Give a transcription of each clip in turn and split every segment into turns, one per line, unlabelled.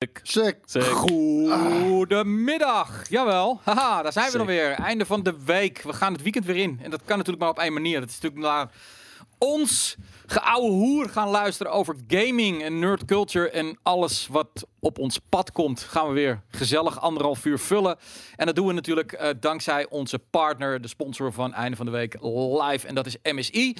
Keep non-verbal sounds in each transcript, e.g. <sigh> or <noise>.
Sick.
Sick.
Goedemiddag. Jawel. Haha, daar zijn we dan weer. Einde van de week. We gaan het weekend weer in. En dat kan natuurlijk maar op één manier. Dat is natuurlijk naar ons geouwe hoer gaan luisteren over gaming en nerd culture en alles wat op ons pad komt. Gaan we weer gezellig anderhalf uur vullen. En dat doen we natuurlijk eh, dankzij onze partner, de sponsor van Einde van de Week Live. En dat is MSI.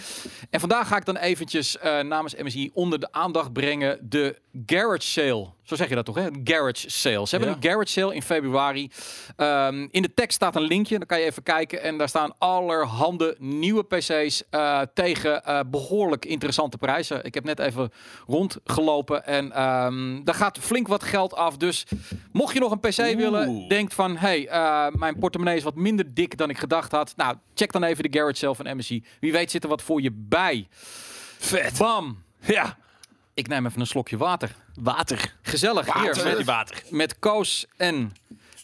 En vandaag ga ik dan eventjes eh, namens MSI onder de aandacht brengen de Garage Sale. Zo zeg je dat toch, hè? Garage Sale. Ze hebben
Ja.
een Garage Sale in februari. Ehm, in de tekst staat een linkje, dan kan je even kijken. En daar staan allerhande nieuwe PC's eh, tegen eh, behoorlijk interessante prijzen. Ik heb net even rondgelopen en ehm, daar gaat flink wat geld af. Dus mocht je nog een PC willen, denkt van... hey, eh, mijn portemonnee is wat minder dik dan ik gedacht had. Nou, check dan even de Garage Sale van MSI. Wie weet zit er wat voor je bij.
Vet.
Bam!
Ja.
Ik neem even een slokje water.
Water.
Gezellig hier
Met water.
met Koos en...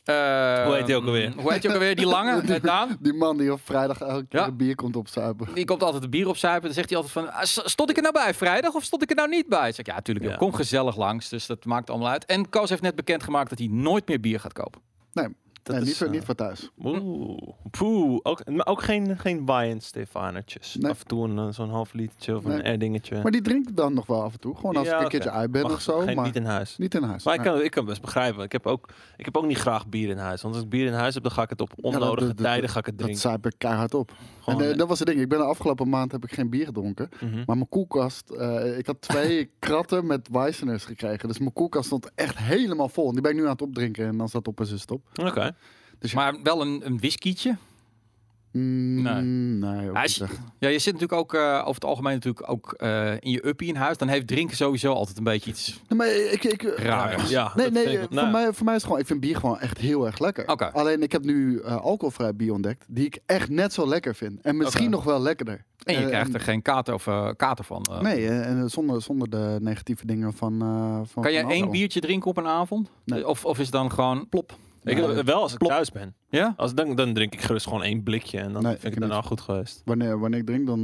eh,
Hoe heet die ook alweer?
Hoe heet die ook alweer? Die <laughs> lange, met Daan.
Die man die op vrijdag elke keer
Ja.
een bier komt opzuipen.
Die komt altijd de bier opzuipen. Dan zegt hij altijd van, "Ah, stond ik er nou bij vrijdag of stond ik er nou niet bij? Ik zeg, ja, natuurlijk.
Ja.
Kom gezellig langs. Dus dat maakt allemaal uit. En Koos heeft net bekendgemaakt dat hij nooit meer bier gaat kopen.
Nee, nee,
is,
niet, voor,
eh,
niet voor thuis.
Oeh. Poeh. Ook, maar ook geen, geen wine Stefanetjes.
Nee.
Af en toe een, eh, zo'n half litertje of
Nee.
een dingetje.
Maar die drinkt dan nog wel af en toe. Gewoon als
Ja,
ik een
oké.
keertje uit ben
Mag
of zo.
geen-
maar
Niet in huis.
niet in huis.
Maar ik kan, ik kan best begrijpen. Ik heb, ook, ik heb ook niet graag bier in huis. Want als ik bier in huis heb, dan ga ik het op
Ja, dat-
onnodige
dat- dat-
tijden ga ik het
Dat
drinken.
zuip ik keihard op.
Gewoon,
en eh, dat was het ding. Ik ben de afgelopen maand heb ik geen bier gedronken.
mhm.
Maar mijn koelkast, eh, ik had twee <laughs> kratten met Weisseners gekregen. Dus mijn koelkast stond echt helemaal vol. En die ben ik nu aan het opdrinken en dan staat op en ze stop.
Oké.
Dus ja.
Maar wel een, een whiskietje.
Mm,
Nee.
nee. ook.
Ja, je zit natuurlijk ook eh, over het algemeen natuurlijk ook eh, in je uppie in huis. Dan heeft drinken sowieso altijd een beetje iets
Nee, maar ik, ik,
raars.
Ja,
Nee, nee, voor,
nou,
mij, voor mij is het gewoon, ik vind bier gewoon echt heel erg lekker.
Oké.
Alleen ik heb nu eh, alcoholvrij bier ontdekt, die ik echt net zo lekker vind. En misschien nog wel lekkerder.
En je krijgt er geen kater, of, kater van. eh.
Nee, en zonder, zonder de negatieve dingen van. eh van
Kan je
van
één biertje drinken op een avond?
Nee.
Of, of is het dan gewoon plop?
Ik,
Nee.
wel als ik thuis ben.
Ja?
Als, dan, dan drink ik gerust gewoon één blikje. En dan
Nee,
vind ik het daarna goed geweest.
Wanneer, wanneer ik drink, dan,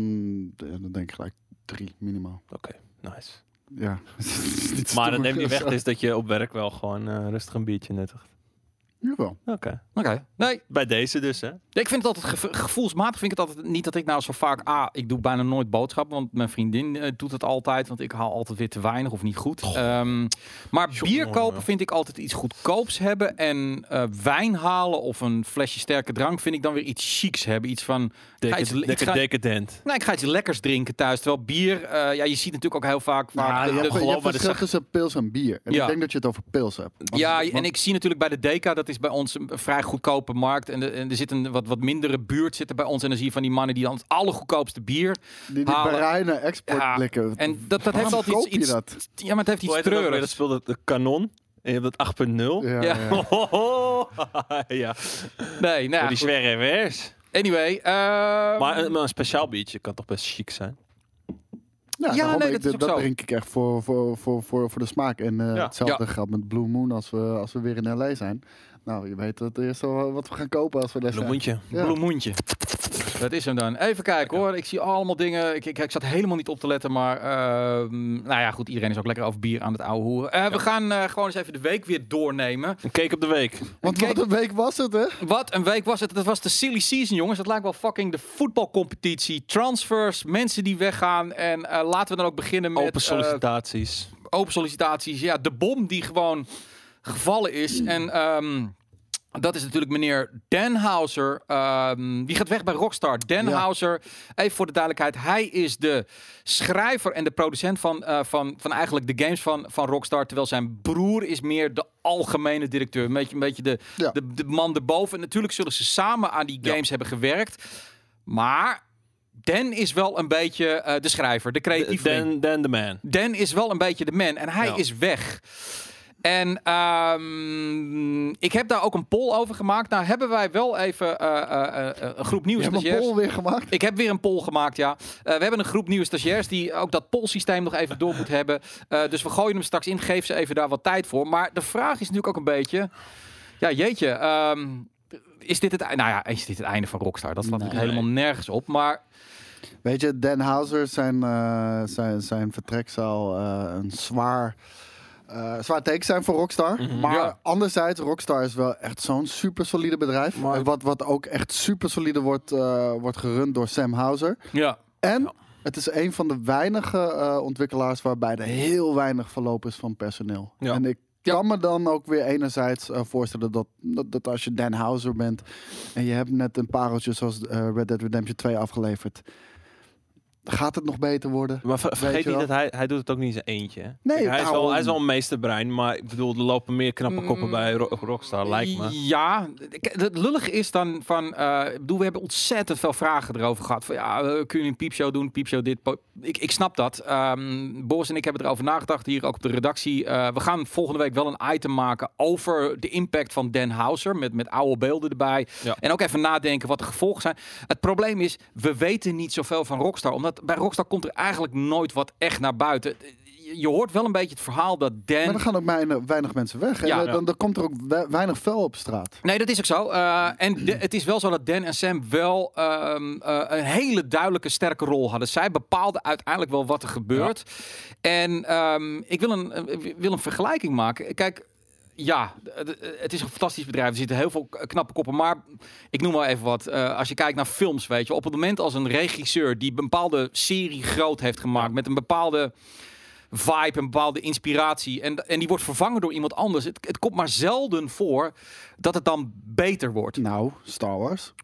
dan denk ik gelijk drie minimaal.
Oké, nice.
Ja. <laughs>
Maar dat neemt niet weg is dat je op werk wel gewoon eh, rustig een biertje nuttigt.
Jawel.
Oké.
Oké. Nee,
Bij deze dus, hè?
ik vind het altijd gevo- gevoelsmatig. Vind ik het altijd niet dat ik nou zo vaak. Ah, ik doe bijna nooit boodschappen. Want mijn vriendin eh, doet het altijd. Want ik haal altijd weer te weinig of niet goed. Ehm, maar
Jongen,
bier kopen vind ik altijd iets goedkoops hebben. En eh, wijn halen of een flesje sterke drank vind ik dan weer iets chics hebben. Iets van. iets, iets ga-
decadent.
nou, ik ga iets lekkers drinken thuis. Terwijl bier, eh, ja, je ziet natuurlijk ook heel vaak. vaak
Maar
de-
je
de-
hebt, je hebt verschil tussen pils en bier. En
Ja.
ik denk dat je het over pils hebt. Want-
Ja,
want-
en ik zie natuurlijk bij de Deka, dat is bij ons een vrij goedkope markt. En, de- en er zit een wat, wat mindere buurt zitten bij ons. En dan zie je van die mannen die dan het allergoedkoopste bier.
die, die
halen.
bruine exportblikken.
En dat, dat
Waarom
heeft altijd
koop
iets,
je
iets-
dat?
Ja, maar het heeft iets
weer? Dat
treurigs.
speelde de kanon. En je hebt dat 8.0.
Ja,
Ja.
ja. <laughs>
ja.
Nee, nou ja,
die
goed.
revers.
Anyway. eh,
Maar een, maar een speciaal biertje kan toch best chic zijn?
Ja, daarom,
nee,
ik-
dat is ook zo.
drink ik echt voor, voor, voor, voor, voor de smaak. En eh,
Ja.
hetzelfde
Ja.
geldt met Blue Moon als we, als we weer in LA zijn. Nou, je weet het eerst wel wat we gaan kopen als we zijn.
Bloemoentje.
Ja.
Bloemoentje. Dat is hem dan. Even kijken hoor. Ik zie allemaal dingen. Ik, ik, ik zat helemaal niet op te letten. Maar ehm, nou ja, goed. Iedereen is ook lekker over bier aan het ouwe hoeren. Eh, We gaan eh, gewoon eens even de week weer doornemen.
Een cake op de week.
Want wat een week was het, hè?
Wat een week was het. Dat was de silly season, jongens. Het lijkt wel fucking de voetbalcompetitie. Transfers, mensen die weggaan. En eh, laten we dan ook beginnen met...
Open sollicitaties.
open sollicitaties. Ja, de bom die gewoon gevallen is. En ehm, dat is natuurlijk meneer Denhauser. Ehm, die gaat weg bij Rockstar. Denhauser, even voor de duidelijkheid. Hij is de schrijver en de producent van, eh, van, van eigenlijk de games van, van Rockstar. Terwijl zijn broer is meer de algemene directeur. Een beetje, een beetje de,
Ja.
de, de man erboven. En natuurlijk zullen ze samen aan die
Ja.
games hebben gewerkt. Maar... Dan is wel een beetje eh, de schrijver, de creatieve.
Dan, Dan the man.
Dan is wel een beetje de man en hij
Ja.
is weg. En ehm, ik heb daar ook een poll over gemaakt. Nou hebben wij wel even eh, eh, eh, een groep nieuwe
Je hebt een
stagiairs.
poll weer gemaakt.
Ik heb weer een poll gemaakt, ja. We hebben een groep nieuwe stagiairs die ook dat pollsysteem nog even door moet <laughs> hebben. Dus we gooien hem straks in. Geef ze even daar wat tijd voor. Maar de vraag is natuurlijk ook een beetje... Ja, jeetje. ehm, is dit het, nou ja, is dit het einde van Rockstar? Dat slaat
Nee.
natuurlijk helemaal nergens op. Maar
Weet je, Dan Houser, zijn, zijn, zijn vertrek zal eh, een zwaar eh, zwaar teken zijn voor Rockstar.
Mhm.
Maar
Ja.
anderzijds, Rockstar is wel echt zo'n super solide bedrijf.
Maar-
En wat, wat ook echt super solide wordt, eh, wordt gerund door Sam Houser.
Ja.
En
Ja.
het is een van de weinige eh, ontwikkelaars waarbij er heel weinig verloop is van personeel.
Ja.
En ik
Ja.
kan me dan ook weer enerzijds voorstellen dat, dat, dat als je Dan Houser bent en je hebt net een pareltje zoals Red Dead Redemption 2 afgeleverd, gaat het nog beter worden?
Maar ver- vergeet
je
niet dat hij, hij doet het ook niet in zijn eentje. hè?
Nee,
Kijk, hij, is wel, hij is wel een meesterbrein, maar ik bedoel, er lopen meer knappe koppen
Mm.
bij Ro- Rockstar, lijkt me.
Ja, het lullige is dan van, eh, ik bedoel, we hebben ontzettend veel vragen erover gehad. Van ja, eh, kun je een piepshow doen, piepshow dit. Ik, ik snap dat. Ehm Boris en ik hebben erover nagedacht hier ook op de redactie. Eh, we gaan volgende week wel een item maken over de impact van Dan Houser met, met oude beelden erbij.
Ja.
En ook even nadenken wat de gevolgen zijn. Het probleem is, we weten niet zoveel van Rockstar, omdat bij Rockstar komt er eigenlijk nooit wat echt naar buiten. Je- hoort wel een beetje het verhaal dat Dan.
Maar dan gaan ook weinig, weinig mensen weg.
Ja.
dan, dan komt er ook we- weinig vuil op straat.
Nee, dat is ook zo. Eh, en de- het is wel zo dat Dan en Sam wel ehm, eh, een hele duidelijke sterke rol hadden. Zij bepaalden uiteindelijk wel wat er gebeurt. En ehm, ik wil een, eh, wil een vergelijking maken. Kijk. Ja, het- is een fantastisch bedrijf. Er zitten heel veel knappe koppen. Maar ik noem wel even wat. Eh, als je kijkt naar films, weet je. Op het moment als een regisseur die een bepaalde serie groot heeft gemaakt. Met een bepaalde vibe, een bepaalde inspiratie. En, en die wordt vervangen door iemand anders. Het, het komt maar zelden voor dat het dan beter wordt.
Nou, Star Wars.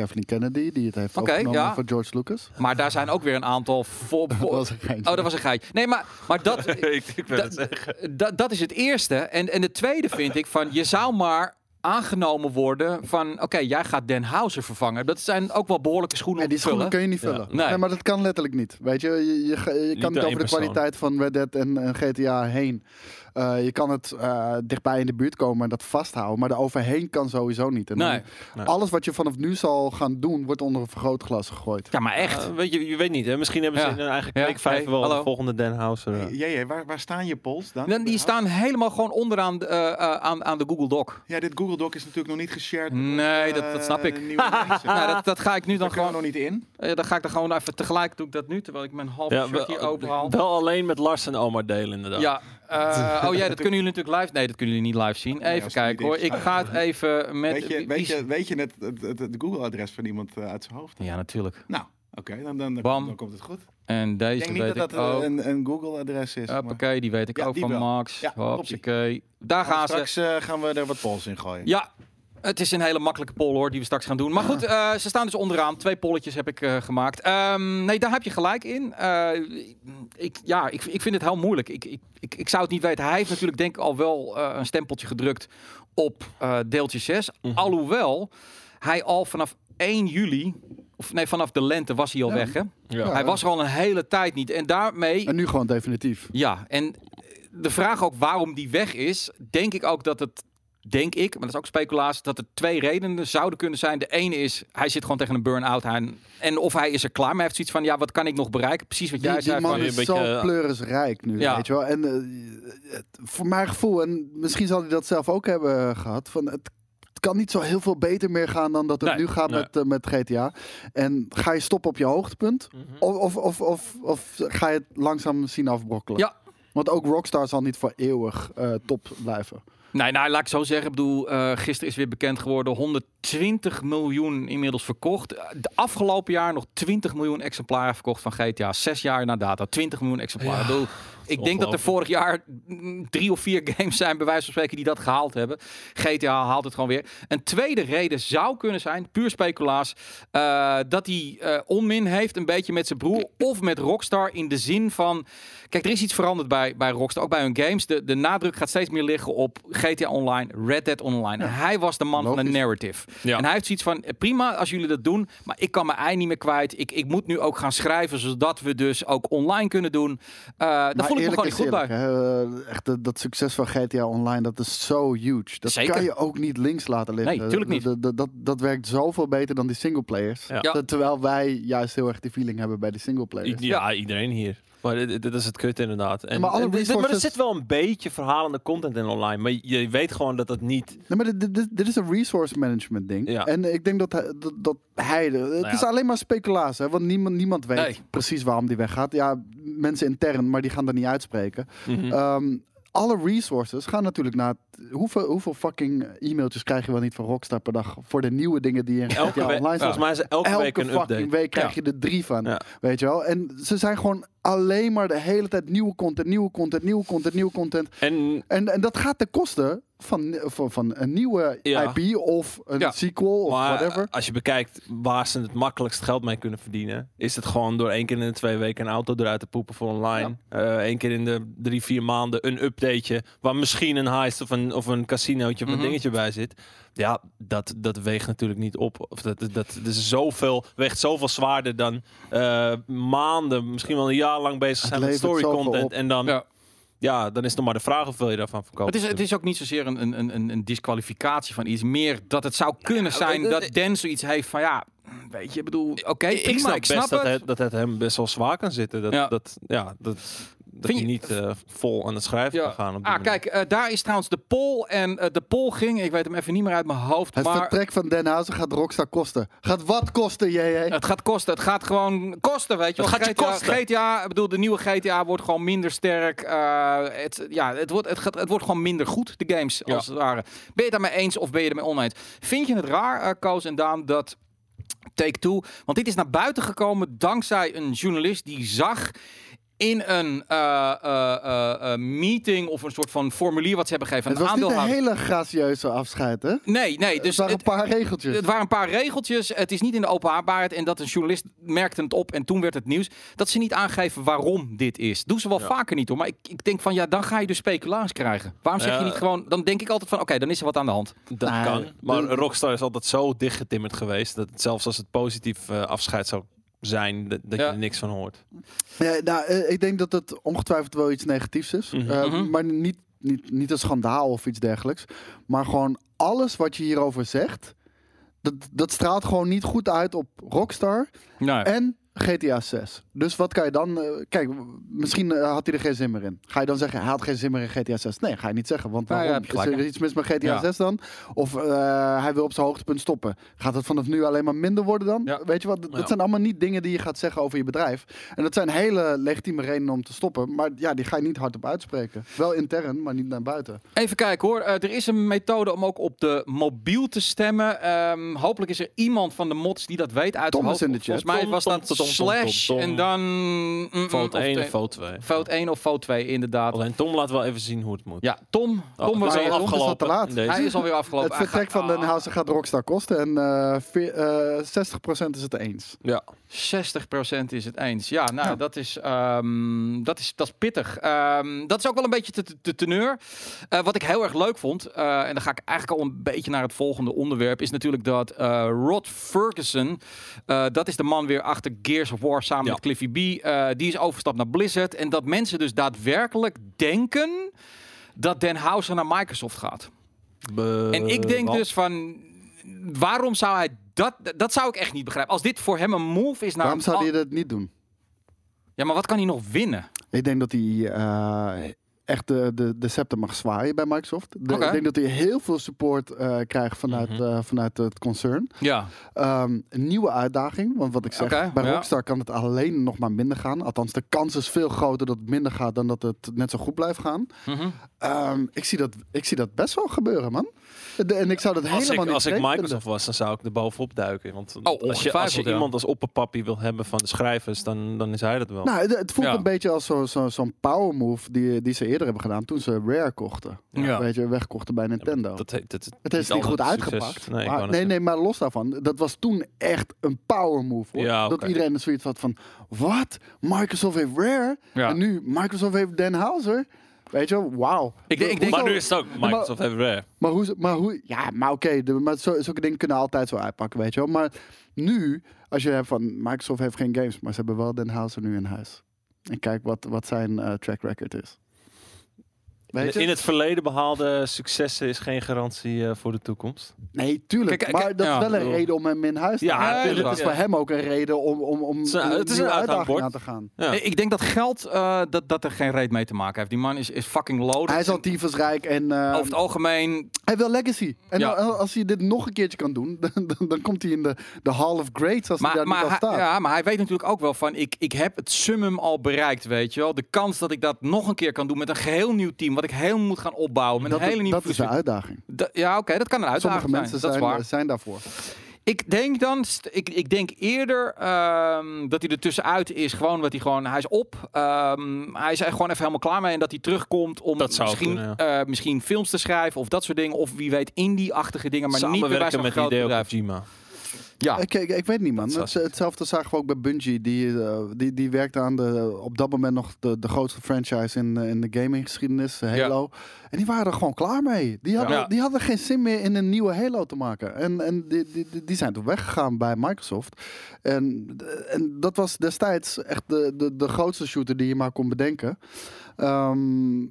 Kathleen Kennedy, die het heeft
Oké,
opgenomen
ja.
voor George Lucas.
Maar daar zijn ook weer een aantal voor. <laughs>
Dat was een geintje.
Oh, dat was een geitje. Nee, maar, maar dat, <laughs>
ik, ik wil
Da-
het zeggen.
dat, dat is het eerste. En, en het tweede vind ik van je zou maar aangenomen worden van oké, jij gaat Den Houser vervangen. Dat zijn ook wel behoorlijke schoenen
En die schoenen kun je niet vullen.
Ja.
Nee.
Nee. maar dat kan letterlijk niet. Weet je, je, je, kan niet over de
persoon.
kwaliteit van Red Dead en, en GTA heen. Eh, je kan het eh, dichtbij in de buurt komen en dat vasthouden. Maar er overheen kan sowieso niet. En
Nee.
Nee.
Alles wat je vanaf nu zal gaan doen, wordt onder een vergrootglas gegooid.
Ja, maar echt.
Eh, weet je, je weet niet, hè? Misschien hebben ze
Ja.
in hun eigen
Ja.
kweekvijver
Hey,
wel
hallo.
de volgende Den Houser. eh.
Hey, waar, waar staan je polls dan?
Dan, die staan helemaal gewoon onderaan de, eh, eh, aan, aan de Google Doc.
Ja, dit Google Doc is natuurlijk nog niet geshared.
Nee, dat- dat snap ik. <laughs> Nou, dat, dat ga ik nu dan gewoon.
nog niet in.
eh, dan ga ik er gewoon even tegelijk doe ik dat nu, terwijl ik mijn halve
Ja,
shirt hier open haal.
wel alleen met Lars en Omar delen, inderdaad.
Ja. Eh, oh ja, dat <laughs> kunnen jullie natuurlijk live. Nee, dat kunnen jullie niet live zien. Even kijken hoor. Ik ga het even met.
Weet je, weet je, weet je het, het, het, het Google-adres van iemand eh, uit zijn hoofd?
Ja, natuurlijk.
Nou, oké, dan, dan, dan,
Bam.
dan komt het goed.
En
Ik
deze
denk niet
weet
dat
ik
dat
ook.
een, een Google-adres is. maar-
Hoppakee, die weet ik
Ja,
ook
die
van
wel.
Max.
Ja.
Daar gaan ze.
Straks eh, gaan we er wat polls in gooien.
Ja, het is een hele makkelijke poll hoor, die we straks gaan doen. Maar goed, eh, ze staan dus onderaan. Twee polletjes heb ik eh, gemaakt. Ehm, nee, daar heb je gelijk in. Eh, ik, ja, ik, ik vind het heel moeilijk. Ik, ik, ik, ik zou het niet weten. Hij heeft natuurlijk denk ik al wel eh, een stempeltje gedrukt op eh, deeltje 6.
Mhm.
Alhoewel hij al vanaf 1 juli, of nee, vanaf de lente was hij al
Ja.
weg hè.
Ja.
Hij was er al een hele tijd niet. En daarmee...
En nu gewoon definitief.
Ja, en de vraag ook waarom die weg is, denk ik ook dat het, denk ik, maar dat is ook speculatie, dat er twee redenen zouden kunnen zijn. De ene is, hij zit gewoon tegen een burn-out aan. En of hij is er klaar, maar hij heeft zoiets van, ja, wat kan ik nog bereiken? Precies wat
Die,
jij
die
zei.
man
Van,
je
is
een
zo
beetje, eh,
pleurisrijk nu,
Ja.
weet je wel. En eh, voor mijn gevoel, en misschien zal hij dat zelf ook hebben gehad, van het het kan niet zo heel veel beter meer gaan dan dat het
Nee,
nu gaat
nee.
met, eh, met GTA. En ga je stoppen op je hoogtepunt?
Mhm.
Of, of, of, of, of ga je het langzaam zien afbrokkelen?
Ja.
Want ook Rockstar zal niet voor eeuwig eh, top blijven.
Nee, nou, laat ik zo zeggen. Ik bedoel, eh, gisteren is weer bekend geworden. 120 miljoen inmiddels verkocht. De afgelopen jaar nog 20 miljoen exemplaren verkocht van GTA. Zes jaar na data, 20 miljoen exemplaren. Bedoel, ik denk dat er vorig jaar mm, drie of vier games zijn, bij wijze van spreken, die dat gehaald hebben. GTA haalt het gewoon weer. Een tweede reden zou kunnen zijn, puur speculaas, eh, dat hij eh, onmin heeft een beetje met zijn broer of met Rockstar in de zin van... Kijk, er is iets veranderd bij, bij Rockstar, ook bij hun games. De, de nadruk gaat steeds meer liggen op GTA Online, Red Dead Online. En hij was de man van de narrative.
Ja.
En hij heeft zoiets van, prima als jullie dat doen, maar ik kan mijn ei niet meer kwijt. Ik, ik moet nu ook gaan schrijven, zodat we dus ook online kunnen doen. Eh daar
Maar
voel ik me gewoon niet goed bij.
hè, echt dat, dat succes van GTA Online, dat is zo huge. Dat
Zeker.
kan je ook niet links laten liggen.
Nee, tuurlijk niet.
Dat, dat, dat, dat werkt zoveel beter dan die singleplayers.
Ja.
Ja.
Ter- Terwijl wij juist heel erg die feeling hebben bij die singleplayers.
Ja, iedereen hier. Maar dit, is het kut inderdaad. En,
Maar alle
en maar er
resources-
zit wel een beetje verhalende content in online. Maar je, je weet gewoon dat dat niet...
Nee, maar dit, dit, dit is een resource management ding.
Ja.
En ik denk dat hij, dat, dat hij het
ja.
is alleen maar speculatie, hè, want niemand, niemand weet
Nee.
precies waarom die weggaat. Ja, mensen intern, maar die gaan dat niet uitspreken.
Mhm.
Ehm, alle resources gaan natuurlijk naar... het- Hoeveel, hoeveel fucking e-mailtjes krijg je wel niet van Rockstar per dag... voor de nieuwe dingen die in
Elke
GTA
week,
Online
volgens mij is elke,
Elke
week een
fucking
update.
week krijg je er drie van. Weet je wel? En ze zijn gewoon alleen maar de hele tijd nieuwe content, nieuwe content, nieuwe content, nieuwe content.
En
En, en dat gaat ten koste van, van, van een nieuwe
Ja.
IP of een
Ja.
sequel of
maar
whatever.
als je bekijkt waar ze het makkelijkst geld mee kunnen verdienen, is het gewoon door één keer in de twee weken een auto eruit te poepen voor online. Eén keer in de drie, vier maanden een updateje waar misschien een heist of een, of een casinootje of een
Mhm.
dingetje bij zit. Ja, dat, dat weegt natuurlijk niet op. Of dat, dat, dat is zoveel, weegt zoveel zwaarder dan eh, maanden, misschien wel een jaar lang bezig zijn met story content. En dan, ja.
Ja.
dan is het nog maar de vraag hoeveel je daarvan verkoopt.
Het is, het is ook niet zozeer een, een, een, een disqualificatie van iets. Meer dat het zou kunnen zijn dat Dan zoiets heeft van ja, weet je, ik bedoel, oké,
ik snap
ik snap
best dat
het.
het, dat het hem best wel zwaar kan zitten. Dat,
Ja.
dat, ja, dat, dat hij
je-
niet eh, vol aan het schrijven
Ja.
kan gaan. Op die
Ah,
manier.
kijk, eh, daar is trouwens de poll. En eh, de poll ging, ik weet hem even niet meer uit mijn hoofd.
Het
maar
vertrek van Den Hausen gaat Rockstar kosten. Gaat wat kosten, JJ?
het gaat kosten. Het gaat gewoon kosten, weet je
Het gaat je
GTA,
kosten.
GTA, ik bedoel, de nieuwe GTA wordt gewoon minder sterk. Eh, het, ja, het, wordt, het, gaat, het wordt gewoon minder goed, de games,
Ja.
als het ware. Ben je het daarmee eens of ben je ermee oneens? Vind je het raar, Koos en Daan, dat Take-Two... Want dit is naar buiten gekomen dankzij een journalist die zag in een eh, eh, eh, meeting of een soort van formulier wat ze hebben gegeven
Het
aan
was niet een hele gracieuze afscheid, hè?
Nee, nee.
Dus het waren
het,
een paar regeltjes.
het waren een paar regeltjes. Het is niet in de openbaarheid. En dat een journalist merkte het op. En toen werd het nieuws. Dat ze niet aangeven waarom dit is. Doen ze wel
Ja.
vaker niet hoor. Maar ik, ik denk van ja, dan ga je dus speculaas krijgen. Waarom zeg je niet gewoon. Dan denk ik altijd van oké, dan is er wat aan de hand.
Dat kan. Maar
de-
Rockstar is altijd zo dichtgetimmerd geweest. Dat het zelfs als het positief afscheid zou zijn, dat, dat
Ja.
je er niks van hoort.
Ja, nou, eh, ik denk dat het ongetwijfeld wel iets negatiefs is.
Mhm.
Eh,
Mhm.
Maar niet, niet, niet een schandaal of iets dergelijks. Maar gewoon alles wat je hierover zegt... Dat, dat straalt gewoon niet goed uit op Rockstar
Nee.
en GTA 6. Dus wat kan je dan... eh, kijk, misschien eh, had hij er geen zin meer in. Ga je dan zeggen, hij had geen zin meer in GTA 6? Nee, ga je niet zeggen. Want
Nou ja,
waarom?
je
is er iets mis met GTA
Ja.
6 dan? Of eh, hij wil op zijn hoogtepunt stoppen. Gaat het vanaf nu alleen maar minder worden dan?
Ja.
Weet je wat? Dat
Ja.
zijn allemaal niet dingen die je gaat zeggen over je bedrijf. En dat zijn hele legitieme redenen om te stoppen. Maar ja, die ga je niet hardop uitspreken. Wel intern, maar niet naar buiten.
Even kijken hoor. Er is een methode om ook op de mobiel te stemmen. Ehm, hopelijk is er iemand van de mods die dat weet uit
Tom
zijn
is
hoofd.
in de chat.
Volgens mij
Tom,
was
Tom,
dat slash en dan... mm, mm,
Fout
of
1
twee-
en fout 2.
Fout 1 of fout 2, inderdaad.
Alleen Tom laat wel even zien hoe het moet.
Ja, Tom.
Oh,
Tom was
maar
al afgelopen.
te laat.
Hij is alweer afgelopen.
Het vertrek
gaat-
van Den Hausen gaat Rockstar kosten. En eh veer- eh, 60% is het eens.
Ja.
60% is het eens. Ja, nou,
Ja.
Dat, is, ehm, dat, is, dat is pittig. Ehm, dat is ook wel een beetje de, de teneur. Eh, wat ik heel erg leuk vond, eh, en dan ga ik eigenlijk al een beetje naar het volgende onderwerp, is natuurlijk dat eh, Rod Ferguson, eh, dat is de man weer achter Gears of War samen
Ja.
met Cliffy B, eh, die is overgestapt naar Blizzard. En dat mensen dus daadwerkelijk denken dat Den Hauser naar Microsoft gaat.
Be-
En ik denk
wat?
dus van, waarom zou hij dat, dat zou ik echt niet begrijpen. Als dit voor hem een move is naar...
Waarom zou hij dat niet doen?
Ja, maar wat kan hij nog winnen?
Ik denk dat hij eh, echt de, de, de scepter mag zwaaien bij Microsoft. De-. Ik denk dat hij heel veel support eh, krijgt vanuit,
Mhm.
eh, vanuit het concern.
Ja.
Ehm, een nieuwe uitdaging. Want wat ik zeg, bij
ja.
Rockstar kan het alleen nog maar minder gaan. Althans, de kans is veel groter dat het minder gaat dan dat het net zo goed blijft gaan.
Mhm.
Ehm, ik, zie dat, ik zie dat best wel gebeuren, man. De- en ik zou dat
Als
helemaal
ik,
niet
als ik Microsoft was, dan zou ik er bovenop duiken. Want als je, als je
ja.
iemand als opperpappie wil hebben van de schrijvers, dan, dan is hij dat wel.
Nou, het, voelt
Ja.
een beetje als zo- zo- zo'n power move die, die ze eerder hebben gedaan toen ze Rare kochten.
Ja.
Weet je, wegkochten bij Nintendo.
dat,
Het is niet goed
succes.
uitgepakt.
Nee,
maar, nee, maar los daarvan. Dat was toen echt een power move. Hoor.
Ja,
Dat iedereen er zoiets had van... Wat? Microsoft heeft Rare?
Ja.
En nu Microsoft heeft Den Hauser? Weet je, wauw.
Ik denk- ik denk-
Maar nu is het ook Microsoft heeft Rare.
Maar hoe... Maar hoe ja, maar oké. maar zo, zulke dingen kunnen altijd zo uitpakken, weet je wel. Maar nu, als je hebt van... Microsoft heeft geen games, maar ze hebben wel Den Hauser nu in huis. En kijk wat, wat zijn eh, track record is. Weet je?
In het verleden behaalde successen is geen garantie eh, voor de toekomst.
Nee, tuurlijk.
Kijk,
maar dat
ja,
is wel een
bedoel-
reden om hem in huis te
Ja,
tuurlijk.
het is voor hem ook een reden om, om, om
Het is een- het is een
uitdaging aan te gaan.
Ja.
Ik denk dat geld, eh, dat, dat er geen reet mee te maken heeft. Die man is, is fucking loaded.
Hij is al tyfusrijk en eh,
Over het algemeen...
hij wil legacy. En als hij dit nog een keertje kan doen, <laughs> dan, dan, dan komt hij in de, de Hall of Greats als hij daar
maar,
niet al staat.
ja, maar hij weet natuurlijk ook wel van... Ik, ik heb het summum al bereikt, weet je wel. De kans dat ik dat nog een keer kan doen met een geheel nieuw team... wat ik heel moet gaan opbouwen. Met
dat
een hele nieuwe
dat is de uitdaging.
Da- ja, oké, dat kan een uitdaging
Sommige mensen
zijn. dat is
zijn,
waar.
zijn daarvoor.
Ik denk dan, ik, ik denk eerder ehm, dat hij er tussenuit is. Gewoon dat hij gewoon, hij is op. Ehm, hij is er gewoon even helemaal klaar mee. En dat hij terugkomt om
Dat zou
misschien,
kunnen,
eh, misschien films te schrijven of dat soort dingen. Of wie weet indie-achtige dingen. Maar niet meer bij zo'n
met
groot
Hideo
bedrijf.
Kojima.
Ja,
Ik, ik, ik weet niet, man. Het, hetzelfde zagen we ook bij Bungie. Die, eh, die, die werkte aan de, op dat moment nog de, de grootste franchise in, eh, in de gaminggeschiedenis, eh, Halo. En die waren er gewoon klaar mee. Die hadden,
Ja.
die hadden geen zin meer in een nieuwe Halo te maken. En, en die, die, die- die zijn toen weggegaan bij Microsoft. En, en dat was destijds echt de, de, de grootste shooter die je maar kon bedenken. Ehm,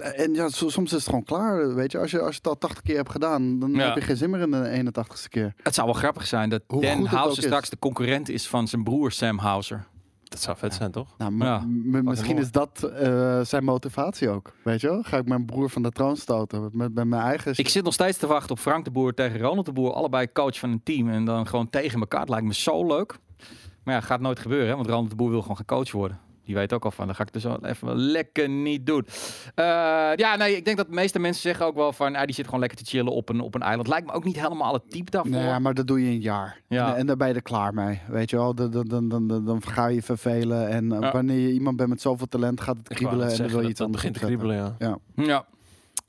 en ja, so- soms is het gewoon klaar, weet je. Als je, als je het al 80 keer hebt gedaan, dan
Ja.
heb je geen zin meer in de 81ste keer.
het zou wel grappig zijn dat
Hoe
Dan Houser
is.
straks de concurrent is van zijn broer Sam Houser.
Dat zou vet zijn, toch?
Nou,
Ja,
misschien
mooi.
is dat eh, zijn motivatie ook. Weet je wel? Ga ik mijn broer van de troon stoten met, met mijn eigen...
Ik zit nog steeds te wachten op Frank de Boer tegen Ronald de Boer. Allebei coach van een team. En dan gewoon tegen elkaar. Het lijkt me zo leuk. Maar ja, gaat nooit gebeuren. Hè? Want Ronald de Boer wil gewoon gecoacht worden. Die weet ook al van, dan ga ik dus wel even lekker niet doen. Eh, ja, nee, ik denk dat de meeste mensen zeggen ook wel van, ah, die zit gewoon lekker te chillen op een, op een eiland. Lijkt me ook niet helemaal het type daarvoor.
Nee, ja, maar dat doe je een jaar.
Ja.
En, en dan ben je er klaar mee. Weet je wel? Dan, dan, dan, dan, dan, ga je vervelen. En
Ja.
wanneer je iemand bent met zoveel talent, gaat het kriebelen. En dan wil je iets
dat-
anders
dat begint te kriebelen, ja.
Ja.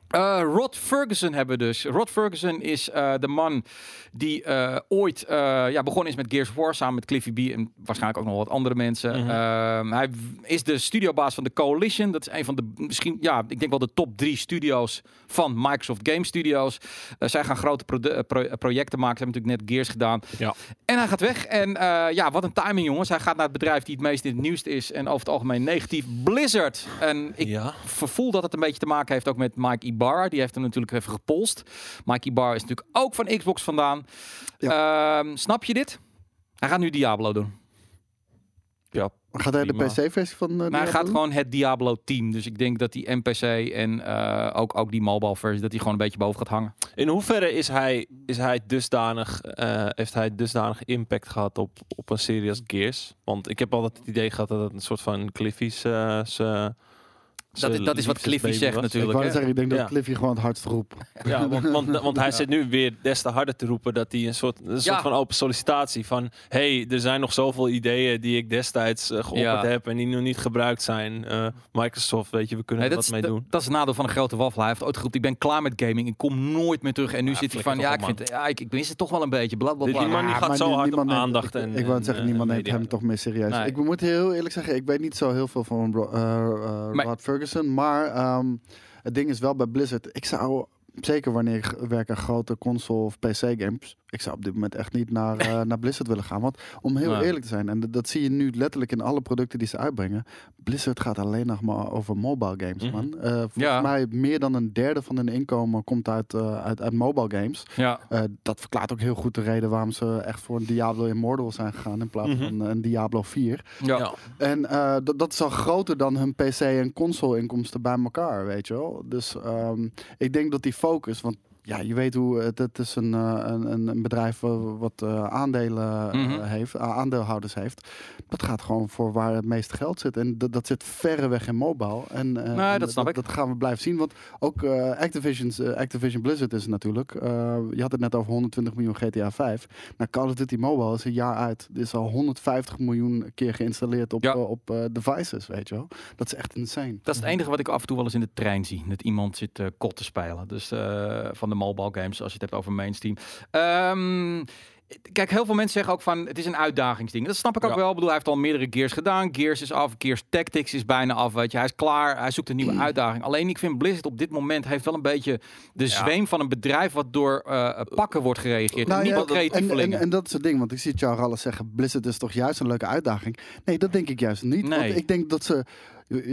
Eh, Rod Ferguson hebben we dus. Rod Ferguson is eh, de man die eh, ooit ja, begonnen is met Gears of War samen met Cliffy B en waarschijnlijk ook nog wat andere mensen.
Mhm.
Ehm, hij is de studiobaas van de Coalition. Dat is een van de misschien, ja, ik denk wel de top drie studio's van Microsoft Game Studios. Zij gaan grote pro- projecten maken. Ze hebben natuurlijk net Gears gedaan.
Ja.
En hij gaat weg. En ja, wat een timing, jongens. Hij gaat naar het bedrijf die het meest in het nieuws is en over het algemeen negatief, Blizzard. En ik
ja.
vervoel dat het een beetje te maken heeft ook met Mike Ibarra. Die heeft hem natuurlijk even gepolst. Mike Ibarra is natuurlijk ook van Xbox vandaan. Ehm, snap je dit? Hij gaat nu Diablo doen.
ja.
Gaat hij de. PC-versie van... eh,
Maar hij gaat
doen?
gewoon het Diablo team. Dus ik denk dat die NPC en eh, ook, ook die mobile versie, dat die gewoon een beetje boven gaat hangen.
In hoeverre is hij, is hij dusdanig, eh, heeft hij dusdanig impact gehad op, op een serie als Gears? Want ik heb altijd het idee gehad dat het een soort van Cliffy's...
Dat, dat is wat Cliffy zegt
was.
Ik
natuurlijk.
wou
hè.
zeggen, ik denk dat. Cliffy gewoon het hardst roept.
Ja, want, want, want <laughs> hij zit nu weer des te harder te roepen dat hij een soort, een
Ja.
soort van open sollicitatie van hey, er zijn nog zoveel ideeën die ik destijds eh, geopperd
Ja.
heb en die nog niet gebruikt zijn. Eh, Microsoft, weet je, we kunnen er wat mee doen.
dat is het nadeel van een grote waffel. Hij heeft ooit geroepen, ik ben klaar met gaming. Ik kom nooit meer terug. En nu
Ja,
zit hij van, ja, ik, vind, ja ik, ik mis het toch wel een beetje. Bla, bla,
Die-
bla.
die man die
Ja,
gaat zo hard op aandacht
ik-
en-
Ik wou
en,
zeggen, niemand neemt hem toch meer serieus. Ik moet heel eerlijk zeggen, ik weet niet zo heel veel van eh, eh, Rod Ferguson. Maar ehm, het ding is wel bij Blizzard. Ik zou, zeker wanneer ik g- werk aan grote console of PC games. Ik zou op dit moment echt niet naar, eh, naar Blizzard willen gaan. Want om heel eerlijk te zijn, en dat- zie je nu letterlijk in alle producten die ze uitbrengen. Blizzard gaat alleen nog maar over mobile games,
Mhm.
man. Eh, volgens
Ja.
mij meer dan een derde van hun inkomen komt uit, eh, uit, uit mobile games.
Ja.
Eh, dat verklaart ook heel goed de reden waarom ze echt voor een Diablo Immortal zijn gegaan in plaats
Mhm.
van een Diablo 4.
Ja.
Ja.
En eh, dat- dat is al groter dan hun PC en console inkomsten bij elkaar, weet je wel. Dus ehm, ik denk dat die focus, want ja, je weet hoe het, het is een, eh, een, een- een bedrijf wa- wat eh, aandelen eh,
Mhm.
heeft, aandeelhouders heeft. Dat gaat gewoon voor waar het meeste geld zit. En dat, dat zit verreweg in mobile. En, eh,
Nee,
en
dat snap ik.
Dat gaan we blijven zien. Want ook eh, Activision's, eh, Activision Blizzard is het natuurlijk. eh, je had het net over 120 miljoen GTA 5. Nou, Call of Duty Mobile is een jaar uit. Dit is al 150 miljoen keer geïnstalleerd op,
Ja.
eh, op eh, devices, weet je wel. Dat is echt insane.
Dat is het enige wat ik af en toe wel eens in de trein zie. Dat iemand zit eh kot te spelen. Dus eh, van de mobile games, als je het hebt over mainstream. Ehm, kijk, heel veel mensen zeggen ook van het is een uitdagingsding. Dat snap ik ook
Ja.
wel. Ik bedoel, hij heeft al meerdere Gears gedaan. Gears is af, Gears Tactics is bijna af. Weet je, hij is klaar. Hij zoekt een nieuwe uitdaging. Alleen ik vind Blizzard op dit moment heeft wel een beetje de zweem van een bedrijf wat door eh, pakken wordt gereageerd.
Nou
en niet
ja, en, en, dat is het ding, want ik zie alles zeggen. Blizzard is toch juist een leuke uitdaging? Nee, dat denk ik juist niet.
Nee.
Want ik denk dat ze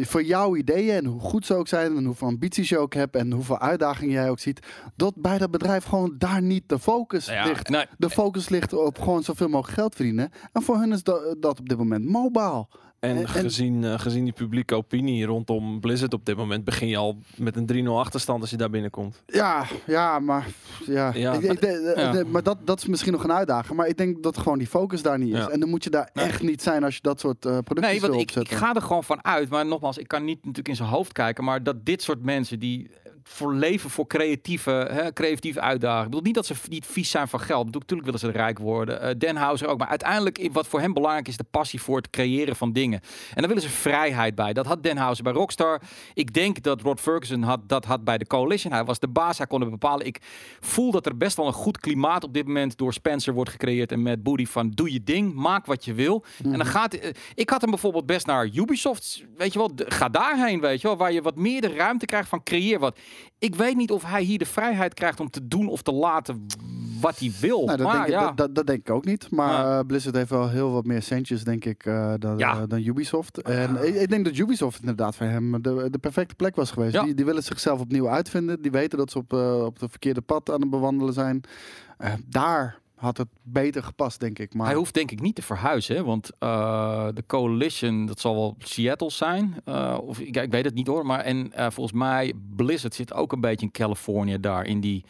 voor jouw ideeën en hoe goed ze ook zijn en hoeveel ambities je ook hebt en hoeveel uitdagingen jij ook ziet, dat bij dat bedrijf gewoon daar niet de focus
Ja,
ligt.
nee.
De focus ligt op gewoon zoveel mogelijk geld verdienen. En voor hun is dat, dat op dit moment mobile.
En,
En- en-
gezien, eh, gezien die publieke opinie rondom Blizzard op dit moment, begin je al met een 3-0 achterstand als je daar binnenkomt.
Ja, ja, maar ja.
Ja.
Ik, ik, de- de-
Ja.
de- maar dat, dat is misschien nog een uitdaging. Maar ik denk dat gewoon die focus daar niet is.
Ja.
En dan moet je daar
Nee.
echt niet zijn als je dat soort eh producties
Nee, want
wil
ik, ik ga er gewoon van uit. Maar nogmaals, ik kan niet natuurlijk in zijn hoofd kijken. Maar dat dit soort mensen die voor leven voor creatieve, hè, creatieve uitdagingen. Ik bedoel niet dat ze niet vies zijn van geld. Bedoel, natuurlijk willen ze rijk worden. Eh Den Houser ook. Maar uiteindelijk, wat voor hem belangrijk is, de passie voor het creëren van dingen. En daar willen ze vrijheid bij. Dat had Den Houser bij Rockstar. Ik denk dat Rod Ferguson had, dat had bij de Coalition. Hij was de baas, hij kon het bepalen. Ik voel dat er best wel een goed klimaat op dit moment door Spencer wordt gecreëerd. En met Booty van doe je ding, maak wat je wil. En dan gaat... eh, Ik had hem bijvoorbeeld best naar Ubisoft, weet je wel. Ga daarheen, weet je wel. Waar je wat meer de ruimte krijgt van creëer wat. Ik weet niet of hij hier de vrijheid krijgt om te doen of te laten wat hij wil.
Nou, dat,
maar
denk
ja.
dat, denk ik ook niet. Maar
Ja.
eh, Blizzard heeft wel heel wat meer centjes, denk ik, eh, dan,
Ja.
eh, dan Ubisoft. En ik, ik denk dat Ubisoft inderdaad voor hem de, de perfecte plek was geweest. Die, die willen zichzelf opnieuw uitvinden. Die weten dat ze op, eh, op het verkeerde pad aan het bewandelen zijn. Daar had het beter gepast, denk ik. Maar
Hij hoeft denk ik niet te verhuizen, hè, want eh, de Coalition, dat zal wel Seattle zijn. eh, of ik, ik weet het niet hoor, maar en eh, volgens mij Blizzard zit ook een beetje in Californië daar, in die,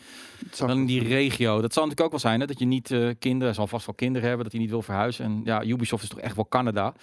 in die regio. Dat zal natuurlijk ook wel zijn, hè, dat je niet eh, kinderen, hij zal vast wel kinderen hebben, dat hij niet wil verhuizen. En ja, Ubisoft is toch echt wel Canada.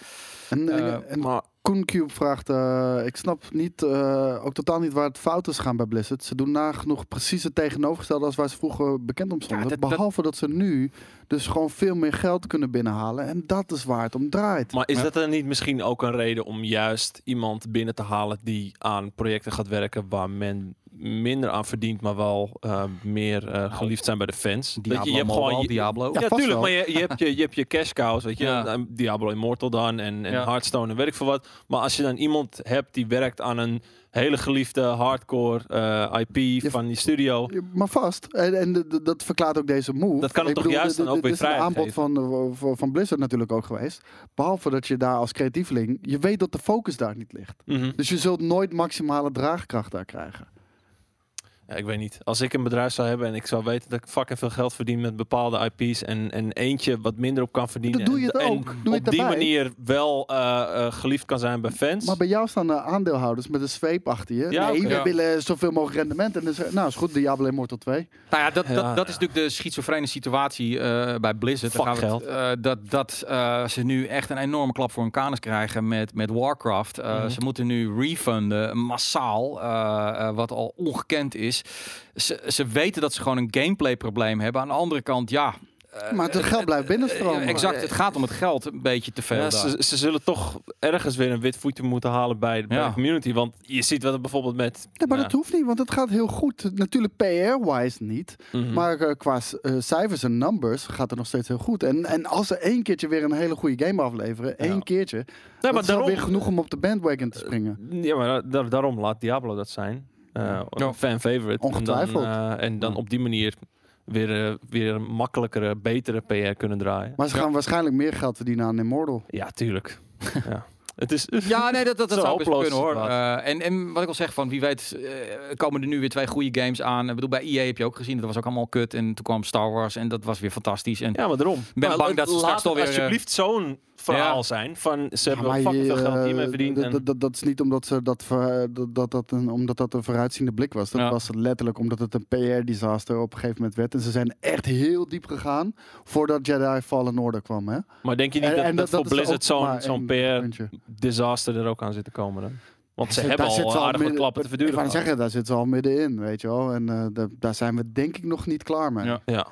en, en, en
Maar
Cube vraagt, eh, ik snap niet, eh, ook totaal niet waar het fout is gaan bij Blizzard. Ze doen nagenoeg precies het tegenovergestelde als waar ze vroeger bekend om stonden.
Ja, dat- dat-
Behalve dat ze nu dus gewoon veel meer geld kunnen binnenhalen. En dat is waar het om draait.
Maar is
Ja.
dat dan niet misschien ook een reden om juist iemand binnen te halen die aan projecten gaat werken waar men minder aan verdient, maar wel eh, meer eh, geliefd zijn bij de fans?
Diablo,
Weet je, je hebt
Mobile,
gewoon je,
Diablo.
Ja,
Ja, vast
tuurlijk,
wel.
maar je, je, hebt je, je hebt je cash cows, weet je,
Ja.
eh, Diablo Immortal dan en, en
Ja.
Hearthstone en weet ik veel wat. Maar als je dan iemand hebt die werkt aan een hele geliefde hardcore eh, IP
Je-
van die studio,
Maar vast. En, en de- de- dat verklaart ook deze move.
Dat kan
Ik
toch
bedoel,
juist dan ook
dit
weer
is een aanbod van, van, van Blizzard natuurlijk ook geweest. Behalve dat je daar als creatieveling, je weet dat de focus daar niet ligt.
Mhm.
Dus je zult nooit maximale draagkracht daar krijgen.
Ja, ik weet niet. Als ik een bedrijf zou hebben en ik zou weten dat ik fucking veel geld verdien met bepaalde IP's en, en eentje wat minder op kan verdienen.
Dan doe je
en,
het
en
ook. Doe je
op die
erbij.
manier wel eh, eh, geliefd kan zijn bij fans.
Maar bij jou staan de aandeelhouders met een zweep achter je.
Ja,
nee, we
Ja.
willen zoveel mogelijk rendement. En dan zeg, nou is goed, Diablo Immortal 2.
Nou ja, dat,
Ja.
dat, dat is natuurlijk de schizofrene situatie eh, bij Blizzard.
Fuck
gaan we het, eh, dat dat eh, ze nu echt een enorme klap voor hun kanus krijgen met, met Warcraft. Eh,
Mhm.
Ze moeten nu refunden, massaal, eh, eh, wat al ongekend is. Ze, ze weten dat ze gewoon een gameplay probleem hebben. Aan de andere kant, ja... eh,
Maar het geld blijft binnenstromen.
eh, exact, het gaat om het geld een beetje te veel.
Ja, ze, ze zullen toch ergens weer een wit voetje moeten halen bij, bij
Ja.
de community. Want je ziet wat er bijvoorbeeld met...
Nee, maar
ja,
dat hoeft niet, want het gaat heel goed. Natuurlijk PR-wise niet.
mhm.
Maar eh, qua eh, cijfers en numbers gaat het nog steeds heel goed. En, en als ze één keertje weer een hele goede game afleveren, één keertje,
Nee,
dat
maar
is
daarom,
weer genoeg om op de bandwagon te springen.
Ja, maar da- da- daarom laat Diablo dat zijn. Eh. Fan favorite.
Ongetwijfeld.
En dan, eh, en dan op die manier weer, eh, weer een makkelijkere, betere PR kunnen draaien.
Maar ze
Ja.
gaan waarschijnlijk meer geld verdienen aan Immortal.
Ja, tuurlijk. <laughs> ja. Het is... <laughs>
Ja, nee, dat, dat, dat zou best kunnen hoor. Eh, en, en wat ik al zeg, van wie weet eh, komen er nu weer twee goede games aan. Ik bedoel, bij EA heb je ook gezien, dat was ook allemaal kut. En toen kwam Star Wars en dat was weer fantastisch. En
Ja, maar daarom.
ben
Maar
bang dat ze straks alweer,
alsjeblieft zo'n verhaal
Ja.
zijn. Van ze
Ja,
hebben fucking veel geld
eh,
hiermee verdiend.
dat-
en-
dat- dat- Dat is niet omdat, ze dat, ver- dat, dat, een, omdat dat een vooruitziende blik was. Dat
Ja.
was letterlijk omdat het een PR-disaster op een gegeven moment werd. En ze zijn echt heel diep gegaan voordat Jedi Fallen Order kwam. Hè?
Maar denk je niet
En-
dat,
en
dat,
dat-
voor Blizzard
ook maar
zo'n zo'n
één
PR
puntje.
disaster er ook aan zit te komen dan? Want ze hebben al
ze
aardig wat
midden-
klappen te
Ik
verduren.
wou
gehad.
zeggen, daar zit ze al middenin, weet je wel. En eh, da- daar zijn we denk ik nog niet klaar mee.
Ja.
Ja.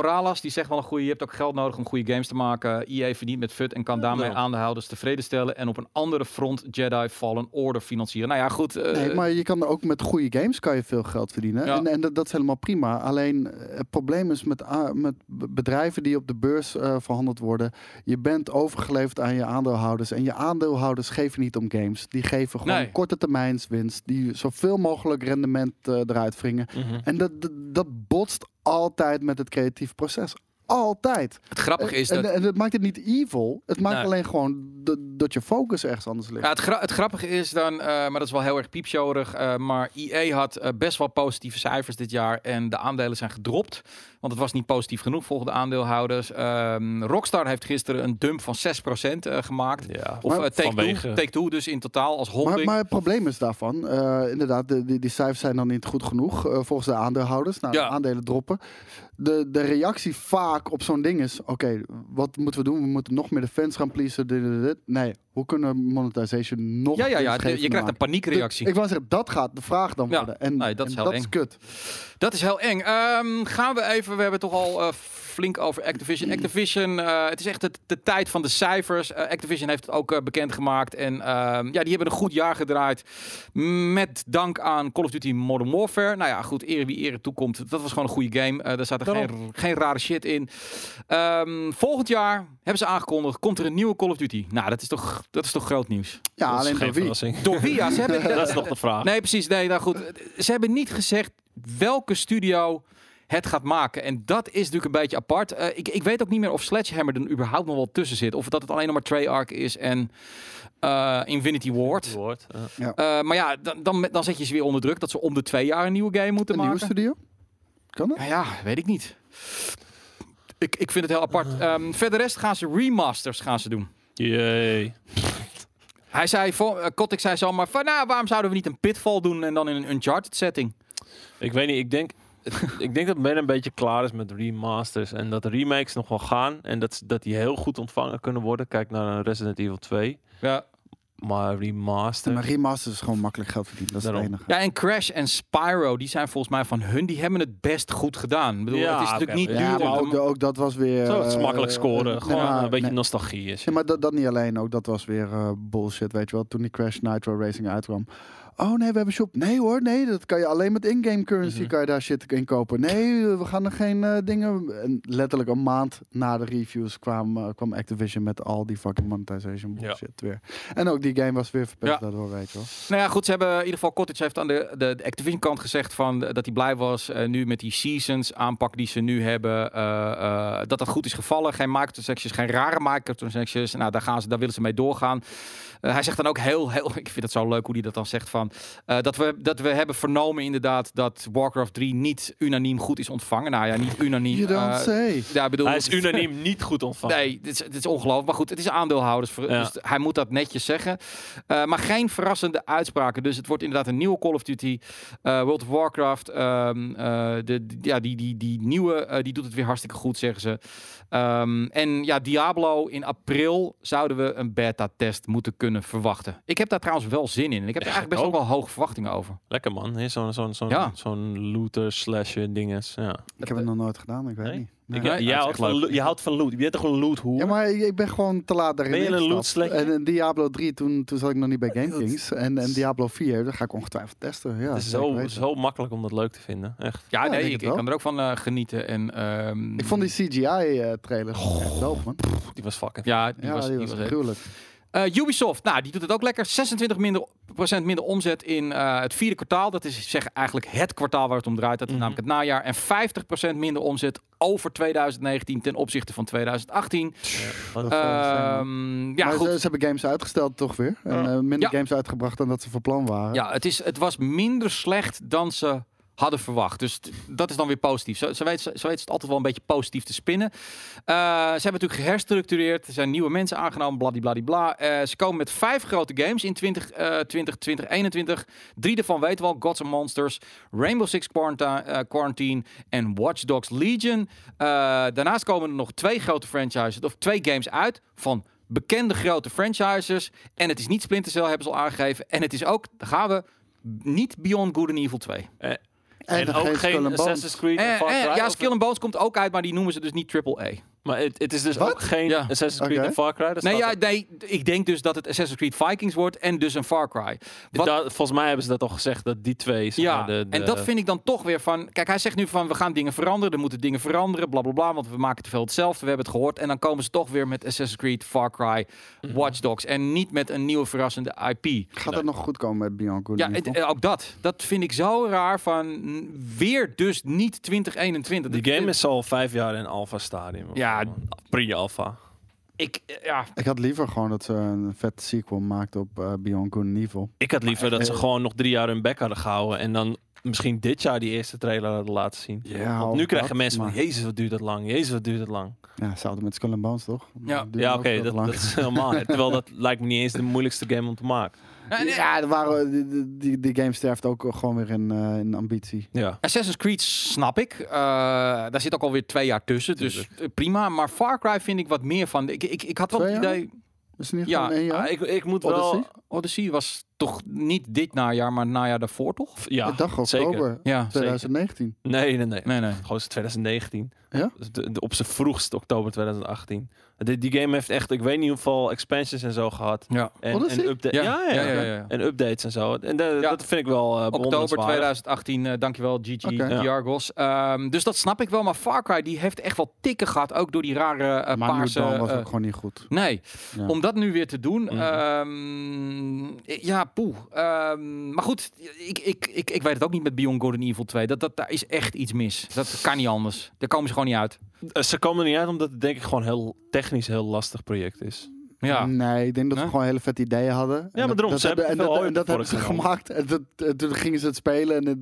Ralas, die zegt wel een goede, je hebt ook geld nodig om goede games te maken. EA verdient met FUT en kan daarmee
Ja.
aandeelhouders tevreden stellen. En op een andere front Jedi Fallen Order financieren. Nou ja, goed. eh,
Nee, maar je kan er ook met goede games kan je veel geld verdienen.
Ja.
En, en dat, dat is helemaal prima. Alleen eh, het probleem is met, met bedrijven die op de beurs verhandeld worden. Je bent overgeleverd aan je aandeelhouders. En je aandeelhouders geven niet om games. Die geven gewoon
Nee.
Korte termijnswinst. Die zoveel mogelijk rendement eh, eruit wringen.
Mhm.
En dat, dat, dat botst altijd met het creatieve proces. Altijd.
Het grappige is
en,
dat...
en het maakt het niet evil. Het maakt
Nee.
alleen gewoon dat- je focus ergens anders ligt.
Ja, het, gra- het grappige is dan, eh, maar dat is wel heel erg piepshowerig, eh, maar EA had eh, best wel positieve cijfers dit jaar en de aandelen zijn gedropt. Want het was niet positief genoeg volgens de aandeelhouders. Ehm, Rockstar heeft gisteren een dump van 6% eh, gemaakt.
Ja,
Of eh, Take-Two,
vanwege-
Take-Two dus in totaal als
Maar,
holding.
maar het probleem is daarvan, eh, inderdaad, de, die, die cijfers zijn dan niet goed genoeg volgens de aandeelhouders. Nou,
Ja.
de aandelen droppen. De, de reactie vaak op zo'n ding is, oké, wat moeten we doen? We moeten nog meer de fans gaan pleasen. Dit, dit, dit. Nee, hoe kunnen monetization nog
ja, ja, ja. Je krijgt een paniekreactie.
Ik wou zeggen, dat gaat de vraag dan
Ja.
worden. En,
Nee, dat is
en
heel
dat
eng.
is kut.
Dat is heel eng. Ehm, gaan we even, we hebben toch al eh, flink over Activision. Activision, eh, het is echt het- de tijd van de cijfers. Eh, Activision heeft het ook eh, bekendgemaakt. En ehm, ja, die hebben een goed jaar gedraaid. Met dank aan Call of Duty Modern Warfare. Nou ja, goed, eer wie eer toekomt. Dat was gewoon een goede game. Eh daar zat er geen, geen rare shit in. Ehm, volgend jaar hebben ze aangekondigd, komt er een nieuwe Call of Duty. Nou, dat is toch, dat is toch groot nieuws.
Ja,
dat
alleen door wie?
verrassing.
Door wie? Ja, ze hebben, <laughs>
Dat is nog de vraag.
Nee, precies. Nee, nou goed. Ze hebben niet gezegd welke studio het gaat maken. En dat is natuurlijk een beetje apart. Eh, ik, ik weet ook niet meer of Sledgehammer er überhaupt nog wel tussen zit. Of dat het alleen nog maar Treyarch is en eh, Infinity Ward.
Woord, ja.
Eh, maar ja, dan, dan, dan zet je ze weer onder druk dat ze om de twee jaar een nieuwe game moeten
Een nieuwe
maken.
studio? Kan dat?
Nou ja, weet ik niet. Ik, ik vind het heel apart. Ehm, verder rest gaan ze remasters gaan ze doen.
Jee.
Hij zei, voor, uh, Kotick zei zo maar van, nou, waarom zouden we niet een Pitfall doen en dan in een Uncharted setting?
Ik weet niet, ik denk, ik denk dat men een beetje klaar is met remasters. En dat remakes nog wel gaan. En dat, dat die heel goed ontvangen kunnen worden. Kijk naar een Resident Evil 2.
Ja.
Maar remaster...
Maar remasters is gewoon makkelijk geld verdienen. Dat is
Daarom.
het enige.
Ja, en Crash en Spyro, die zijn volgens mij van hun, die hebben het best goed gedaan. Ik bedoel,
Ja,
het is natuurlijk niet
Ja,
duur.
maar
om-
ook, ook dat was weer...
Zo, het is
eh,
makkelijk scoren.
eh,
Gewoon
nee, maar-
een beetje
nee.
nostalgie is.
Ja, maar dat, dat niet alleen. Ook dat was weer eh, bullshit, weet je wel. Toen die Crash Nitro Racing uitkwam. Oh nee, we hebben shop. Nee hoor, nee, dat kan je alleen met in-game currency
Mhm.
kan je daar shit in kopen. Nee, we gaan er geen eh, dingen... En letterlijk een maand na de reviews kwam, eh, kwam Activision met al die fucking monetization
Ja.
bullshit weer. En ook die game was weer verpest
Ja.
daardoor, weet je wel.
Nou ja, goed, ze hebben in ieder geval Cottage heeft aan de, de, de Activision kant gezegd van eh, dat hij blij was nu met die seasons aanpak die ze nu hebben, dat dat goed is gevallen. Geen microtransactions, geen rare microtransactions. Nou, daar gaan ze, daar willen ze mee doorgaan. Eh, hij zegt dan ook heel, heel, <laughs> ik vind het zo leuk hoe hij dat dan zegt van eh, dat we dat we hebben vernomen inderdaad dat Warcraft 3 niet unaniem goed is ontvangen. Nou ja, niet unaniem.
You don't
eh,
say.
ja, bedoel,
Hij is unaniem niet goed ontvangen.
Nee, dit is, dit is ongelooflijk. Maar goed, het is aandeelhouders.
Ja.
Dus hij moet dat netjes zeggen. Eh, maar geen verrassende uitspraken. Dus het wordt inderdaad een nieuwe Call of Duty. eh, World of Warcraft. ehm, eh, de, de- ja, die, die, die nieuwe, eh, die doet het weer hartstikke goed, zeggen ze. Ehm, en ja, Diablo in april zouden we een beta-test moeten kunnen verwachten. Ik heb daar trouwens wel zin in. Ik heb er
Ja,
eigenlijk best ook wel hoge verwachtingen over.
Lekker man. Zo'n zo'n zo'n
Ja.
zo'n looter slasher dinges. Ja.
Ik heb het nog nooit gedaan, ik weet
Nee?
niet.
Ik,
Nee.
Jij houdt van, lo- je houdt van loot. Je bent toch een loot hoer?
Ja, maar ik, ben gewoon te laat daarin
Ben je een?
En in Diablo 3, toen, toen zat ik nog niet bij <laughs> GameKings. En, en Diablo 4, daar ga ik ongetwijfeld testen. Ja,
het is zo,
weten.
zo makkelijk om dat leuk te vinden. Echt.
Ja,
Ja,
nee, ik, kan er ook van eh, genieten. En, ehm,
Ik vond die CGI-trailer echt dope, man.
Die was fucking.
Ja, die
ja,
was,
die
die
was
was
gruwelijk.
Eh, Ubisoft, nou, die doet het ook lekker. 26 minder, procent minder omzet in eh, het vierde kwartaal. Dat is zeg eigenlijk het kwartaal waar het om draait. Dat is
Mhm.
namelijk het najaar. En 50% minder omzet over 2019 ten opzichte van 2018.
Dat is wel insane, man.
Ehm, ja, goed.
Ze, ze hebben games uitgesteld toch weer. En
Ja.
eh, minder
Ja.
games uitgebracht dan dat ze van plan waren.
Ja, het, is, het was minder slecht dan ze hadden verwacht. Dus dat is dan weer positief. Zo, zo, weet, het altijd wel een beetje positief te spinnen. Eh, ze hebben natuurlijk geherstructureerd. Er zijn nieuwe mensen aangenomen, bladibladibla. Eh ze komen met vijf grote games in 20, eh 20, 2021. Drie daarvan weten we al. Gods and Monsters, Rainbow Six Quarantine, eh, en Watch Dogs Legion. Eh, daarnaast komen er nog twee grote franchises, of twee games uit van bekende grote franchises. En het is niet Splinter Cell, hebben ze al aangegeven. En het is ook, gaan we, niet Beyond Good and Evil 2.
En,
En ook
geen Skull.
Assassin's Creed.
Eh,
Far
eh,
Cry,
ja, and Bones komt ook uit, maar die noemen ze dus niet AAA.
Maar het, het is dus
Wat?
ook geen
Ja.
Assassin's Creed en Far Cry. Dat
Nee, ja, nee, ik denk dus dat het Assassin's Creed Vikings wordt en dus een Far Cry. Wat,
Da- volgens mij hebben ze dat al gezegd, dat die twee...
ja,
de, de-
en dat vind ik dan toch weer van... Kijk, hij zegt nu van, we gaan dingen veranderen, er moeten dingen veranderen, bla bla bla, want we maken te veel hetzelfde, we hebben het gehoord. En dan komen ze toch weer met Assassin's Creed, Far Cry,
Mhm.
Watch Dogs en niet met een nieuwe verrassende IP.
Gaat het nog goed komen met Good
Ja, het- ook dat. Dat vind ik zo raar van weer dus niet 2021.
Die
Dat-
game is al vijf jaar in alpha stadium.
Ja.
Pre-alpha.
Ik, eh, ja,
Ik had liever gewoon dat ze een vet sequel maakten op eh, Beyond Good and Evil.
Ik had liever dat ze
eh,
gewoon nog drie jaar hun bek hadden gehouden. En dan misschien dit jaar die eerste trailer hadden laten zien.
Ja,
Want nu krijgen
dat,
mensen van, jezus wat duurt dat lang. Jezus wat duurt dat lang.
Ja, hetzelfde met Skull and Bones, toch?
Ja.
Ja oké, dat,
lang.
dat is helemaal. <laughs> Terwijl dat lijkt me niet eens de moeilijkste game om te maken.
Ja, nee,
Ja, er waren, die, die- game sterft ook gewoon weer in, eh, in ambitie.
Ja.
Assassin's Creed snap ik. Eh, daar zit ook alweer twee jaar tussen. Dus prima. Maar Far Cry vind ik wat meer van. Ik, ik, ik had wel het idee.
Is het niet
Ja,
gewoon één jaar?
Ik, ik moet
Odyssey?
wel...
Odyssey was toch niet dit najaar, maar het najaar daarvoor toch?
Ja,
ik dacht
zeker.
oktober
Ja,
2019.
Nee, nee, nee.
Nee, nee.
Gewoon is 2019.
Ja?
Dus op zijn vroegst oktober 2018. Die, die game heeft echt, ik weet niet hoeveel expansions en zo gehad.
Ja.
En, en updates.
Ja,
Ja, ja,
ja,
ja,
ja, ja.
En updates en zo. En de-
Ja.
dat vind ik wel uh,
Oktober 2018, eh, dankjewel GG,
Oké.
Ja.
Jargos. Ehm, dus dat snap ik wel. Maar Far Cry die heeft echt wel tikken gehad. Ook door die rare eh,
maar
paarse...
Dawn was ook gewoon niet goed.
Nee,
Ja.
om dat nu weer te doen.
Mhm.
ehm, ja, poeh. Ehm, maar goed, ik, ik, ik, ik weet het ook niet met Beyond Good and Evil 2. Dat, dat, daar is echt iets mis. Dat kan niet anders. Daar komen ze gewoon niet uit.
Eh, Ze komen er niet uit omdat het denk ik gewoon heel technisch heel lastig project is.
Ja.
Nee, ik denk dat ze gewoon hele vette ideeën hadden. En
maar
dat-
daarom,
dat
ze hebben
en
veel
dat, en dat hebben ze gemaakt. En dat, en toen gingen ze het spelen en het,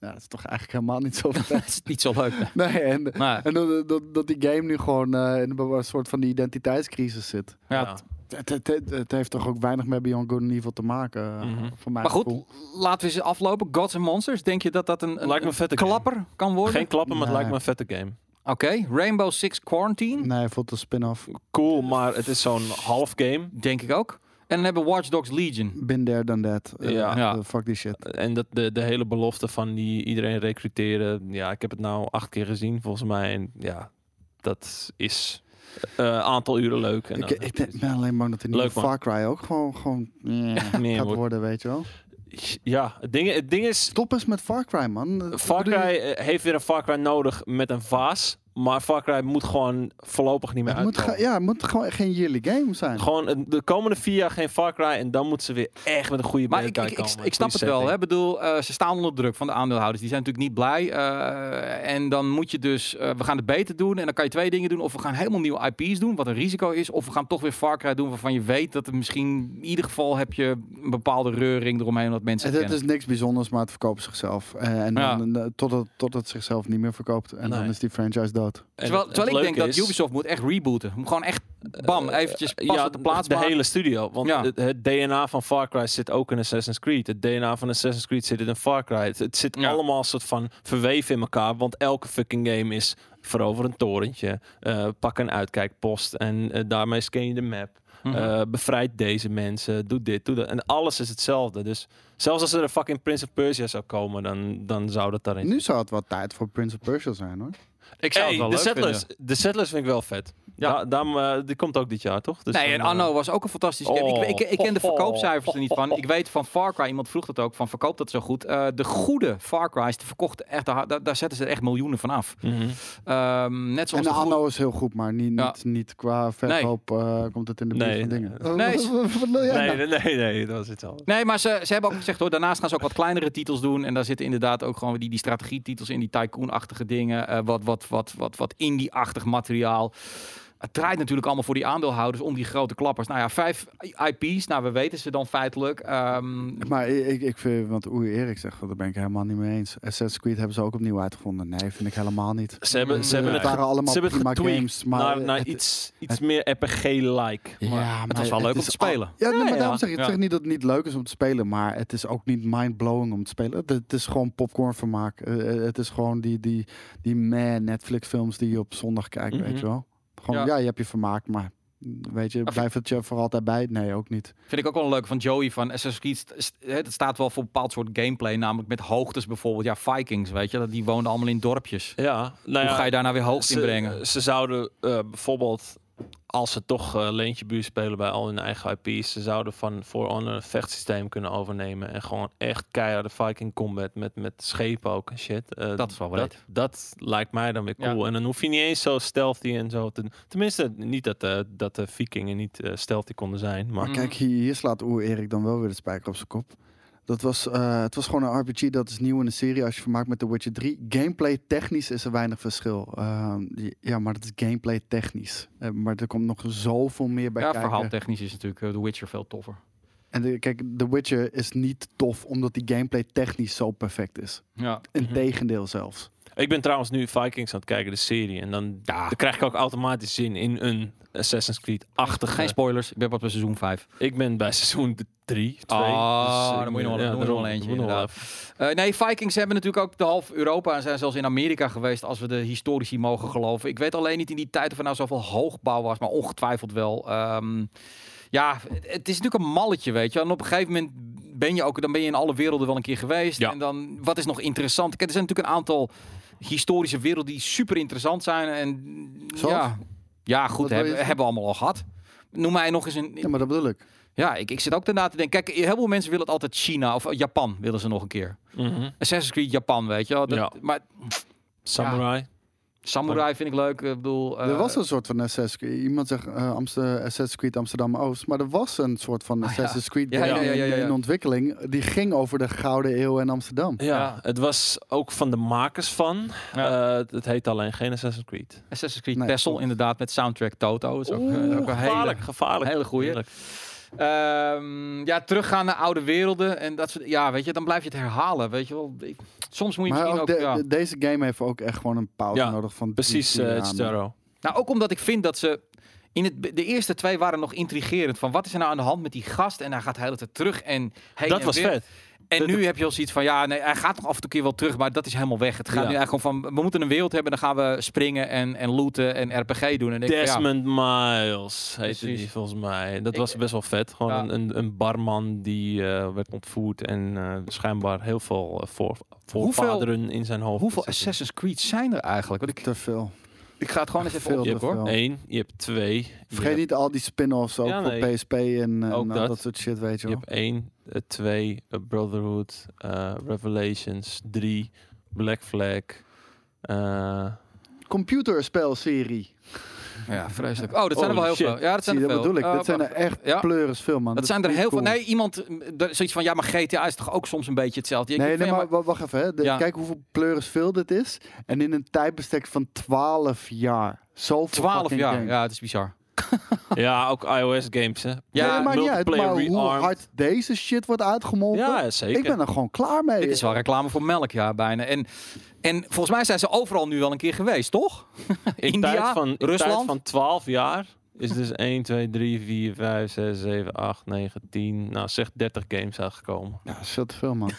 ja, dat is toch eigenlijk helemaal niet zo <laughs> vet.
Het is niet zo leuk.
Nee, en,
Maar,
en dat, dat, dat die game nu gewoon eh, in een soort van die identiteitscrisis zit.
ja.
Ja.
Het, het, het, het heeft toch ook weinig met Beyond Good and Evil te maken, eh,
Mhm.
voor mij.
maar goed, laten we ze aflopen. Gods and Monsters. Denk je dat dat een, een,
game.
klapper kan worden?
Geen klappen, maar het lijkt me een vette game.
Oké, Rainbow Six Quarantine.
Nee, voelt een spin-off.
Cool, maar het is zo'n half game.
Denk ik ook. En dan hebben we Watch Dogs Legion.
Been there, done that. Eh,
Ja.
Ja.
eh, fuck die shit.
En dat de, de hele belofte van die iedereen recruteren. Ja, ik heb het nou acht keer gezien volgens mij. En ja, dat is een aantal uren leuk. En
Ik,
dan-
ik denk- ben alleen bang dat de nieuwe. Far Cry ook gewoon, gewoon <laughs>
Meer
gaat worden, weet je wel.
Ja, het ding, het ding is...
Stop eens met Far Cry, man.
Far Cry eh, heeft weer een Far Cry nodig met een vaas. Maar Far Cry moet gewoon voorlopig niet meer
Het moet,
uitkomen.
ja, het moet gewoon geen yearly game zijn.
Gewoon een- de komende vier jaar geen Far Cry. En dan moeten ze weer echt met een goede
Maar ik,
guy
ik, ik,
komen.
ik snap het wel. Hè? Ik bedoel, eh, ze staan onder druk van de aandeelhouders. Die zijn natuurlijk niet blij. eh, en dan moet je dus, eh, we gaan het beter doen. En dan kan je twee dingen doen. Of we gaan helemaal nieuwe IP's doen, wat een risico is. Of we gaan toch weer Far Cry doen, waarvan je weet dat er misschien... In ieder geval heb je een bepaalde reuring eromheen, dat mensen
Het,
het
het is niks bijzonders, maar het verkoopt zichzelf. Eh, en
Ja.
dan, eh, totdat, totdat het zichzelf niet meer verkoopt. En dan is die franchise dood.
En
Terwijl,
het-
terwijl
het
ik denk dat
is-
Ubisoft moet echt rebooten. Moet gewoon echt, bam, eventjes pas
ja,
op de plaats
de
maken.
hele studio. Want
Ja.
het, het DNA van Far Cry zit ook in Assassin's Creed. Het DNA van Assassin's Creed zit in Far Cry. Het, het zit
Ja.
allemaal soort van verweven in elkaar. Want elke fucking game is verover een torentje. eh, pak een uitkijkpost en eh, daarmee scan je de map.
Mhm.
eh, bevrijd deze mensen. Doe dit, doe dat. En alles is hetzelfde. Dus zelfs als er een fucking Prince of Persia zou komen, dan, dan zou dat daarin
Nu zou het wat tijd voor Prince of Persia zijn, hoor.
Ik zou
Hey,
het wel
de
leuk
Settlers.
vinden.
De Settlers vind ik wel vet.
Ja.
Ja. daarom, eh, die komt ook dit jaar, toch? Dus
Nee, en
eh,
Anno was ook een fantastische game.
Oh.
Ik, ik, ik ken de verkoopcijfers er niet van. Ik weet van Far Cry, iemand vroeg dat ook, van verkoopt dat zo goed. Eh, de goede Far Cry's, die verkochten echt, daar, daar zetten ze echt miljoenen van af.
mhm.
Ehm, net
En
zoals
de
de goede-
Anno is heel goed, maar niet,
Ja.
niet, niet qua verkoop eh, komt het in de buurt
Nee,
van dingen.
nee. <laughs>
Eh,
Nee,
wat- wat- wat nou?
nee, nee, nee, dat was iets anders.
Nee, maar ze, ze hebben ook gezegd hoor, daarnaast gaan ze ook wat kleinere titels doen. En daar zitten inderdaad ook gewoon die, die strategietitels in, die tycoon-achtige dingen. eh, wat, wat, wat, wat, wat indie-achtig materiaal. Het draait natuurlijk allemaal voor die aandeelhouders om die grote klappers. Nou ja, vijf IP's, nou we weten ze dan feitelijk. Ehm,
Maar ik, ik vind, want Oei Erik zegt, daar ben ik helemaal niet mee eens. Assassin's Creed hebben ze ook opnieuw uitgevonden. Nee, vind ik helemaal niet.
Ze hebben, ze
Mm,
hebben
het waren allemaal
ze hebben het
games, maar
naar, naar
het-
iets, iets meer RPG-like.
Ja, maar
het was wel leuk om te spelen.
Ja, nee, maar
ja.
daarom zeg ik, ik zeg niet dat het niet leuk is om te spelen, maar het is ook niet mind-blowing om te spelen. Het, het is gewoon popcorn vermaak. Eh, eh, het is gewoon die, die, die meh Netflix films die je op zondag kijkt,
Mhm.
weet je wel. Gewoon,
Ja.
ja. je hebt je vermaakt, maar Weet je, blijft het je voor altijd bij? Nee, ook niet.
Vind ik ook wel een leuk van Joey van Assassin's Creed. Het staat wel voor een bepaald soort gameplay, namelijk met hoogtes bijvoorbeeld. Ja, Vikings, weet je, dat- die woonden allemaal in dorpjes.
Ja, nou ja,
Hoe ga je daar nou weer hoogte in
ze,
brengen?
Ze zouden eh, bijvoorbeeld, als ze toch eh leentje buur spelen bij al hun eigen IP's, ze zouden van For Honor een vechtsysteem kunnen overnemen en gewoon echt keiharde Viking combat met, met schepen ook en shit. Eh,
Dat is wel
dat,
breed.
dat lijkt mij dan weer
Ja.
cool. En dan hoef je niet eens zo stealthy en zo te Tenminste, niet dat, eh, dat de vikingen niet stealthy konden zijn, maar...
Kijk, hier, hier slaat Oer Erik dan wel weer de spijker op zijn kop. Dat was, eh, het was gewoon een RPG, dat is nieuw in de serie als je vermaakt met The Witcher 3. Gameplay technisch is er weinig verschil. Ehm, ja, maar dat is gameplay technisch. Eh, maar er komt nog zoveel meer bij
Ja,
kijken.
verhaaltechnisch is natuurlijk eh, The Witcher veel toffer.
En de, kijk, The Witcher is niet tof omdat die gameplay technisch zo perfect is.
Ja.
Integendeel zelfs.
Ik ben trouwens nu Vikings aan het kijken, de serie. En dan, dan krijg ik ook automatisch zin in een Assassin's Creed-achtige...
Geen spoilers, ik ben pas bij seizoen 5.
Ik ben bij seizoen 3, 2.
Ah, dan moet je nog we nog wel eentje. Eh, nee, Vikings hebben natuurlijk ook de half Europa en zijn zelfs in Amerika geweest, als we de historici mogen geloven. Ik weet alleen niet in die tijd of er nou zoveel hoogbouw was, maar ongetwijfeld wel. Ehm, ja, het, het is natuurlijk een malletje, weet je. En op een gegeven moment ben je ook, dan ben je in alle werelden wel een keer geweest.
Ja.
En dan, wat is nog interessant? Kijk, er zijn natuurlijk een aantal historische werelden die super interessant zijn. En
Zoals?
ja, ja, goed, hebben, hebben we allemaal al gehad. Noem mij nog eens een,
Ja, maar dat bedoel ik.
ja, ik, ik zit ook daarna te denken. Kijk, heel veel mensen willen het altijd China of Japan willen ze nog een keer.
Mhm.
Assassin's Creed Japan, weet je wel. Dat,
Ja.
Maar
Samurai.
Samurai vind ik leuk. Ik bedoel, eh,
er was een soort van Assassin's Creed. Iemand zegt eh, Assassin's Creed Amsterdam-Oost. Maar er was een soort van
Ah.
Assassin's Creed
Ja, ja,
game
ja, ja, ja,
in-
ja.
in ontwikkeling. Die ging over de Gouden Eeuw in Amsterdam.
Ja,
Ja.
het was ook van de makers van.
Ja.
Eh, het- heet alleen geen Assassin's Creed.
Assassin's Creed
klopt.
inderdaad, met soundtrack Toto. Is ook,
Oeh,
eh, ook een hele,
gevaarlijk, gevaarlijk.
hele goeie. Ehm, ja, teruggaan naar oude werelden. En dat soort, ja, weet je, dan blijf je het herhalen. Weet je wel. Ik- soms moet je
Maar
misschien
ook
ook.
de-
ja.
de- deze game heeft ook echt gewoon een pauze
Ja,
nodig van
Precies, eh
jaar,
Chitaro.
Nou, ook omdat ik vind dat ze. In het, de eerste twee waren nog intrigerend. Van wat is er nou aan de hand met die gast? En hij gaat de hele tijd terug. En heen
Dat
en
was
weer.
vet.
En
De-
nu heb je al zoiets van, ja, nee, hij gaat nog af en toe keer wel terug, maar dat is helemaal weg. Het gaat
Ja.
nu eigenlijk gewoon van, we moeten een wereld hebben, dan gaan we springen en, en looten en RPG doen. En ik, denk, ja,
Desmond Miles heette die volgens mij. Dat
Ik-
was best wel vet. Gewoon
Ja.
een, een, een barman die eh, werd ontvoerd en eh, schijnbaar heel veel eh, voor, voorvaderen in zijn hoofd.
hoeveel. Assassin's Creed zijn er eigenlijk? Want ik,
Te veel.
Ik ga het gewoon eens even
Je hebt
veel.
één, je hebt twee. je
Vergeet
hebt-
niet al die spin-offs ook
Ja,
voor. PSP en, en
Ook
al dat.
dat.
soort shit, weet je
Je
wel.
hebt één, eh, twee, eh, Brotherhood, eh, Revelations, drie, Black Flag. eh,
Computerspelserie.
Ja, vreselijk. Oh, dat zijn er wel heel
shit.
veel. Ja, dat zijn
Zie,
er
dat
veel.
bedoel ik.
Eh,
dat zijn er echt
Ja.
pleuris veel, man.
Dat zijn er heel veel. Nee, iemand, er- zoiets van, ja, maar GTA is toch ook soms een beetje hetzelfde. Ik
Nee, nee, maar, wacht even. Hè. De-
Ja.
Kijk hoeveel pleuris veel dit is. En in een tijdbestek van 12 jaar. Zoveel
12
fucking
jaar.
games.
Ja, het is bizar. <laughs>
ja, ook iOS games, hè?
Ja,
nee, niet uit. Maar
multiplayer
hoe hard deze shit wordt uitgemolken.
Ja, zeker.
ik ben er gewoon klaar mee.
Dit is wel reclame voor melk, ja, bijna. En, en volgens mij zijn ze overal nu wel een keer geweest, toch? <laughs>
in
India,
tijd van, in
Rusland.
tijd van 12 jaar is dus 1, 2, 3, 4, 5, 6, 7, 8, 9, 10, nou zeg 30 games uitgekomen.
Ja, dat is veel te veel, man. <laughs>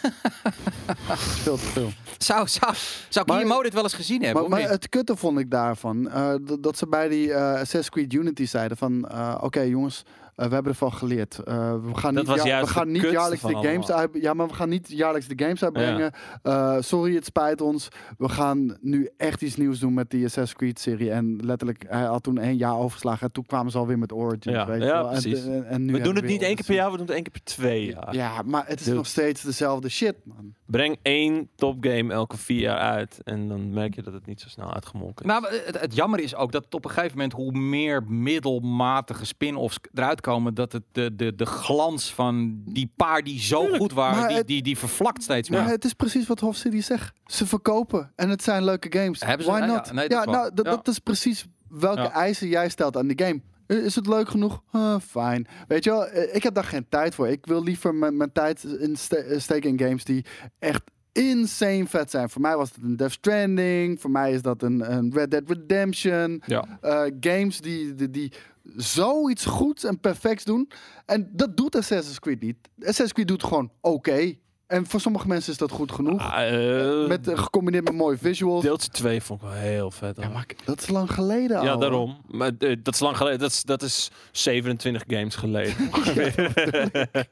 Dat is veel te veel.
Zou, zou, zou
Maar-
Guillermo dit wel eens gezien hebben?
Maar, het kutte vond ik daarvan. eh, dat, dat ze bij die eh, Assassin's Creed Unity zeiden van... eh, Oké jongens, we hebben ervan geleerd. Eh, we gaan
Dat
niet,
was
ja-
juist
we gaan niet jaarlijks de games uit, Ja, maar we gaan niet jaarlijks de games uitbrengen. Eh, sorry, het spijt ons. We gaan nu echt iets nieuws doen met die Assassin's Creed serie. En letterlijk, hij had toen één jaar overgeslagen. En toen kwamen ze alweer met Origins.
Ja,
weet
ja, precies.
En, en, nu
We doen het niet één keer per jaar, we doen het één keer per twee jaar.
Ja, maar het is
Dude.
nog steeds dezelfde shit, man.
Breng één topgame elke vier jaar uit en dan merk je dat het niet zo snel uitgemolken is.
Nou, het, het jammer is ook dat het op een gegeven moment, hoe meer middelmatige spin-offs eruit komen, dat het de, de, de glans van die paar die zo
Tuurlijk,
goed waren, die,
het-
die, die vervlakt steeds meer.
Maar het is precies wat Hof City zegt. Ze verkopen en het zijn leuke games.
Hebben ze-
Why not?
ja, nee, dat
ja, nou, dat,
Ja.
dat is precies welke eisen jij stelt aan de game. Is het leuk genoeg? Eh, Fijn. Weet je wel, eh, ik heb daar geen tijd voor. Ik wil liever mijn, mijn tijd in ste- eh, steken in games die echt insane vet zijn. Voor mij was het een Death Stranding. Voor mij is dat een, een Red Dead Redemption.
Ja.
Eh, games die, die, die zoiets goeds en perfects doen. En dat doet Assassin's Creed niet. Assassin's Creed doet gewoon oké. En voor sommige mensen is dat goed genoeg.
Ah, eh,
met, eh, gecombineerd met mooie visuals.
deeltje 2 vond ik wel heel vet.
Ja, maar dat is lang geleden al.
Ja, daarom. Maar eh, dat is lang geleden. Dat is, dat is 27 games geleden. <laughs> <laughs>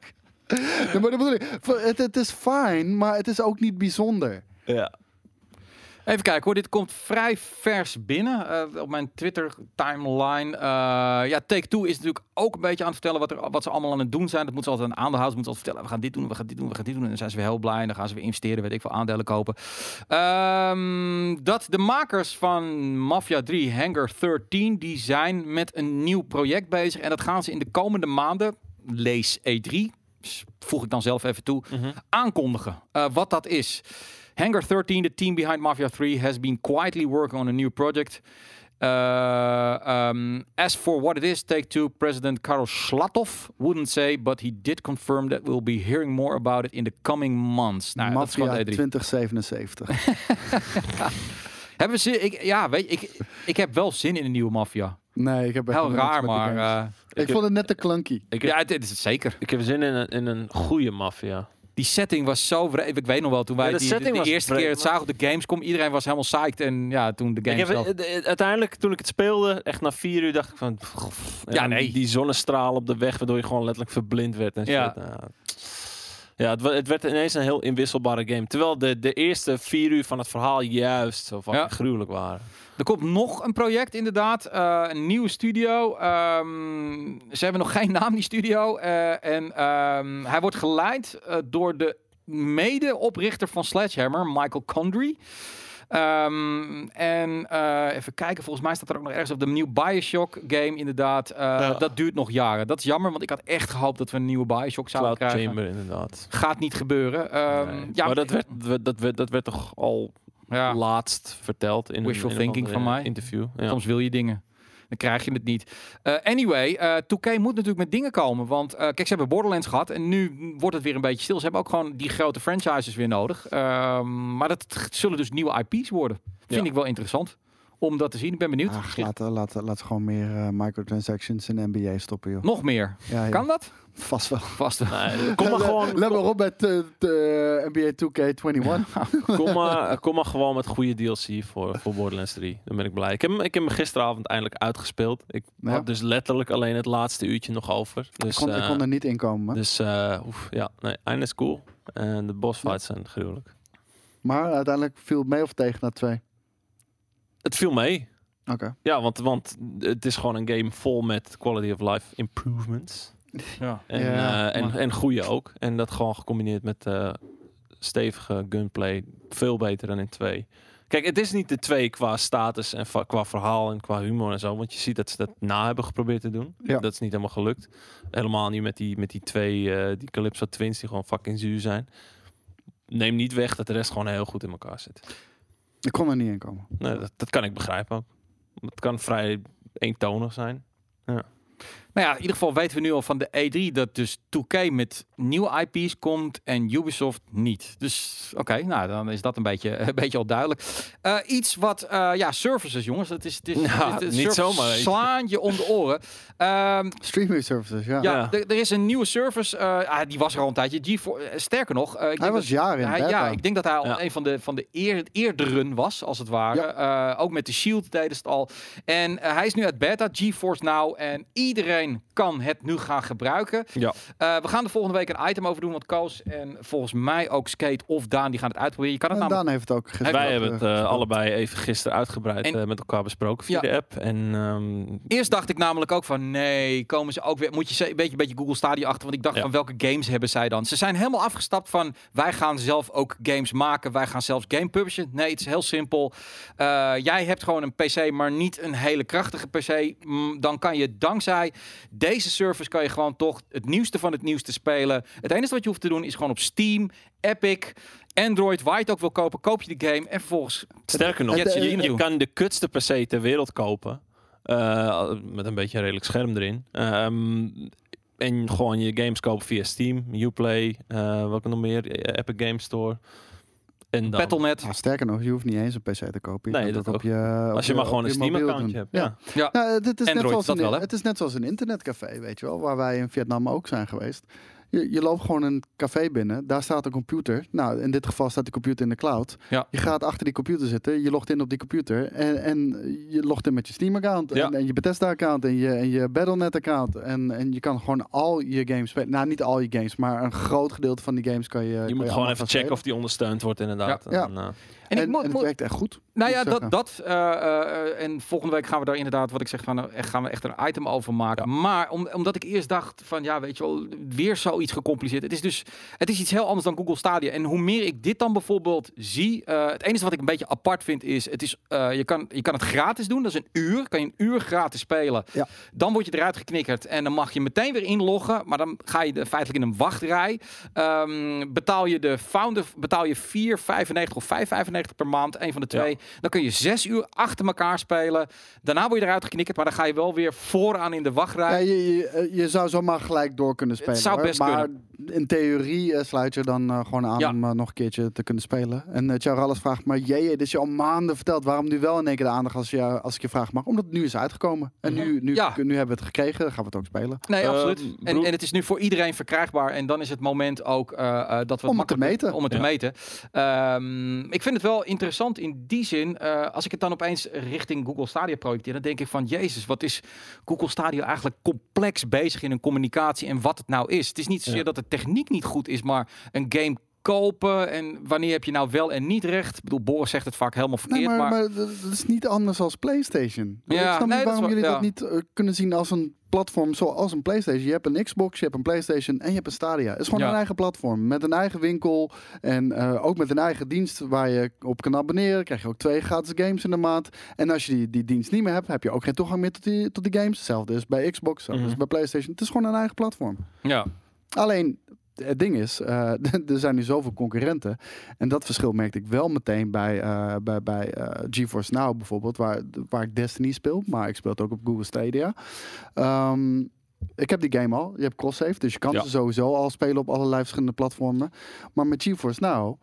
Ja, maar dat bedoel ik. Het is fijn, maar het is ook niet bijzonder.
ja.
Even kijken hoor, dit komt vrij vers binnen eh, op mijn Twitter timeline. Eh, ja, Take-Two is natuurlijk ook een beetje aan het vertellen wat, er, wat ze allemaal aan het doen zijn. Dat moeten ze altijd aan aandeelhouders moeten ze altijd vertellen. We gaan dit doen, we gaan dit doen, we gaan dit doen. En dan zijn ze weer heel blij en dan gaan ze weer investeren, weet ik veel, aandelen kopen. Ehm, dat de makers van Mafia 3, Hangar 13, die zijn met een nieuw project bezig. En dat gaan ze in de komende maanden, lees E3, s- voeg ik dan zelf even toe,
Mhm.
aankondigen uh, wat dat is. Hangar 13, the team behind Mafia 3, has been quietly working on a new project. Uh, um, as for what it is, Take-Two President Karel Slatov wouldn't say, but he did confirm that we'll be hearing more about it in the coming months. Nou,
Mafia
E3.
2077. <laughs>
Hebben we zin? Ik, ja, weet je, ik, ik heb wel zin in een nieuwe Mafia.
nee, ik heb echt
Heel
niks
raar,
met die
maar...
games.
eh,
ik vond het net te clunky.
Ik heb,
ja, het, het is het zeker.
ik heb zin in een, in een goede maffia.
Die setting was zo vreemd. Ik weet nog wel, toen wij
Ja, de
die, de, eerste
vreemd,
keer het zagen op de Gamescom, iedereen was helemaal psyched. En ja, toen de
Ik
game
heb,
zelf...
uiteindelijk, toen ik het speelde, echt na vier uur dacht ik van... pff,
Ja, nee.
Die zonnestraal op de weg, waardoor je gewoon letterlijk verblind werd en
Ja.
shit. Ja, ja het, het werd ineens een heel inwisselbare game. Terwijl de, de eerste vier uur van het verhaal juist zo
Ja.
gruwelijk waren.
Er komt nog een project, inderdaad. eh, een nieuwe studio. Ehm, ze hebben nog geen naam, die studio. Eh, en ehm, hij wordt geleid eh, door de mede-oprichter van Sledgehammer, Michael Condrey. Ehm, en eh, even kijken, volgens mij staat er ook nog ergens op de nieuwe Bioshock game, inderdaad. Eh,
Ja.
Dat duurt nog jaren. Dat is jammer, want ik had echt gehoopt dat we een nieuwe Bioshock zouden
Cloud
krijgen.
Chamber, inderdaad.
Gaat niet gebeuren. Ehm,
Nee.
ja,
maar dat werd, dat, werd, dat werd toch al
ja.
laatst verteld in
Wishful
een, in
thinking van mij.
interview. Ja.
Soms wil je dingen. Dan krijg je het niet. Eh, anyway, eh 2K moet natuurlijk met dingen komen. Want eh, kijk, ze hebben Borderlands gehad. En nu wordt het weer een beetje stil. Ze hebben ook gewoon die grote franchises weer nodig. Ehm, maar dat zullen dus nieuwe IP's worden. Vind
Ja.
ik wel interessant. Om dat te zien. Ik ben benieuwd.
Ach, laat, laat, laat gewoon meer eh, microtransactions in NBA stoppen, joh.
Nog meer.
Ja, ja.
Kan dat?
Vast wel.
Vast wel.
Nee, <laughs> kom maar gewoon,
Let maar op met eh, de NBA 2K21.
kom maar, kom maar gewoon met goede DLC voor, voor Borderlands 3. Dan ben ik blij. Ik heb, hem- ik heb hem gisteravond eindelijk uitgespeeld. Ik
Ja.
had dus letterlijk alleen het laatste uurtje nog over. Dus,
ik, kon, ik
eh,
kon er niet in komen.
dus eh, oef, ja, nee, einde is cool. En de boss fights zijn gruwelijk.
Maar uiteindelijk viel het mee of tegen na twee.
Het viel mee.
Oké.
Ja, want, want het is gewoon een game vol met quality of life improvements.
Ja.
En,
Ja,
eh, en, en goede ook. En dat gewoon gecombineerd met eh, stevige gunplay. Veel beter dan in 2. Kijk, het is niet de 2 qua status en qua verhaal en qua humor en zo. Want je ziet dat ze dat na hebben geprobeerd te doen.
Ja.
Dat is niet helemaal gelukt. Helemaal niet met die, met die twee, eh, die Calypso Twins die gewoon fucking zuur zijn. Neem niet weg dat de rest gewoon heel goed in elkaar zit.
Ik kon er niet in komen.
Nee, dat, dat kan ik begrijpen ook. Het kan vrij eentonig zijn.
Nou ja, in ieder geval weten we nu al van de E3 dat dus 2K met nieuwe IP's komt en Ubisoft niet. Dus oké, nou dan is dat een beetje, <laughs> een beetje al duidelijk. Eh, iets wat, eh, ja, services jongens. Het is, het is,
Ja,
het is-
niet zomaar.
Slaan je om de oren. Ehm,
Streaming services, ja.
ja,
Ja.
er- is een nieuwe service. eh, ah, die was er al een tijdje. GeForce, sterker nog, eh, ik
Hij
denk
was
dat-
jaren in
hij-
beta.
ja, ik denk dat hij al
Ja.
een van de, van de eer, eerderen was, als het ware. Eh, ook met de Shield deden ze het al. En hij is nu uit beta, GeForce Now. En iedereen kan het nu gaan gebruiken.
Ja.
Eh, we gaan er volgende week een item over doen. Want Koos en volgens mij ook Skate of Daan, die gaan het uitproberen. Je kan het
En
namelijk...
Daan heeft het ook gisteren
Wij
ook,
hebben het allebei even gisteren uitgebreid
En-
eh, met elkaar besproken via
Ja.
de app. En ehm,
Eerst dacht ik namelijk ook van nee, komen ze ook weer. Moet je ze- een beetje, een beetje Google Stadia achter. Want ik dacht
Ja.
van welke games hebben zij dan? Ze zijn helemaal afgestapt van wij gaan zelf ook games maken. Wij gaan zelfs game publishen. Nee, het is heel simpel. Eh, jij hebt gewoon een PC, maar niet een hele krachtige PC. Mm, dan kan je dankzij deze service kan je gewoon toch het nieuwste van het nieuwste spelen. Het enige wat je hoeft te doen is gewoon op Steam, Epic, Android, waar je het ook wil kopen, koop je de game en vervolgens
sterker nog, je, kan de kutste PC ter wereld kopen. eh, met een beetje een redelijk scherm erin. Ehm, en gewoon je games kopen via Steam, Uplay, eh welke nog meer? Eh, Epic Game Store. En dan,
Battle.net.
Nou, sterker nog, je hoeft niet eens een PC te kopen. Je
Nee, dat
op je, op
als je
je-
maar gewoon een Steam-accountje hebt. Ja.
Ja.
Nou, het, is net zoals
dat
een,
wel, hè?
het is net zoals een internetcafé, weet je wel, waar wij in Vietnam ook zijn geweest. Je, je loopt gewoon een café binnen, daar staat een computer. Nou, in dit geval staat die computer in de cloud.
Ja.
Je gaat achter die computer zitten, je logt in op die computer en, en je logt in met je Steam-account
Ja.
en, en je Bethesda-account en je, en je Battle.net-account. En, en je kan gewoon al je games spelen. Nou, niet al je games, maar een groot gedeelte van die games kan je.
Je moet gewoon even checken of die ondersteund wordt inderdaad.
Ja.
En, eh,
En,
En,
ik moet,
en het werkt echt goed.
Nou ja, dat, dat eh, eh, en volgende week gaan we daar inderdaad, wat ik zeg, van, echt, gaan we echt een item over maken. Maar om, omdat ik eerst dacht van, ja, weet je wel, weer zoiets gecompliceerd. Het is dus, het is iets heel anders dan Google Stadia. En hoe meer ik dit dan bijvoorbeeld zie, eh, het enige wat ik een beetje apart vind is, het is, je, kan, je kan het gratis doen, dat is een uur, kan je een uur gratis spelen.
Ja.
Dan word je eruit geknikkerd en dan mag je meteen weer inloggen, maar dan ga je de, feitelijk in een wachtrij. Ehm, betaal je de founder, betaal je 4,95 of 5,95 per maand, een van de twee. Dan kun je zes uur achter elkaar spelen. Daarna word je eruit geknikkerd, maar dan ga je wel weer vooraan in de wachtrij.
Ja, je, je, eh, je zou zomaar gelijk door kunnen spelen.
zou
hoor.
best
maar in theorie eh, sluit je dan eh, gewoon aan
Ja.
om eh, nog een keertje te kunnen spelen. En uh, Charles vraagt, maar jee, dit is je al maanden verteld. Waarom nu wel in één keer de aandacht als, je, als ik je vraag mag? Omdat het nu is uitgekomen. En nu, nu,
Ja.
nu hebben we het gekregen, dan gaan we het ook spelen.
Nee, absoluut. En, en het is nu voor iedereen verkrijgbaar. En dan is het moment ook eh, eh, dat we
Om het te meten.
Om het te meten. Ehm, ik vind het wel interessant in die zin. eh, als ik het dan opeens richting Google Stadia projecteer, dan denk ik van Jezus, wat is Google Stadia eigenlijk complex bezig in een communicatie en wat het nou is. Het is niet zozeer
Ja.
dat de techniek niet goed is, maar een game kopen en wanneer heb je nou wel en niet recht. Ik bedoel, Boris zegt het vaak helemaal verkeerd,
Nee, maar,
maar,
maar dat is niet anders als PlayStation.
Ja,
ik snap
nee,
niet waarom jullie dat niet eh, kunnen zien als een platform zoals een PlayStation. Je hebt een Xbox, je hebt een PlayStation en je hebt een Stadia. Het is gewoon
Ja.
een eigen platform met een eigen winkel en eh, ook met een eigen dienst waar je op kan abonneren. Krijg je ook twee gratis games in de maand. En als je die, die dienst niet meer hebt, heb je ook geen toegang meer tot die, tot die games. Hetzelfde is bij Xbox, hetzelfde is
Mhm.
bij PlayStation. Het is gewoon een eigen platform.
ja.
Alleen, het ding is, eh, <laughs> er zijn nu zoveel concurrenten. En dat verschil merkte ik wel meteen bij, eh, bij, bij eh, GeForce Now bijvoorbeeld, waar, waar ik Destiny speel. Maar ik speel het ook op Google Stadia. Ehm, ik heb die game al. Je hebt cross-save, dus je kan
Ja.
ze sowieso al spelen op allerlei verschillende platformen. Maar met GeForce Now...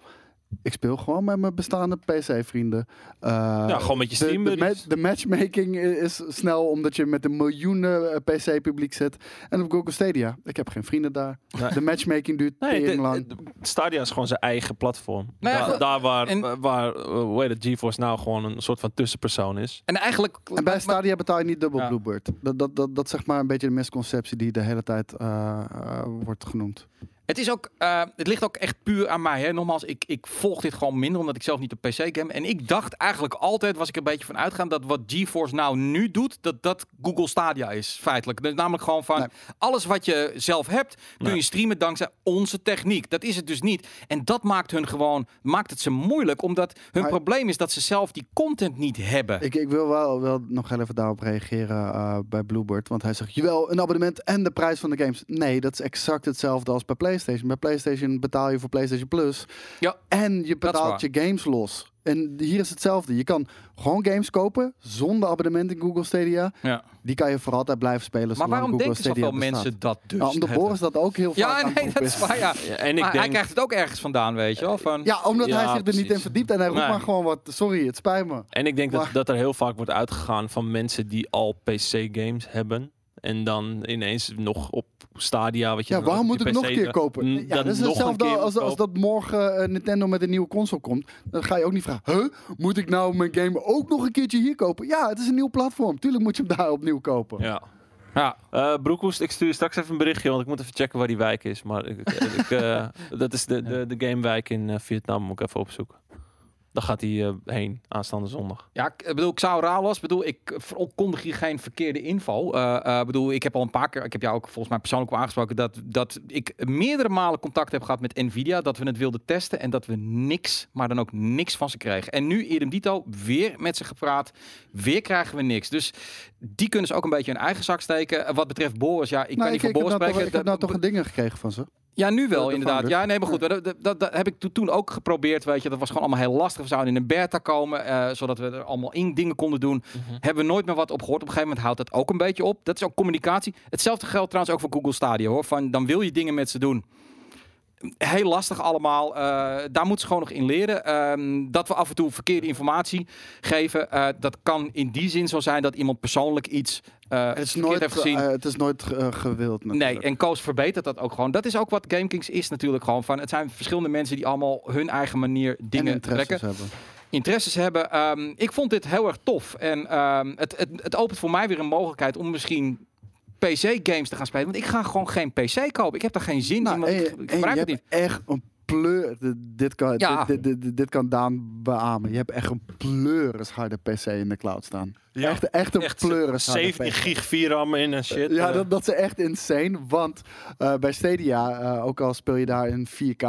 Ik speel gewoon met mijn bestaande PC-vrienden.
ja, gewoon met je
de,
stream
de, ma- de matchmaking is snel, omdat je met een miljoenen eh, PC-publiek zit. En op Google Stadia, ik heb geen vrienden daar.
Nee.
De matchmaking duurt
Nee,
lang.
Stadia is gewoon zijn eigen platform.
Nou ja,
Daar- waar,
En-
waar eh, hoe heet het, GeForce nou gewoon een soort van tussenpersoon is.
En eigenlijk...
En bij Stadia betaal je niet dubbel
Ja.
Bluebird. Dat, dat, dat, zeg maar een beetje de misconceptie die de hele tijd eh, eh, wordt genoemd.
Het is ook, eh, het ligt ook echt puur aan mij. Hè. Nogmaals, ik, ik volg dit gewoon minder omdat ik zelf niet op PC game. En ik dacht eigenlijk altijd, was ik er een beetje van uitgaan dat wat GeForce nou nu doet, dat dat Google Stadia is feitelijk. Dus namelijk gewoon van
Nee.
alles wat je zelf hebt, kun
Nee.
je streamen dankzij onze techniek. Dat is het dus niet. En dat maakt hun gewoon, maakt het ze moeilijk, omdat hun
Maar-
probleem is dat ze zelf die content niet hebben.
Ik, ik wil wel, wel nog heel even daarop reageren eh, bij Bluebird. Want hij zegt, jawel, een abonnement en de prijs van de games. Nee, dat is exact hetzelfde als bij PlayStation. Bij PlayStation betaal je voor PlayStation Plus.
Ja,
En je betaalt je games los. En hier is hetzelfde. Je kan gewoon games kopen zonder abonnement in Google Stadia.
ja.
Die kan je voor altijd blijven spelen.
Maar waarom
Google
denken
Stadia
zoveel
bestaat.
mensen dat dus?
Nou, omdat? Boris dat ook heel vaak
Ja, nee, dat is waar, ja.
Ja, en ik
maar
denk,
hij krijgt het ook ergens vandaan, weet je wel? Van,
Ja, omdat
Ja,
hij zich er niet in verdiept. En hij roept
Nee.
maar gewoon wat. Sorry, het spijt me.
en ik denk dat, dat er heel vaak wordt uitgegaan van mensen die al PC-games hebben. En dan ineens nog op Stadia, wat je
Ja, waarom moet ik nog een keer kopen?
mm,
Ja, dat is hetzelfde als, als dat morgen eh, Nintendo met een nieuwe console komt. Dan ga je ook niet vragen, huh? Moet ik nou mijn game ook nog een keertje hier kopen? Ja, het is een nieuw platform. Tuurlijk moet je hem <laughs> daar opnieuw kopen.
Ja.
ja.
Eh Broekhoest, ik stuur straks even een berichtje, want ik moet even checken waar die wijk is. Maar ik, ik, eh, <laughs> dat is de, de, de gamewijk in Vietnam, moet ik even opzoeken. Daar gaat hij eh, heen, aanstaande zondag.
Ja, ik bedoel, ik zou raar was. bedoel, ik verkondig hier geen verkeerde info. Eh, eh, bedoel, ik heb al een paar keer, ik heb jou ook volgens mij persoonlijk wel aangesproken dat, dat ik meerdere malen contact heb gehad met Nvidia, dat we het wilden testen en dat we niks, maar dan ook niks van ze kregen. En nu idem dito, weer met ze gepraat, weer krijgen we niks. Dus die kunnen ze ook een beetje in eigen zak steken. Eh, Wat betreft Boris, ja, ik
Nou,
kan niet voor
ik, ik,
Boris
heb nou toch,
spreken.
ik heb nou toch een dingen gekregen van ze.
Ja, nu wel
de
inderdaad. Ja, nee, maar goed. Dat, dat, dat, dat heb ik to- toen ook geprobeerd, weet je. Dat was gewoon allemaal heel lastig. We zouden in een beta komen, eh, zodat we er allemaal in dingen konden doen. Hebben we nooit meer wat op gehoord. Op een gegeven moment houdt dat ook een beetje op. Dat is ook communicatie. Hetzelfde geldt trouwens ook voor Google Stadia, hoor. Van, dan wil je dingen met ze doen. Heel lastig allemaal. Eh, daar moeten ze gewoon nog in leren. Ehm, dat we af en toe verkeerde informatie geven. eh, dat kan in die zin zo zijn dat iemand persoonlijk iets eh
Het is nooit,
heeft gezien.
het is nooit gewild
Nee,
natuurlijk.
en Koos verbetert dat ook gewoon. Dat is ook wat GameKings is natuurlijk gewoon. Van, het zijn verschillende mensen die allemaal hun eigen manier
en
dingen
interesses
trekken.
hebben.
Interesses hebben. Ehm, ik vond dit heel erg tof. En ehm, het, het, het opent voor mij weer een mogelijkheid om misschien PC-games te gaan spelen. Want ik ga gewoon geen PC kopen. Ik heb daar geen zin in.
Nou,
want
en,
ik, gebruik het niet.
echt een pleur. Dit, dit kan,
Ja.
dit, dit, dit, dit kan Daan beamen. Je hebt echt een pleuris harde PC in de cloud staan.
Ja.
Echt, echt een
Echt
pleuris harde
17
PC.
gig VRAM in en shit.
Ja,
eh.
dat, dat is echt insane. Want eh, bij Stadia, eh, ook al speel je daar in 4K,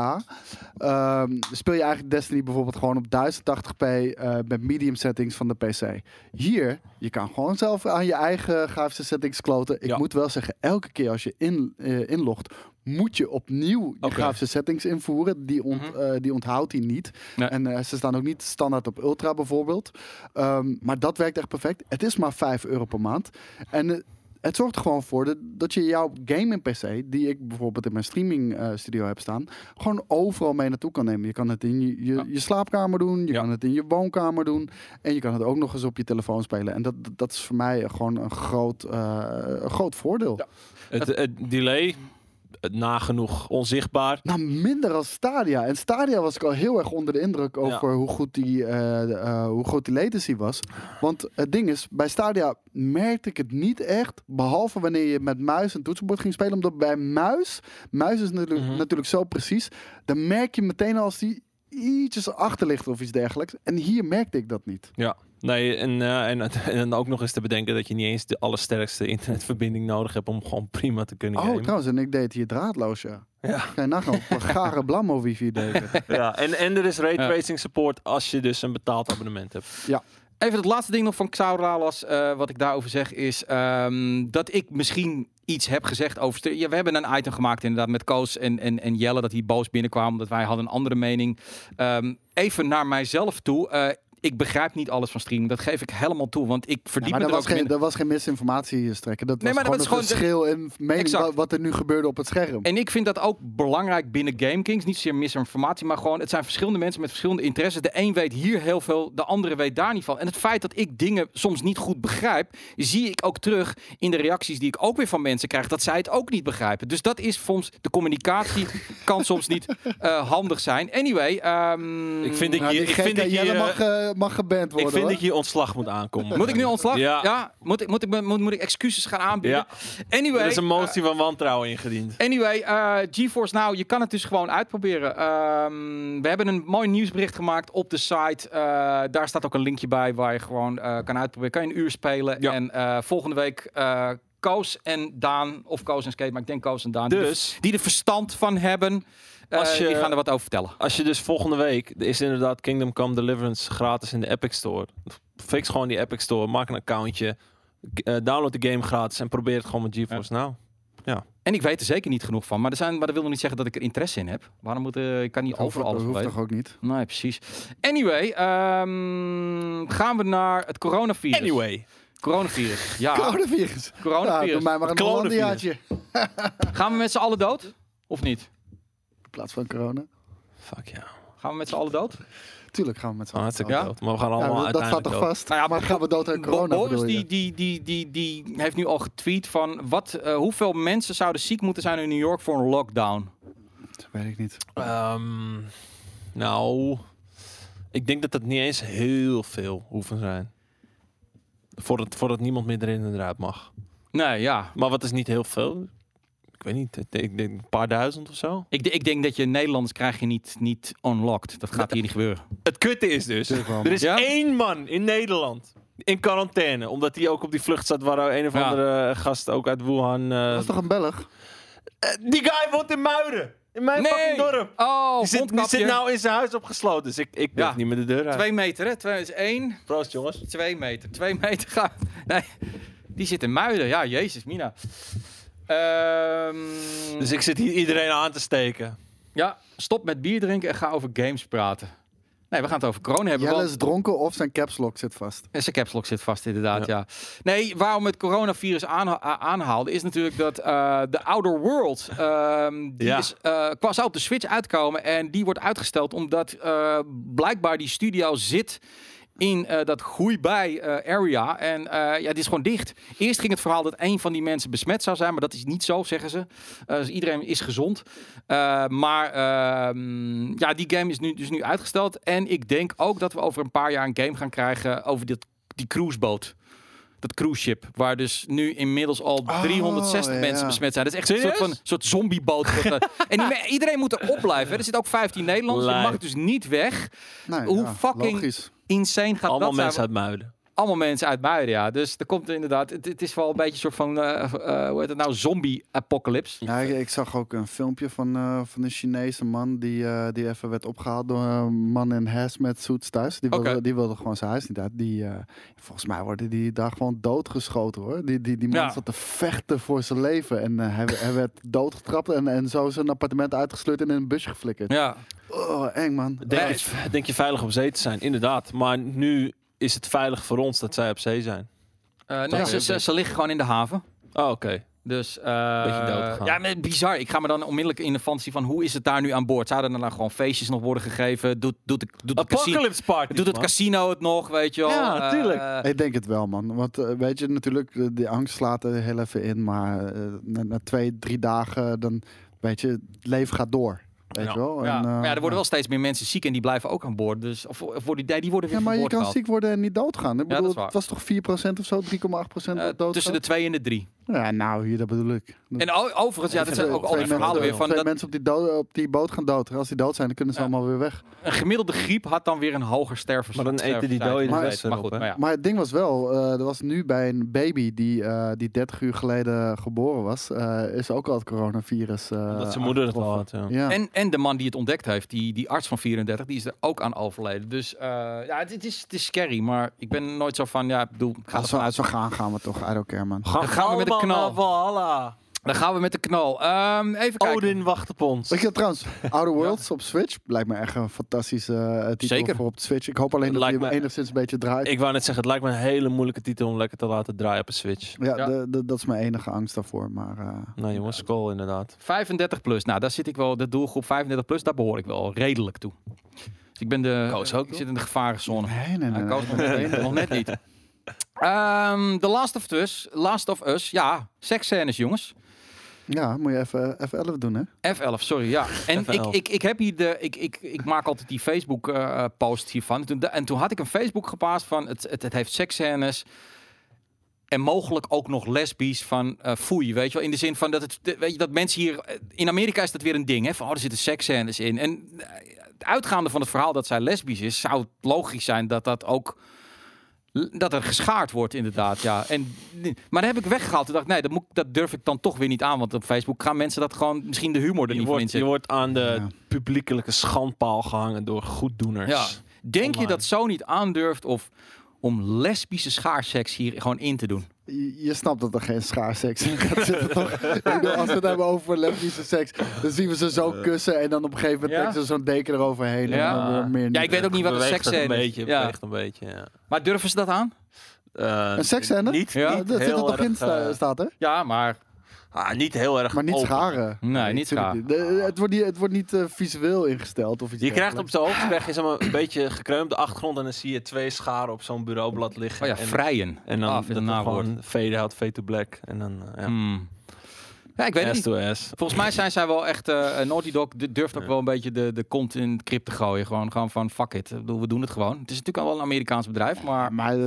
ehm, speel je eigenlijk Destiny bijvoorbeeld gewoon op 1080p eh, met medium settings van de PC. Hier, je kan gewoon zelf aan je eigen grafische settings kloten. Ik
Ja.
moet wel zeggen, elke keer als je in, eh, inlogt, moet je opnieuw je grafische settings invoeren. Die, ont,
Mhm.
eh, die onthoudt hij niet.
Nee.
En eh, ze staan ook niet standaard op Ultra bijvoorbeeld. Ehm, maar dat werkt echt perfect. Het is maar 5 euro per maand. En eh, het zorgt er gewoon voor dat, dat je jouw gaming PC, die ik bijvoorbeeld in mijn streaming studio heb staan, gewoon overal mee naartoe kan nemen. Je kan het in je, je,
Ja.
je slaapkamer doen, je
Ja.
kan het in je woonkamer doen en je kan het ook nog eens op je telefoon spelen. En dat, dat is voor mij gewoon een groot, een groot voordeel.
Ja.
Het, het delay, nagenoeg onzichtbaar.
Nou, minder als Stadia. En Stadia was ik al heel erg onder de indruk over hoe, goed die, eh, de, eh, hoe goed die latency was. Want het ding is, bij Stadia merkte ik het niet echt. Behalve wanneer je met muis en toetsenbord ging spelen. Omdat bij muis, muis is natuurlijk,
Mhm.
natuurlijk zo precies. Dan merk je meteen als die ietsjes achter ligt of iets dergelijks. En hier merkte ik dat niet.
Ja. Nee, en, eh, en, <laughs> en dan ook nog eens te bedenken dat je niet eens de allersterkste internetverbinding nodig hebt om gewoon prima te kunnen
Oh,
gamen.
trouwens, en ik deed hier draadloos, ja.
Ja.
Ga je nagaan op een gare <laughs> blammo wifi deden.
Ja, en, en er is
Ja.
raytracing support als je dus een betaald abonnement hebt.
Even het laatste ding nog van Xauralas, eh wat ik daarover zeg, is ehm, dat ik misschien iets heb gezegd over... we hebben een item gemaakt inderdaad met Koos en, en, en Jelle, dat die boos binnenkwam, omdat wij hadden een andere mening. Ehm, even naar mijzelf toe. eh, ik begrijp niet alles van streaming. Dat geef ik helemaal toe, want ik
Ja,
verdiep
maar
me
er was,
ook
geen, er was geen misinformatie strekken. Dat
Nee,
was
maar dat
gewoon
gewoon
verschil in mening
Exact.
wat, wat er nu gebeurde op het scherm.
En ik vind dat ook belangrijk binnen GameKings. Niet zozeer misinformatie, maar gewoon... Het zijn verschillende mensen met verschillende interesses. De een weet hier heel veel, de andere weet daar niet van. En het feit dat ik dingen soms niet goed begrijp... zie ik ook terug in de reacties die ik ook weer van mensen krijg... dat zij het ook niet begrijpen. Dus dat is soms... De communicatie kan soms niet <laughs> eh, handig zijn. Anyway... ehm,
Ik vind dat
Nou,
je,
die
ik vind eh,
mag, eh, mag geband worden.
ik vind
hoor.
dat je ontslag moet aankomen.
Moet ik nu ontslag?
Ja.
Moet, ik, moet, ik, moet, moet ik excuses gaan aanbieden?
Ja.
Anyway...
Er is een
eh,
motie van wantrouwen ingediend.
Anyway, eh, GeForce Now, je kan het dus gewoon uitproberen. Ehm, we hebben een mooi nieuwsbericht gemaakt op de site. Eh, daar staat ook een linkje bij waar je gewoon eh, kan uitproberen. Kan je een uur spelen.
Ja.
En eh, volgende week eh, Koos en Daan, of Koos en Skate, maar ik denk Koos en Daan, die,
Dus-
er, die er verstand van hebben,
Als je-
die gaan er wat over vertellen.
Als je dus volgende week, er is inderdaad Kingdom Come Deliverance gratis in de Epic Store. Fix gewoon die Epic Store, maak een accountje, eh, download de game gratis en probeer het gewoon met GeForce Now.
En ik weet er zeker niet genoeg van, maar, er zijn, maar dat wil nog niet zeggen dat ik er interesse in heb. Waarom moet eh, ik kan niet over alles
dat hoeft
weten.
toch ook niet?
Nee, precies. Anyway, ehm, gaan we naar het coronavirus.
Anyway,
Coronavirus. <laughs> Ja,
Coronavirus. Ja,
coronavirus.
doe mij maar een. Hollandiaatje.
Gaan we met z'n allen dood? Of niet?
In plaats van corona.
fuck ja.
Gaan we met z'n allen dood?
Tuurlijk gaan we met z'n allen dood.
dood. Maar we gaan
Ja,
allemaal
dat- dat staat toch vast?
Nou ja,
maar gaan we dood aan corona
Boris die, die, die, die, die, heeft nu al getweet van wat, eh, hoeveel mensen zouden ziek moeten zijn in New York voor een lockdown?
Dat weet ik niet.
Ehm, nou, ik denk dat dat niet eens heel veel hoeven zijn. Voordat, voordat niemand meer erin en eruit mag.
Nee, ja.
Maar wat is niet heel veel? Ik weet niet, ik denk, een paar duizend of zo.
Ik, ik denk dat je Nederlanders krijg je niet, niet unlocked. Dat gaat hier niet gebeuren.
Het kutte is dus, er is
Ja?
één man in Nederland in quarantaine. Omdat hij ook op die vlucht zat waar een of
Ja.
andere gast ook uit Wuhan... eh,
Dat is toch een Belg?
eh, die guy woont in Muiden. In mijn fucking dorp.
Oh,
Die zit, die zit nou in zijn huis opgesloten. Dus ik, ik durf
Ja.
niet meer de deur uit.
Twee meter, hè? Twee is één.
Proost jongens.
Twee meter. Twee meter gaan. Nee, die zit in Muiden. Ja, jezus, Mina. Ehm,
Dus ik zit hier iedereen aan te steken.
Ja, stop met bier drinken en ga over games praten. Nee, we gaan het over corona hebben.
Jelle
want-
is dronken of zijn caps lock zit vast.
En zijn caps lock zit vast, inderdaad, ja. Nee, waarom het coronavirus aanhaalde, is natuurlijk dat eh, de Outer World, ehm, die
Ja.
is, eh, qua zou op de Switch uitkomen en die wordt uitgesteld omdat eh, blijkbaar die studio zit in eh, dat groeibij eh area. En eh, ja, die is gewoon dicht. Eerst ging het verhaal dat een van die mensen besmet zou zijn, maar dat is niet zo, zeggen ze. Eh, dus iedereen is gezond. Eh, maar ehm, ja, die game is nu, dus nu uitgesteld. En ik denk ook dat we over een paar jaar een game gaan krijgen over dit, die cruiseboot. Dat cruise ship, waar dus nu inmiddels al 360
ja.
mensen besmet zijn. Dat is echt een soort van soort zombieboot. <laughs> en iedereen moet erop blijven. hè. Er zitten ook 15 Nederlanders. Je mag dus niet weg.
Nee,
Hoe
ja,
fucking-
Logisch.
Insane gaat
Allemaal
dat zijn.
mensen uit Muiden.
Allemaal mensen uit Muiden, ja. Dus er komt inderdaad... Het, het is wel een beetje een soort van... eh, eh, hoe heet het nou? Zombie-apocalypse.
Ja, ik, ik zag ook een filmpje van, eh, van een Chinese man die, eh, die even werd opgehaald door een man in hazmat suits thuis. Die wilde, die wilde gewoon zijn huis niet uit. Die, eh, volgens mij worden die daar gewoon doodgeschoten hoor. Die, die, die man
Ja.
zat te vechten voor zijn leven. En eh, hij, hij werd doodgetrapt en, en zo zijn appartement uitgesleurd en in een busje geflikkerd.
Ja.
Oh, eng man.
Denk, je, denk je veilig op zee te zijn? Inderdaad. Maar nu is het veilig voor ons dat zij op zee zijn.
Eh, nee, ze, ze, ze liggen gewoon in de haven.
Oh, oké.
Dus, eh. Ja, maar bizar. Ik ga me dan onmiddellijk in de fantasie van hoe is het daar nu aan boord? Zouden er dan gewoon feestjes nog worden gegeven? Doet, doet, de- doet, het, casino,
Apocalypse Party.
doet het casino het nog, weet je wel?
Ja,
Eh,
tuurlijk.
eh,
Ik denk het wel, man. Want weet je, natuurlijk, die angst slaat er heel even in. Maar na, na twee, drie dagen, dan weet je, het leven gaat door. Weet
Ja.
je wel?
ja.
En, eh,
maar ja, er worden
ja.
wel steeds meer mensen ziek en die blijven ook aan boord. Dus, of, of worden die, die worden weer
Ja, maar je kan
gehaald.
ziek worden en niet doodgaan. Ik
dat
bedoel,
is waar.
het was toch 4% of zo, 3,8%
Eh,
doodgaan?
tussen de twee en de drie.
Ja, nou, hier, dat bedoel ik. Dat-
En overigens, ja, dat zijn ook al die verhalen
mensen-
weer van
Twee
dat
mensen op die, dood- op die boot gaan dood. Als die dood zijn, dan kunnen ze
Ja.
allemaal weer weg.
een gemiddelde griep had dan weer een hoger stervens.
Maar dan eten die doden
Maar,
de
maar
erop,
goed,
hè?
maar ja.
Maar het ding was wel, eh, er was nu bij een baby die, eh, die 30 uur geleden geboren was, eh, is ook al het coronavirus. eh,
Dat zijn moeder het al had, ja.
Ja.
En, en de man die het ontdekt heeft, die, die arts van 34, die is er ook aan overleden. Dus eh, ja, het, het is, het is scary, maar ik ben nooit zo van, ja, ik bedoel, ik ga
Als we uit zo gaan, gaan we toch. I don't care, man.
Gaan,
gaan we met de knal.
Valhalla.
Dan gaan we met de knal. Ehm, even kijken.
Odin wacht op ons.
Weet je trouwens, Outer <laughs> Worlds op Switch lijkt me echt een fantastische eh, titel
Zeker.
voor op de Switch. Ik hoop alleen dat hij
me-
enigszins een beetje draait.
Ik wou net zeggen, het lijkt me een hele moeilijke titel om lekker te laten draaien op een Switch.
ja,
Ja.
de- de- dat is mijn enige angst daarvoor. Maar eh,
Nou jongens, Skull inderdaad.
35 plus. Nou, daar zit ik wel, de doelgroep 35 plus, daar behoor ik wel redelijk toe. Dus ik ben de,
Koos ook,
ik zit in de gevarenzone.
nee, nee, nee.
Koos nog, net, nog net niet. <laughs> Ehm The Last of Us, Last of Us, ja, seksscènes jongens.
Ja, moet je even, even 11 doen, hè?
F11, sorry, ja. En
F11.
ik, ik, ik heb hier de, ik, ik, ik maak altijd die Facebook eh, post hiervan. Toen, en toen had ik een Facebook geplaatst van het, het, het heeft seksscènes. En mogelijk ook nog lesbisch van eh foei, weet je wel. In de zin van dat het, de- weet je, dat mensen hier... eh, In Amerika is dat weer een ding, hè. Van, oh, er zitten seksscènes in. En het uitgaande van het verhaal dat zij lesbisch is... zou het logisch zijn dat dat ook... Dat er geschaard wordt, inderdaad, ja. En, maar dat heb ik weggehaald. Toen dacht ik, nee, dat, moet, dat durf ik dan toch weer niet aan. Want op Facebook gaan mensen dat gewoon... Misschien de humor er
Je
niet van
wordt, je
inzetten.
wordt aan de
Ja.
publiekelijke schandpaal gehangen door goeddoeners.
Ja. Denk je dat zo niet aandurft of om lesbische schaarseks hier gewoon in te doen?
Je, je snapt dat er geen schaarseks in gaat zitten, toch? Ik bedoel, als we het hebben over lesbische seks, dan zien we ze zo kussen en dan op een gegeven moment
Ja.
trekken ze zo'n deken eroverheen. En
Ja.
dan weer meer
Ja, ik weet ook niet wat een seksscène
een
is.
beetje,
Ja.
een beetje, ja.
Maar durven ze dat aan?
Eh,
Een seksscène?
Niet,
Ja,
niet
dat zit er
heel
toch in,
eh,
staat er?
Ja, maar
ah, niet heel erg
Maar niet
open.
scharen.
Nee, niet scharen.
De- het wordt niet, het wordt niet eh, visueel ingesteld of iets
Je krijgt op
dergelijks.
zijn hoofd krijg je zeg maar, een beetje gekreumde achtergrond en dan zie je twee scharen op zo'n bureaublad liggen.
oh ja,
en,
vrijen.
en dan
ah,
dat
een nawoord.
gewoon fade out, fade to black. En dan, eh, ja.
Hmm. Ja, ik weet het niet. Volgens mij zijn zij wel echt... eh Naughty Dog durft ook
Ja.
wel een beetje de, de kont in het krip te gooien. Gewoon, gewoon van fuck it. Ik bedoel, We doen het gewoon. Het is natuurlijk al wel een Amerikaans bedrijf, maar...
Maar eh,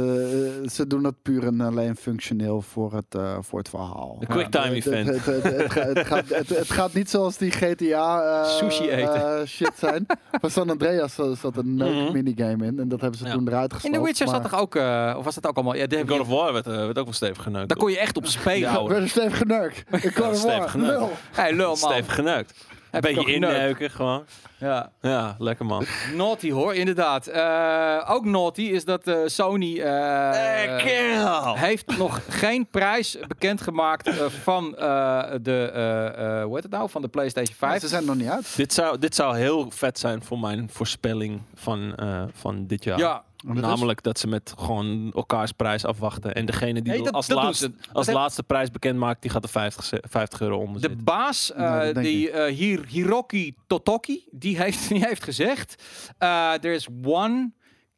ze doen dat puur en alleen functioneel voor het, eh, voor het verhaal.
De quicktime event.
Het, het, het, het, ga- het gaat, het, het gaat niet zoals die GTA eh,
Sushi eten.
eh, shit zijn. Van San Andreas zat een leuke
Mhm.
minigame in en dat hebben ze
Ja.
toen eruit
In
gesloopt.
The Witcher
maar...
zat toch ook... eh, of was dat ook allemaal... Ja,
God of War werd, werd ook wel stevig geneukt.
daar kon je echt op spelen.
Ja,
werd er stevig geneukt. Ik er
stevig
maar.
geneukt.
Lul.
Hey, lul man.
Stevig geneukt.
Ik
Beetje inneuken gewoon.
Ja.
Ja, lekker man.
Naughty hoor, inderdaad. Eh, ook naughty is dat eh, Sony eh, heeft nog geen prijs bekendgemaakt van eh, de, eh, eh, hoe heet het nou, van de PlayStation
Maar
5.
ze zijn er nog niet uit.
Dit zou, dit zou heel vet zijn voor mijn voorspelling van, eh, van dit jaar.
Ja,
Is-
Namelijk dat ze met gewoon elkaars prijs afwachten. En degene die
Nee, dat-
als,
dat
laatste, als
Dat-
laatste prijs bekend maakt, die gaat er 50, ze- 50 euro onder
de baas, eh,
Nou, denk
die eh, hier, Hiroki Totoki, die heeft, <laughs> die heeft gezegd: eh er is one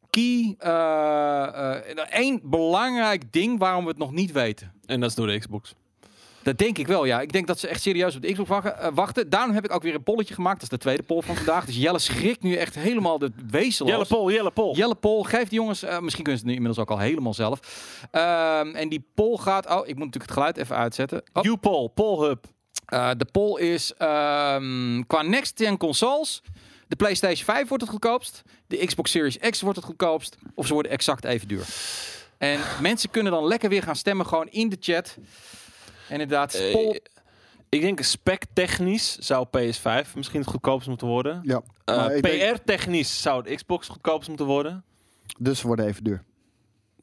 key, eh, eh, één belangrijk ding waarom we het nog niet weten.
En dat is door de Xbox.
Dat denk ik wel, ja. Ik denk dat ze echt serieus op de Xbox wachten. eh, wachten. Daarom heb ik ook weer een polletje gemaakt. Dat is de tweede poll van vandaag. Dus Jelle schrikt nu echt helemaal de wezen
Jelle Pol, Jelle Pol.
Jelle poll, geef die jongens, eh, misschien kunnen ze het nu inmiddels ook al helemaal zelf. Ehm, en die poll gaat, oh, ik moet natuurlijk het geluid even uitzetten. Oh,
U-Pol, Polhub.
eh, de poll is ehm, qua next-gen consoles. De PlayStation 5 wordt het goedkoopst. De Xbox Series X wordt het goedkoopst. Of ze worden exact even duur. En mensen kunnen dan lekker weer gaan stemmen gewoon in de chat. Inderdaad,
Eh, ik denk spec technisch zou PS5 misschien het goedkoopst moeten worden.
Ja.
Eh,
Maar ik denk-
PR technisch zou de Xbox goedkoopst moeten worden.
Dus ze worden even duur.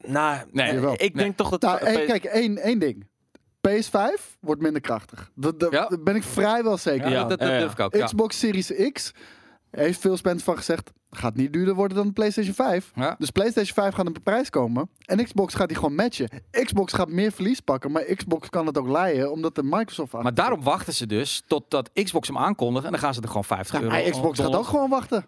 Nou,
Nee,
jawel.
ik
Nee.
denk toch dat...
Nou, kijk, één, één ding. PS5 wordt minder krachtig. Dat, dat-
Ja.
Daar ben ik vrijwel zeker
ja,
van.
dat, dat
Ja, ja.
durf ik ook. Ja.
Xbox Series X heeft veel Spencer van gezegd... gaat niet duurder worden dan de PlayStation 5.
Ja.
Dus PlayStation 5 gaat op de prijs komen. En Xbox gaat die gewoon matchen. Xbox gaat meer verlies pakken. Maar Xbox kan het ook leiden. Omdat de Microsoft...
Maar daarom wachten ze dus totdat Xbox hem aankondigt. En dan gaan ze er gewoon 50
Ja,
euro
maar Xbox gaat ook gewoon wachten.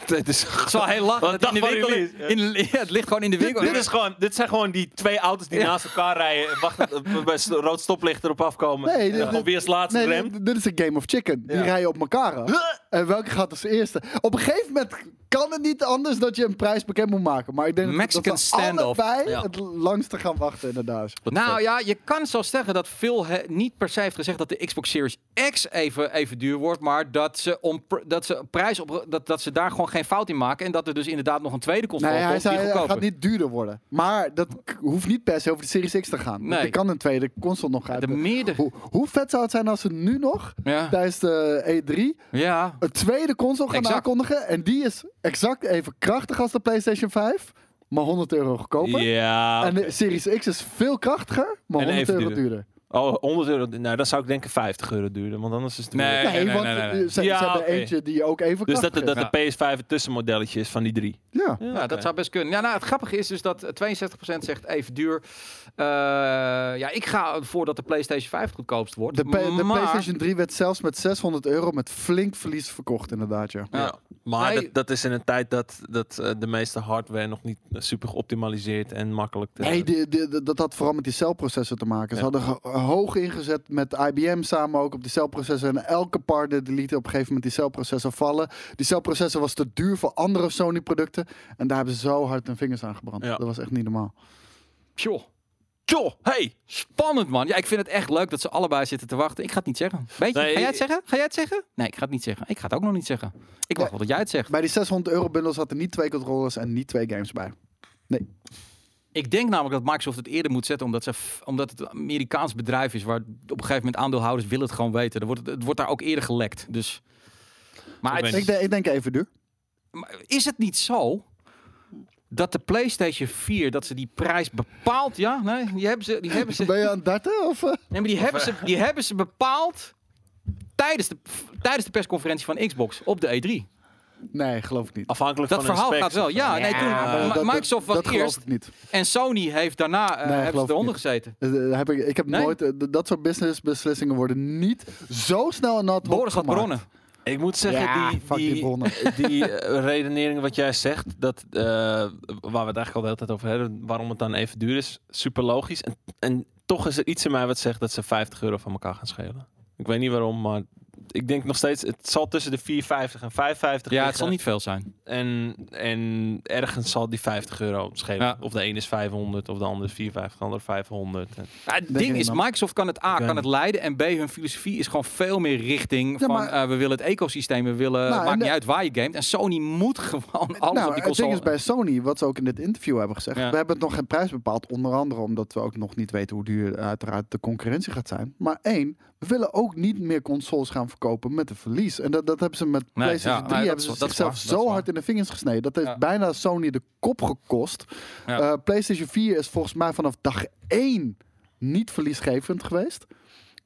<laughs>
dit is
Het is wel heel lach.
Wat
dat in de winkel, in, ja, het ligt gewoon in de winkel.
Dit, is gewoon, dit zijn gewoon die twee auto's die
Ja.
naast elkaar rijden. en Wachten bij rood stoplicht erop afkomen.
Nee, dit-
wie als laatste
Nee,
remt.
dit, dit is een game of chicken. Die
Ja.
rijden op elkaar. En welke gaat als eerste? Op een gegeven moment kan het niet anders dat je een prijs bekend moet maken. Maar ik denk dat-
Mexican
dat
standoff.
allebei
Ja.
het langste gaan wachten inderdaad.
Nou ja, je kan zo zeggen dat Phil he- niet per se heeft gezegd dat de Xbox Series X even, even duur wordt, maar dat ze, om, dat ze prijs op dat, dat ze daar gewoon geen fout in maken en dat er dus inderdaad nog een tweede console
Nee, hij
komt
zei
die
hij
goedkoper.
gaat niet duurder worden. Maar dat hoeft niet per se over de Series X te gaan. Want
Nee.
er kan een tweede console nog uit.
de meerdere.
Hoe, hoe vet zou het zijn als ze nu nog
Ja,
tijdens de E3
ja.
een tweede console gaan
Exact.
aankondigen? En die is exact even krachtig als de PlayStation 5, maar 100 euro goedkoper.
Ja.
En de Series X is veel krachtiger, maar
En
100
even
euro
duurder.
duurder.
Oh, 100 euro. Nou, dan zou ik denken 50 euro duurder. Want anders is het
Nee.
Nee,
nee,
want
nee, nee, nee.
Ze,
Ja,
hebben
oké.
eentje die ook even
Dus dat, de- dat de PS5 het tussenmodelletje is van die drie.
Ja.
Ja, dat zou best kunnen. Ja, nou, het grappige is dus dat eh, 62% zegt even duur. Eh, ja, ik ga ervoor dat de PlayStation 5 het goedkoopst wordt.
De, P- de
maar,
PlayStation 3 werd zelfs met 600 euro met flink verlies verkocht inderdaad, ja.
Ja.
Maar
Nee.
dat, dat is in een tijd dat, dat eh, de meeste hardware nog niet eh, super geoptimaliseerd en makkelijk te...
Nee, die- die- die- dat had vooral met die celprocessor te maken. Ze
Ja.
hadden ge- hoog ingezet met IBM samen ook op die celprocessor. En elke partner die liet op een gegeven moment die celprocessor vallen. Die celprocessor was te duur voor andere Sony producten. En daar hebben ze zo hard hun vingers aan gebrand.
Ja.
Dat was echt niet normaal.
Tjoh,
Tjoh, hey!
spannend man. Ja, ik vind het echt leuk dat ze allebei zitten te wachten. Ik ga het niet zeggen. Weet je,
Nee,
ga jij het zeggen? Ga jij het zeggen? Nee, ik ga het niet zeggen. Ik ga het ook nog niet zeggen. Ik wacht wel dat jij het zegt.
Bij die 600 euro bundel zaten niet twee controllers en niet twee games bij.
Ik denk namelijk dat Microsoft het eerder moet zetten, omdat, ze, omdat het een Amerikaans bedrijf is, waar op een gegeven moment aandeelhouders willen het gewoon weten. Dan wordt het, wordt daar ook eerder gelekt. Dus. Maar
Ik
het-
ben-
Ik, denk- ik denk even duur.
Maar is het niet zo dat de PlayStation 4 dat ze die prijs bepaalt? Ja, nee, die hebben ze, die hebben ze,
Ben je aan het darten? Of, eh?
nee, maar die hebben ze, die hebben ze bepaald tijdens de, tijdens de persconferentie van Xbox op de E3.
Nee, geloof ik niet.
Afhankelijk
Dat
van
verhaal gaat wel. Ja, nee, toen Ma-
dat-
Microsoft was
dat geloof
eerst
ik niet.
en Sony heeft daarna eh,
Nee,
eronder
niet.
gezeten.
Eh, heb ik, ik heb
Nee?
nooit... eh, dat soort businessbeslissingen worden niet zo snel en nat
Boris had bronnen.
Ik moet zeggen,
Ja,
die,
die
die,
bronnen. <laughs>
die eh, redenering wat jij zegt, dat, eh, waar we het eigenlijk al de hele tijd over hebben, waarom het dan even duur is, super logisch. En, en toch is er iets in mij wat zegt dat ze 50 euro van elkaar gaan schelen. Ik weet niet waarom, maar ik denk nog steeds, het zal tussen de 4,50 en 5,50
Ja, het zal niet veel zijn.
En, en ergens zal die 50 euro schelen.
Ja.
Of de ene is 500, of de andere is 450, de andere 500. En-
Ja, het ding is. Microsoft kan het A, kan het leiden. En B, hun filosofie is gewoon veel meer richting
Ja,
van
maar-
eh, we willen het ecosysteem, we willen,
Nou,
maakt niet
de-
uit waar je gamet. En Sony moet <laughs> gewoon alles
nou,
op die
het
console.
ding is bij Sony, wat ze ook in dit interview hebben gezegd.
Ja.
We hebben nog geen prijs bepaald. Onder andere omdat we ook nog niet weten hoe duur uiteraard de concurrentie gaat zijn. Maar één, we willen ook niet meer consoles gaan verkopen met een verlies. En dat, dat hebben ze met
Nee,
PlayStation
ja,
3
nee,
hebben
dat
ze zichzelf zo
waar.
hard in de vingers gesneden. Dat heeft
Ja.
bijna Sony de kop gekost.
Ja.
Eh, PlayStation 4 is volgens mij vanaf dag 1 niet verliesgevend geweest.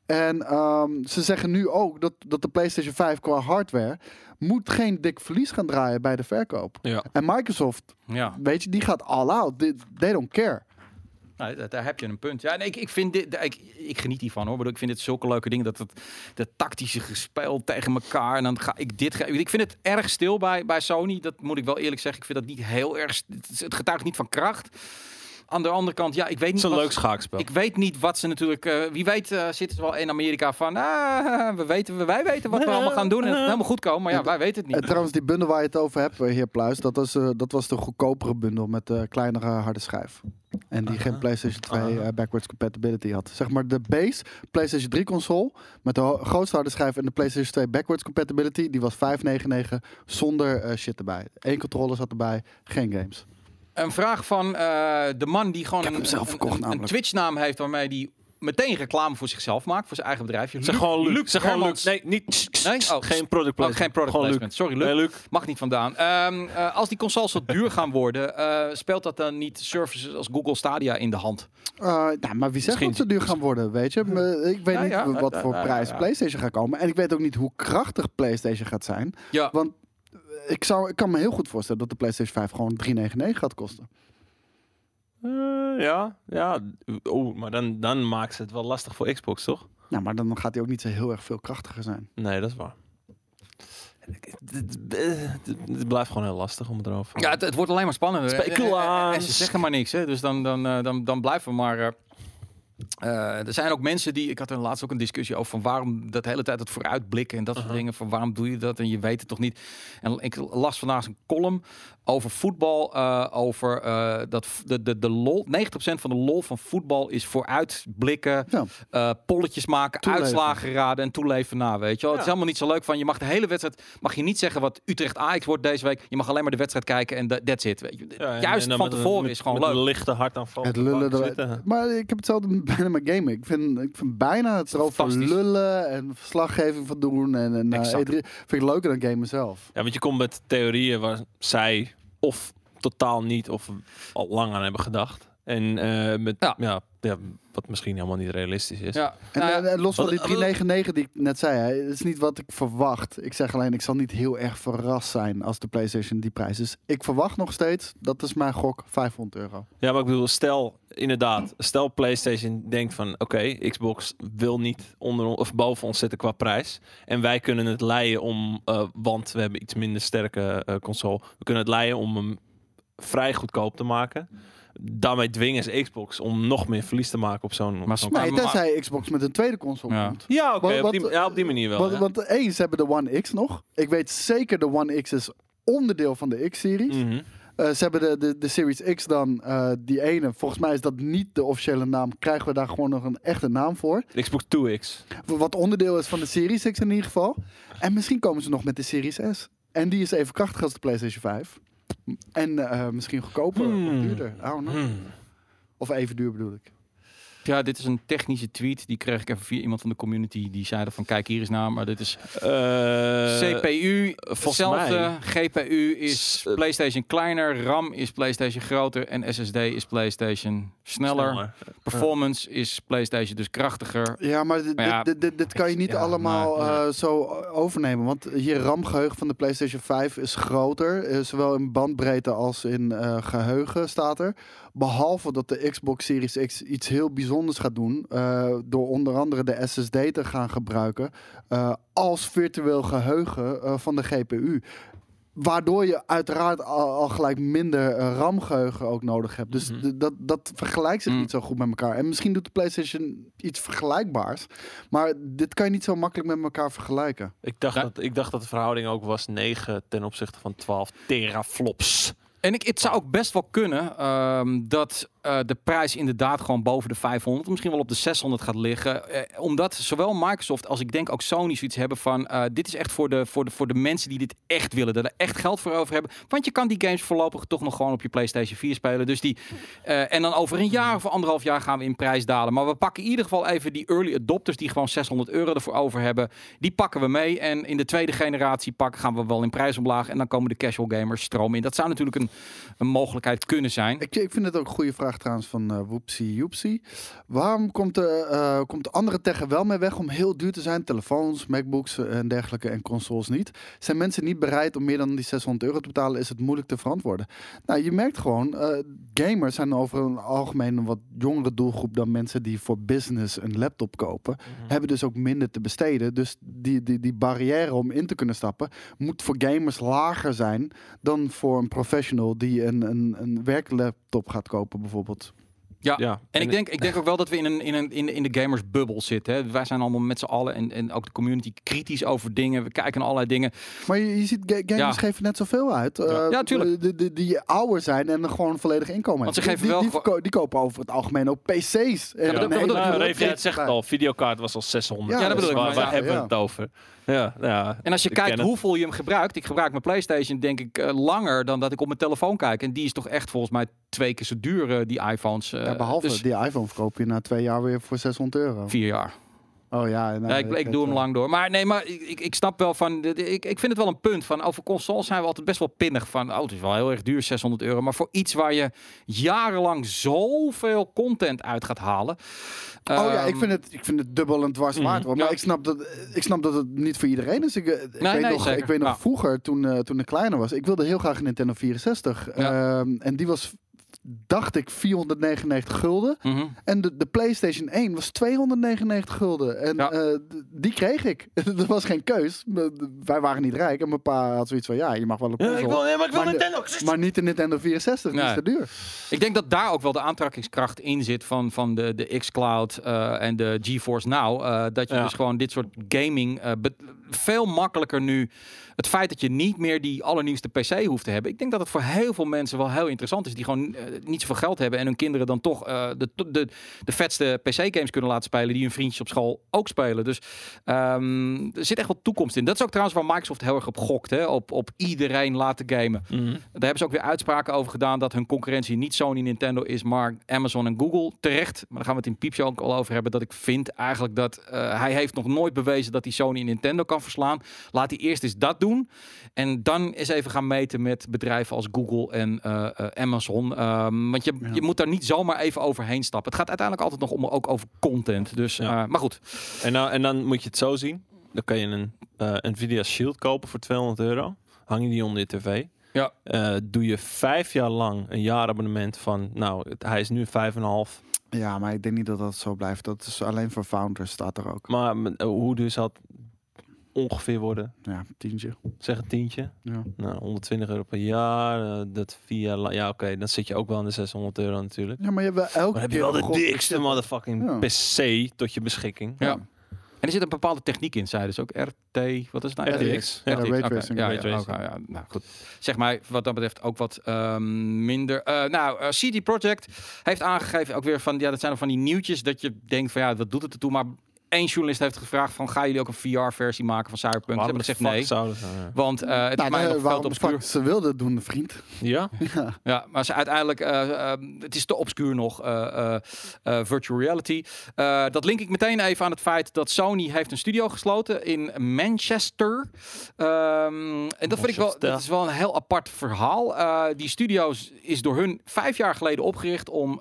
En ehm, ze zeggen nu ook dat, dat de PlayStation 5 qua hardware moet geen dik verlies gaan draaien bij de verkoop. En Microsoft,
Ja,
weet je, die gaat all out. They, they don't care.
Nou, daar- heb je een punt. Ja, en ik, ik vind dit, ik, ik geniet hiervan hoor. Ik vind dit zulke leuke dingen. Dat het de tactische gespeel tegen elkaar. En dan ga ik dit. Ik vind het erg stil bij, bij Sony. Dat moet ik wel eerlijk zeggen. Ik vind dat niet heel erg. Het getuigt niet van kracht. Aan de andere kant, ja, ik weet
Het
niet.
is een
wat-
leuk schaakspel.
Ik weet niet wat ze natuurlijk. eh, wie weet eh, zitten ze wel in Amerika van. Ah, we weten, wij weten wat we allemaal gaan doen. En het helemaal goed komen. Maar ja, wij weten het
En
niet.
trouwens, die bundel waar je het over hebt, eh, heer Pluis, dat was, eh, dat was de goedkopere bundel met de kleinere harde schijf. En die geen PlayStation 2
Aha.
eh, backwards compatibility had. Zeg maar de base PlayStation 3 console met de grootste harde schijf en de PlayStation 2 backwards compatibility, die was 599 zonder eh, shit erbij. Eén controller zat erbij, geen games.
Een vraag van eh, de man die gewoon een,
zelf
een-
verkocht
een, een
namelijk.
Twitch-naam heeft waarmee die meteen reclame voor zichzelf maakt, voor zijn eigen bedrijfje.
Zeg gewoon Luc. Zeg gewoon Luc.
Hermans.
Nee, niet.
Nee? Oh,
geen product
Oh,
placement.
geen product
Gewoon Luc.
placement. Sorry, Luc.
Nee, Luc.
Mag niet vandaan. Ehm, eh, als die consoles zo duur gaan worden, eh, speelt dat dan niet services als Google Stadia in de hand?
Eh, nou, maar wie zegt
Misschien-
dat ze duur gaan worden, weet je? Ik weet
Ja,
niet
ja.
wat voor
ja,
prijs
ja.
PlayStation gaat komen. En ik weet ook niet hoe krachtig PlayStation gaat zijn.
Ja.
Want ik, zou, ik kan me heel goed voorstellen dat de PlayStation 5 gewoon 399 gaat kosten.
Eh, ja, ja. Oeh, maar dan, dan maakt ze het wel lastig voor Xbox, toch?
Nou, maar dan gaat hij ook niet zo heel erg veel krachtiger zijn.
Nee, dat is waar. Het blijft gewoon heel lastig om het erover
Ja, het, het wordt alleen maar spannender.
Speculaas.
En, en- en ze zeggen maar niks, hè? dus dan, dan, eh, dan, dan blijven we maar. Eh, er zijn ook mensen die. Ik had er laatst ook een discussie over van waarom dat hele tijd het vooruitblikken en dat soort dingen. Van waarom doe je dat en je weet het toch niet. En ik las vandaag een column over voetbal. eh, over eh, dat de, de, de lol. 90% van de lol van voetbal is vooruitblikken.
Ja.
eh, polletjes maken,
Toeleven.
uitslagen raden en toeleven na. Weet je wel? Het is helemaal niet zo leuk van. Je mag de hele wedstrijd. Mag je niet zeggen wat Utrecht Ajax wordt deze week. Je mag alleen maar de wedstrijd kijken en dat that's it. Weet je.
Ja, en-
Juist
en
van
met een-
tevoren
met-
is gewoon
met
leuk.
een lichte hartaanval.
Het
op de
lullen. Maar ik heb hetzelfde <laughs> bijna met gamen. Ik vind, ik vind bijna het erover
Fantastisch.
lullen en verslaggeving van doen. En, en
Exact.
E3 vind ik leuker dan gamen zelf.
Ja, want je komt met theorieën waar zij of totaal niet of al lang aan hebben gedacht. En eh, met
Ja.
ja. Ja, wat misschien helemaal niet realistisch is.
Ja,
En,
nou ja,
en- en los van die 399 die ik net zei, hè, het is niet wat ik verwacht. Ik zeg alleen, ik zal niet heel erg verrast zijn als de PlayStation die prijs is. Ik verwacht nog steeds, dat is mijn gok, 500 euro.
Ja, maar ik bedoel, stel inderdaad, stel PlayStation denkt van, oké, Xbox wil niet onder on- of boven ons zitten qua prijs, en wij kunnen het leiden om, eh, want we hebben iets minder sterke eh, console, we kunnen het leiden om hem vrij goedkoop te maken. Daarmee dwingen ze Xbox om nog meer verlies te maken op zo'n.
Maar
zo'n
Nee,
maar-
tenzij Xbox met een tweede console
Ja.
komt.
Ja, oké, op, ja, op die manier wel.
Want,
ja.
want één, ze hebben de One X nog. Ik weet zeker de One X is onderdeel van de X-series.
Mhm.
Eh, ze hebben de, de, de Series X dan, eh, die ene. Volgens mij is dat niet de officiële naam. Krijgen we daar gewoon nog een echte naam voor.
Xbox 2X.
Wat onderdeel is van de Series X in ieder geval. En misschien komen ze nog met de Series S. En die is even krachtig als de PlayStation 5. En eh, misschien goedkoper
Hmm.
of duurder. I don't know.
Hmm.
Of even duur bedoel ik.
Ja, dit is een technische tweet. Die kreeg ik even via iemand van de community. Die zeiden van kijk hier eens naar. Maar dit is
Eh,
CPU,
volgens
hetzelfde.
mij-
GPU is PlayStation kleiner. RAM is PlayStation groter. En SSD is PlayStation sneller. Performance is PlayStation dus krachtiger.
Ja, maar dit,
Maar ja,
dit, dit, dit kan je niet
ja,
allemaal
maar-
eh, zo overnemen. Want je RAM-geheugen van de PlayStation 5 is groter. eh, zowel in bandbreedte als in eh, geheugen staat er. Behalve dat de Xbox Series X iets heel bijzonders gaat doen. eh, door onder andere de SSD te gaan gebruiken. eh, als virtueel geheugen eh, van de GPU. Waardoor je uiteraard al, al gelijk minder eh, RAM-geheugen ook nodig hebt. Dus
Mhm.
dat, dat vergelijkt zich
Mm.
niet zo goed met elkaar. En misschien doet de PlayStation iets vergelijkbaars. Maar dit kan je niet zo makkelijk met elkaar vergelijken.
Ik dacht,
Ja.
dat, ik dacht dat de verhouding ook was 9 ten opzichte van 12 teraflops.
En ik, het zou ook best wel kunnen ehm, dat eh, de prijs inderdaad gewoon boven de 500, misschien wel op de 600 gaat liggen. Eh, omdat zowel Microsoft als ik denk ook Sony zoiets hebben van eh, dit is echt voor de, voor, de, voor de mensen die dit echt willen, dat er echt geld voor over hebben. Want je kan die games voorlopig toch nog gewoon op je PlayStation 4 spelen. Dus die, en dan over een jaar of anderhalf jaar gaan we in prijs dalen. Maar we pakken in ieder geval even die early adopters die gewoon 600 euro ervoor over hebben. Die pakken we mee. En in de tweede generatie pakken gaan we wel in prijs omlaag. En dan komen de casual gamers stroom in. Dat zou natuurlijk een, een mogelijkheid kunnen zijn.
Ik, ik vind het ook een goede vraag trouwens van eh Woepsie Joepsie. Waarom komt de, eh, komt de andere tech er wel mee weg om heel duur te zijn? Telefoons, Macbooks eh, en dergelijke en consoles niet. Zijn mensen niet bereid om meer dan die 600 euro te betalen? Is het moeilijk te verantwoorden? Nou, je merkt gewoon, eh, gamers zijn over een algemeen een wat jongere doelgroep dan mensen die voor business een laptop kopen. Hebben dus ook minder te besteden. Dus die, die, die barrière om in te kunnen stappen moet voor gamers lager zijn dan voor een professional die een, een, een werklaptop gaat kopen bijvoorbeeld.
Ja.
Ja.
En ik denk, ik denk ook wel dat we in, een, in, een, in, de, in de gamersbubbel zitten. Hè. Wij zijn allemaal met z'n allen en, en ook de community kritisch over dingen. We kijken naar allerlei dingen.
Maar je, je ziet, ga- gamers
Ja.
geven net zoveel uit. eh,
Ja, tuurlijk.
Die, die, die ouder zijn en gewoon volledig inkomen
Want ze
hebben.
geven
die,
wel
die, verko- die kopen over het algemeen ook PC's. En
maar dat- bedoel ik.
Nou, zegt
erbij.
al, videokaart was al 600.
Ja,
Ja, dat
Dus
bedoel ik.
Waar,
ja,
hebben we
ja.
het over? Ja, ja.
En als je kijkt hoeveel je hem gebruikt. Ik gebruik mijn PlayStation denk ik eh, langer dan dat ik op mijn telefoon kijk. En die is toch echt volgens mij twee keer zo duur, eh, die iPhones. eh,
Ja, behalve
dus
die iPhone verkoop je na twee jaar weer voor 600 euro.
vier jaar.
Oh ja, nou,
Ja, ik, ik doe hem lang door. Maar nee, maar ik, ik, snap wel van. Ik, ik vind het wel een punt van. Over consoles zijn we altijd best wel pinnig van. Oh, het is wel heel erg duur, 600 euro. Maar voor iets waar je jarenlang zoveel content uit gaat halen.
Oh ja, ik
ehm,
vind het, ik vind het dubbel en dwars waard.
Mhm.
hoor. Maar
Ja.
ik, snap dat, ik snap dat het niet voor iedereen is. Ik, eh, ik
Nee,
weet
nee,
nog,
zeker.
ik weet nog vroeger, toen, eh, toen ik kleiner was, ik wilde heel graag een Nintendo 64.
Ja.
Ehm, en die was, dacht ik, 499 gulden.
mhm.
En de, de PlayStation 1 was 299 gulden. En
Ja.
eh, die kreeg ik. <laughs> dat was geen keus. Wij waren niet rijk. En mijn pa had zoiets van, ja, je mag wel een
Ja,
console.
ik wil, nee, maar ik wil
Maar de-
Nintendo.
Maar niet de Nintendo 64, die is
Nee.
te duur.
Ik denk dat daar ook wel de aantrekkingskracht in zit van, van de, de xCloud eh, en de GeForce Now. eh, dat je
Ja.
dus gewoon dit soort gaming eh, veel makkelijker nu. Het feit dat je niet meer die allernieuwste PC hoeft te hebben. Ik denk dat het voor heel veel mensen wel heel interessant is. Die gewoon eh, niet zoveel geld hebben. En hun kinderen dan toch eh, de, de, de vetste PC-games kunnen laten spelen. Die hun vriendjes op school ook spelen. Dus ehm, er zit echt wel toekomst in. Dat is ook trouwens waar Microsoft heel erg op gokt. Hè? Op, op iedereen laten gamen.
Mhm.
Daar hebben ze ook weer uitspraken over gedaan dat hun concurrentie niet Sony Nintendo is, maar Amazon en Google. Terecht, maar daar gaan we het in Piepje ook al over hebben. Dat ik vind eigenlijk dat eh, hij heeft nog nooit bewezen dat hij Sony en Nintendo kan verslaan. Laat hij eerst eens dat doen. En dan eens even gaan meten met bedrijven als Google en eh, eh, Amazon. Ehm, want je,
Ja.
je moet daar niet zomaar even overheen stappen. Het gaat uiteindelijk altijd nog om ook over content. Dus,
Ja.
eh, maar goed.
En, dan, en dan moet je het zo zien. Dan kan je een eh, Nvidia Shield kopen voor 200 euro. Hang je die onder je tv.
Ja.
Eh, doe je vijf jaar lang een jaarabonnement van... Nou, het- hij is nu vijf en een half.
Ja, maar ik denk niet dat dat zo blijft. Dat is alleen voor founders staat er ook.
Maar hoe duur zal het ongeveer worden?
Ja, tientje.
Zeg een tientje.
Ja.
Nou, 120 euro per jaar. eh, dat lang. Ja, oké. dan zit je ook wel aan de 600 euro natuurlijk.
ja, maar je hebt wel elke
Maar dan heb je
keer
wel de dikste motherfucking
Ja.
PC tot je beschikking.
Ja. En er zit een bepaalde techniek in, zei dus ook RT, wat is het nou?
RTX.
Ja,
RTX. Ja, oké, ja, nou goed. Zeg maar, wat dat betreft ook wat ehm, minder. Eh, nou, eh, CD Projekt heeft aangegeven ook weer van, ja, dat zijn er van die nieuwtjes dat je denkt van, ja, wat doet het ertoe? Maar één journalist heeft gevraagd van, gaan jullie ook een VR-versie maken van Cyberpunk? Ze hebben gezegd nee.
zouden ze, ja.
Want eh, het
Nou,
is mij
nee,
nog
waarom
obscuur.
fuck ze wilden het doen, vriend. <laughs>
Ja?
Ja, maar ze uiteindelijk, eh, eh, het is te obscuur nog, eh, virtual reality. Eh, dat link ik meteen even aan het feit dat Sony heeft een studio gesloten in Manchester. Ehm, en dat vind ik wel, dat is wel een heel apart verhaal. Eh, die studio is door hun vijf jaar geleden opgericht om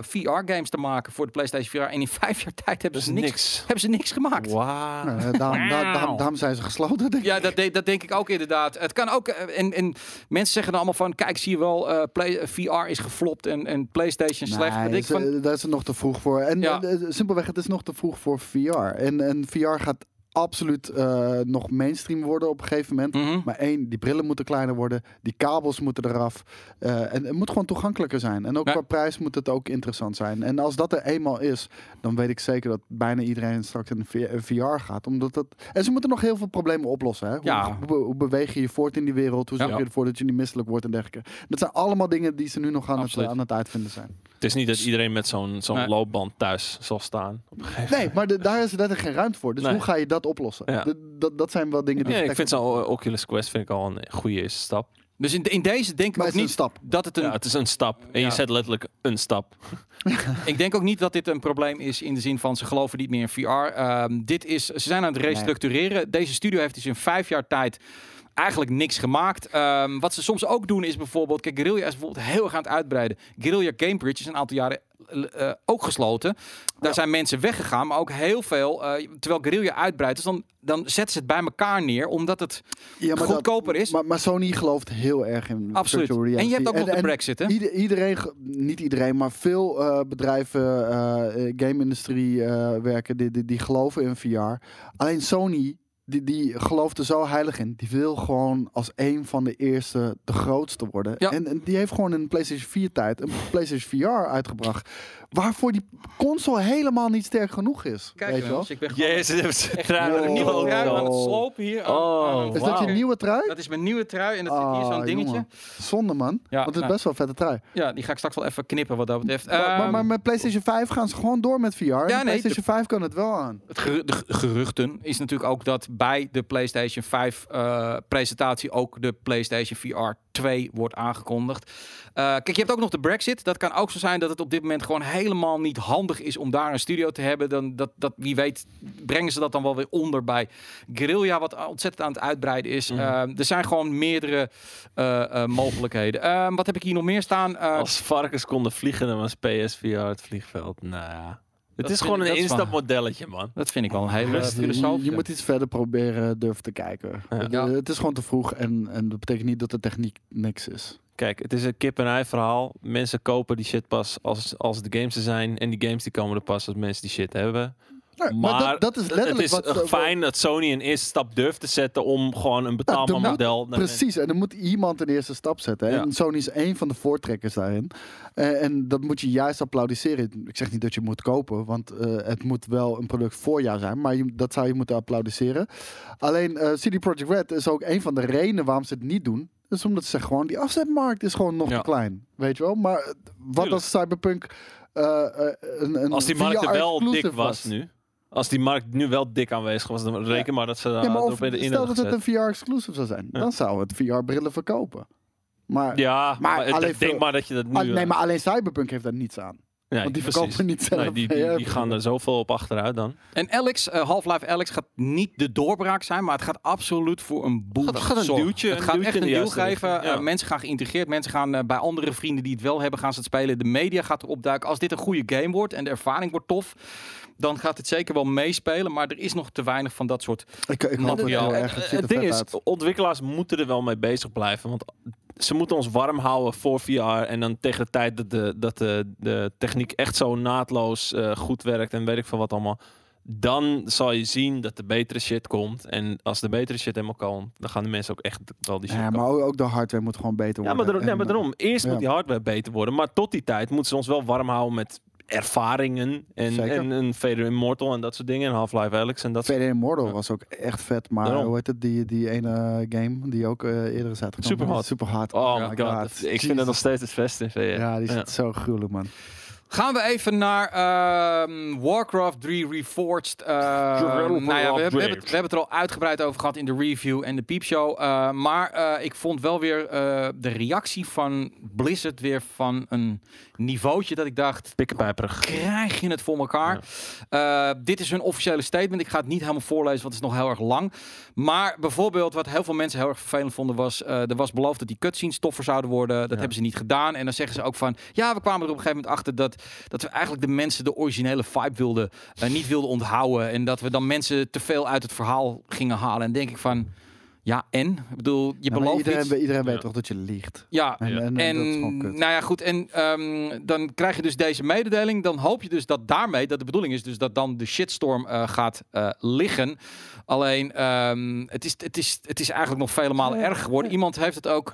VR-games te maken voor de PlayStation VR. En in vijf jaar tijd hebben ze niks. Hebben ze niks gemaakt.
Wauw.
Nou, daarom, daar- daarom, daarom zijn ze gesloten, denk ik.
Ja, dat, de- dat denk ik ook inderdaad. Het kan ook. eh, En, en mensen zeggen dan allemaal van: kijk, zie je wel, eh, play, eh, VR is geflopt en, en PlayStation slecht.
Nee,
Dat denk ik
ze-
van,
daar is het nog te vroeg voor. En
Ja.
eh, simpelweg, het is nog te vroeg voor VR. En, en VR gaat absoluut eh, nog mainstream worden op een gegeven moment.
Mhm.
Maar één, die brillen moeten kleiner worden. Die kabels moeten eraf. eh, en het moet gewoon toegankelijker zijn. En ook
Ja.
qua prijs moet het ook interessant zijn. En als dat er eenmaal is, dan weet ik zeker dat bijna iedereen straks in VR gaat. Omdat dat... En ze moeten nog heel veel problemen oplossen. Hè? Hoe,
Ja.
hoe, hoe beweeg je je voort in die wereld? Hoe zorg
Ja.
je ervoor dat je niet misselijk wordt en dergelijke? Dat zijn allemaal dingen die ze nu nog aan, het,
Absoluut.
aan het uitvinden zijn.
Het is niet dat iedereen met zo'n zo'n
Nee.
loopband thuis zal staan. Op een gegeven
Nee, maar de- daar is letterlijk geen ruimte voor. Dus
Nee.
hoe ga je dat oplossen?
Ja.
Dat, dat zijn wel dingen die...
Ja, ik vind zo'n Oculus Quest vind ik al een goede eerste stap.
Dus in, in deze denk ik ook niet
stap.
dat het een
Ja, het is een stap. En
Ja.
je zet letterlijk een stap. <laughs>
Ik denk ook niet dat dit een probleem is in de zin van ze geloven niet meer in VR. Ehm, dit is, ze zijn aan het restructureren. Deze studio heeft dus in vijf jaar tijd eigenlijk niks gemaakt. Ehm, wat ze soms ook doen is bijvoorbeeld, kijk, Guerrilla is bijvoorbeeld heel erg aan het uitbreiden. Guerrilla Gamebridge is een aantal jaren eh, ook gesloten. Daar zijn mensen weggegaan, maar ook heel veel. eh, terwijl Guerrilla uitbreidt, dus dan, dan zetten ze het bij elkaar neer, omdat het
Ja, maar dat-
goedkoper is.
Maar, maar Sony gelooft heel erg in
Absoluut.
virtual reality.
En je hebt ook nog de Brexit, hè?
ieder- iedereen, niet iedereen, maar veel eh, bedrijven, game-industrie werken, die, die, die geloven in VR. Alleen Sony, die, die gelooft er zo heilig in. Die wil gewoon als een van de eerste de grootste worden.
Ja.
En, en die heeft gewoon in PlayStation 4 tijd een PlayStation VR uitgebracht. Waarvoor die console helemaal niet sterk genoeg is.
Kijk,
weet je wel?
jongens, ik ben gewoon
Jezus, trui
wow.
een nieuwe
Oh.
trui aan het slopen hier. aan-
Oh,
aan-
Is dat je nieuwe trui?
Dat is mijn nieuwe trui en dat zit hier zo'n
Ah,
dingetje.
jongen. Zonde man.
Ja,
Want het is
nou.
best wel een vette trui.
Ja, die ga ik straks wel even knippen wat dat betreft.
Maar, maar,
Ehm,
maar met PlayStation 5 gaan ze gewoon door met VR. Ja,
nee,
PlayStation 5 kan het wel aan.
het geru- de geruchten is natuurlijk ook dat bij de PlayStation 5 eh, presentatie ook de PlayStation VR 2 wordt aangekondigd. Eh, kijk, je hebt ook nog de Brexit. Dat kan ook zo zijn dat het op dit moment gewoon helemaal niet handig is om daar een studio te hebben. Dan dat, dat wie weet brengen ze dat dan wel weer onder bij Guerrilla, wat ontzettend aan het uitbreiden is.
Mhm.
Ehm, er zijn gewoon meerdere eh, eh, mogelijkheden. Ehm, wat heb ik hier nog meer staan? Eh,
Als varkens konden vliegen, dan was PSVR het vliegveld. Nou ja. Het
Dat
is gewoon
ik-
een instapmodelletje, man.
dat vind ik wel een hele
Rustig.
Je,
filosoof.
je moet iets verder proberen durven te kijken.
Ja.
Het,
Ja.
het is gewoon te vroeg en, en dat betekent niet dat de techniek niks is.
Kijk, het is een kip-en-ei verhaal. Mensen kopen die shit pas als, als de games er zijn. En die games die komen er pas als mensen die shit hebben. Maar,
dat, dat is
het
letterlijk
is
wat...
eh, fijn dat Sony een eerste stap durft te zetten om gewoon een betaalbaar model...
Precies, en dan moet iemand een eerste stap zetten. hè.
Ja.
En Sony is één van de voortrekkers daarin. Eh, en dat moet je juist applaudisseren. Ik zeg niet dat je moet kopen, want eh, het moet wel een product voor jou zijn. Maar je, dat zou je moeten applaudisseren. Alleen eh CD Projekt Red is ook een van de redenen waarom ze het niet doen. Dus omdat ze gewoon, die afzetmarkt is gewoon nog te klein. Weet je wel? Maar eh, wat als Cyberpunk eh, eh, een, een
Als die markt er wel dik was nu. Als die markt nu wel dik aanwezig was, dan reken maar dat ze daar
Ja, maar of,
in de
stel dat het een VR-exclusive zou zijn.
Ja.
Dan zou het VR-brillen verkopen. Maar,
Ja, maar,
alleen
denk
veel-
maar dat je dat nu...
Ah, nee, maar alleen Cyberpunk heeft daar niets aan.
Nee,
want die
precies.
verkopen niet zelf.
Nee, die, die, gaan er zoveel op achteruit dan.
En Alex, eh, Half-Life Alex gaat niet de doorbraak zijn, maar het gaat absoluut voor een boost
Gaat- gaat een duwtje-
Het
een
gaat
duwtje
echt een
juiste
geven.
ja.
Eh, mensen gaan geïntegreerd. Mensen gaan eh, bij andere vrienden die het wel hebben, gaan ze het spelen. De media gaat erop duiken. Als dit een goede game wordt en de ervaring wordt tof, dan gaat het zeker wel meespelen. Maar er is nog te weinig van dat soort.
Ik, ik het
Materiaal.
Het.
Het
het ding is,
uit.
ontwikkelaars moeten er wel mee bezig blijven. Want ze moeten ons warm houden voor VR. En dan tegen de tijd dat de, dat de, de techniek echt zo naadloos eh, goed werkt en weet ik veel wat allemaal. Dan zal je zien dat de betere shit komt. En als de betere shit helemaal komt, dan gaan de mensen ook echt wel die shit
Ja, maar ook, ook de hardware moet gewoon beter
Ja,
worden.
maar, daarom- ja, maar daarom. Eerst
ja.
moet die hardware beter worden. Maar tot die tijd moeten ze ons wel warm houden met ervaringen. En,
Zeker.
en een Vader Immortal en dat soort dingen. En Half-Life Alex en dat
VD Immortal
Ja.
was ook echt vet. Maar
Daarom.
hoe heet het? Die, die ene game die ook eh, eerder is uitgekomen.
Superhot.
Super hard.
Oh
my
my god. ik vind dat nog steeds het beste in VR.
Ja, die is
Ja.
zo gruwelijk, man.
Gaan we even naar ehm, Warcraft 3 Reforged. Nou ja, we, hebben, we, hebben het, we hebben het er al uitgebreid over gehad in de review en de piepshow. Eh, maar eh, ik vond wel weer eh, de reactie van Blizzard weer van een niveautje dat ik dacht...
Pikkenpijperig.
Krijg je het voor elkaar? Dit is hun officiële statement. Ik ga het niet helemaal voorlezen, want het is nog heel erg lang. Maar bijvoorbeeld, wat heel veel mensen heel erg vervelend vonden, was: er was beloofd dat die cutscenes toffer zouden worden. Dat
Ja.
hebben ze niet gedaan. En dan zeggen ze ook van: ja, we kwamen er op een gegeven moment achter dat, dat we eigenlijk de mensen de originele vibe wilden, eh, niet wilden onthouden. En dat we dan mensen te veel uit het verhaal gingen halen. En denk ik van. Ja, en? Ik bedoel, je
Nou,
belooft
iedereen,
iets.
iedereen weet
Ja.
toch dat je liegt.
Ja,
En, en, en
En
dat is gewoon kut.
nou ja, goed. En ehm, dan krijg je dus deze mededeling. Dan hoop je dus dat daarmee, dat de bedoeling is dus dat dan de shitstorm eh, gaat eh, liggen. Alleen, ehm, het, is, het, is, het is eigenlijk nog vele malen erger geworden. Iemand heeft het ook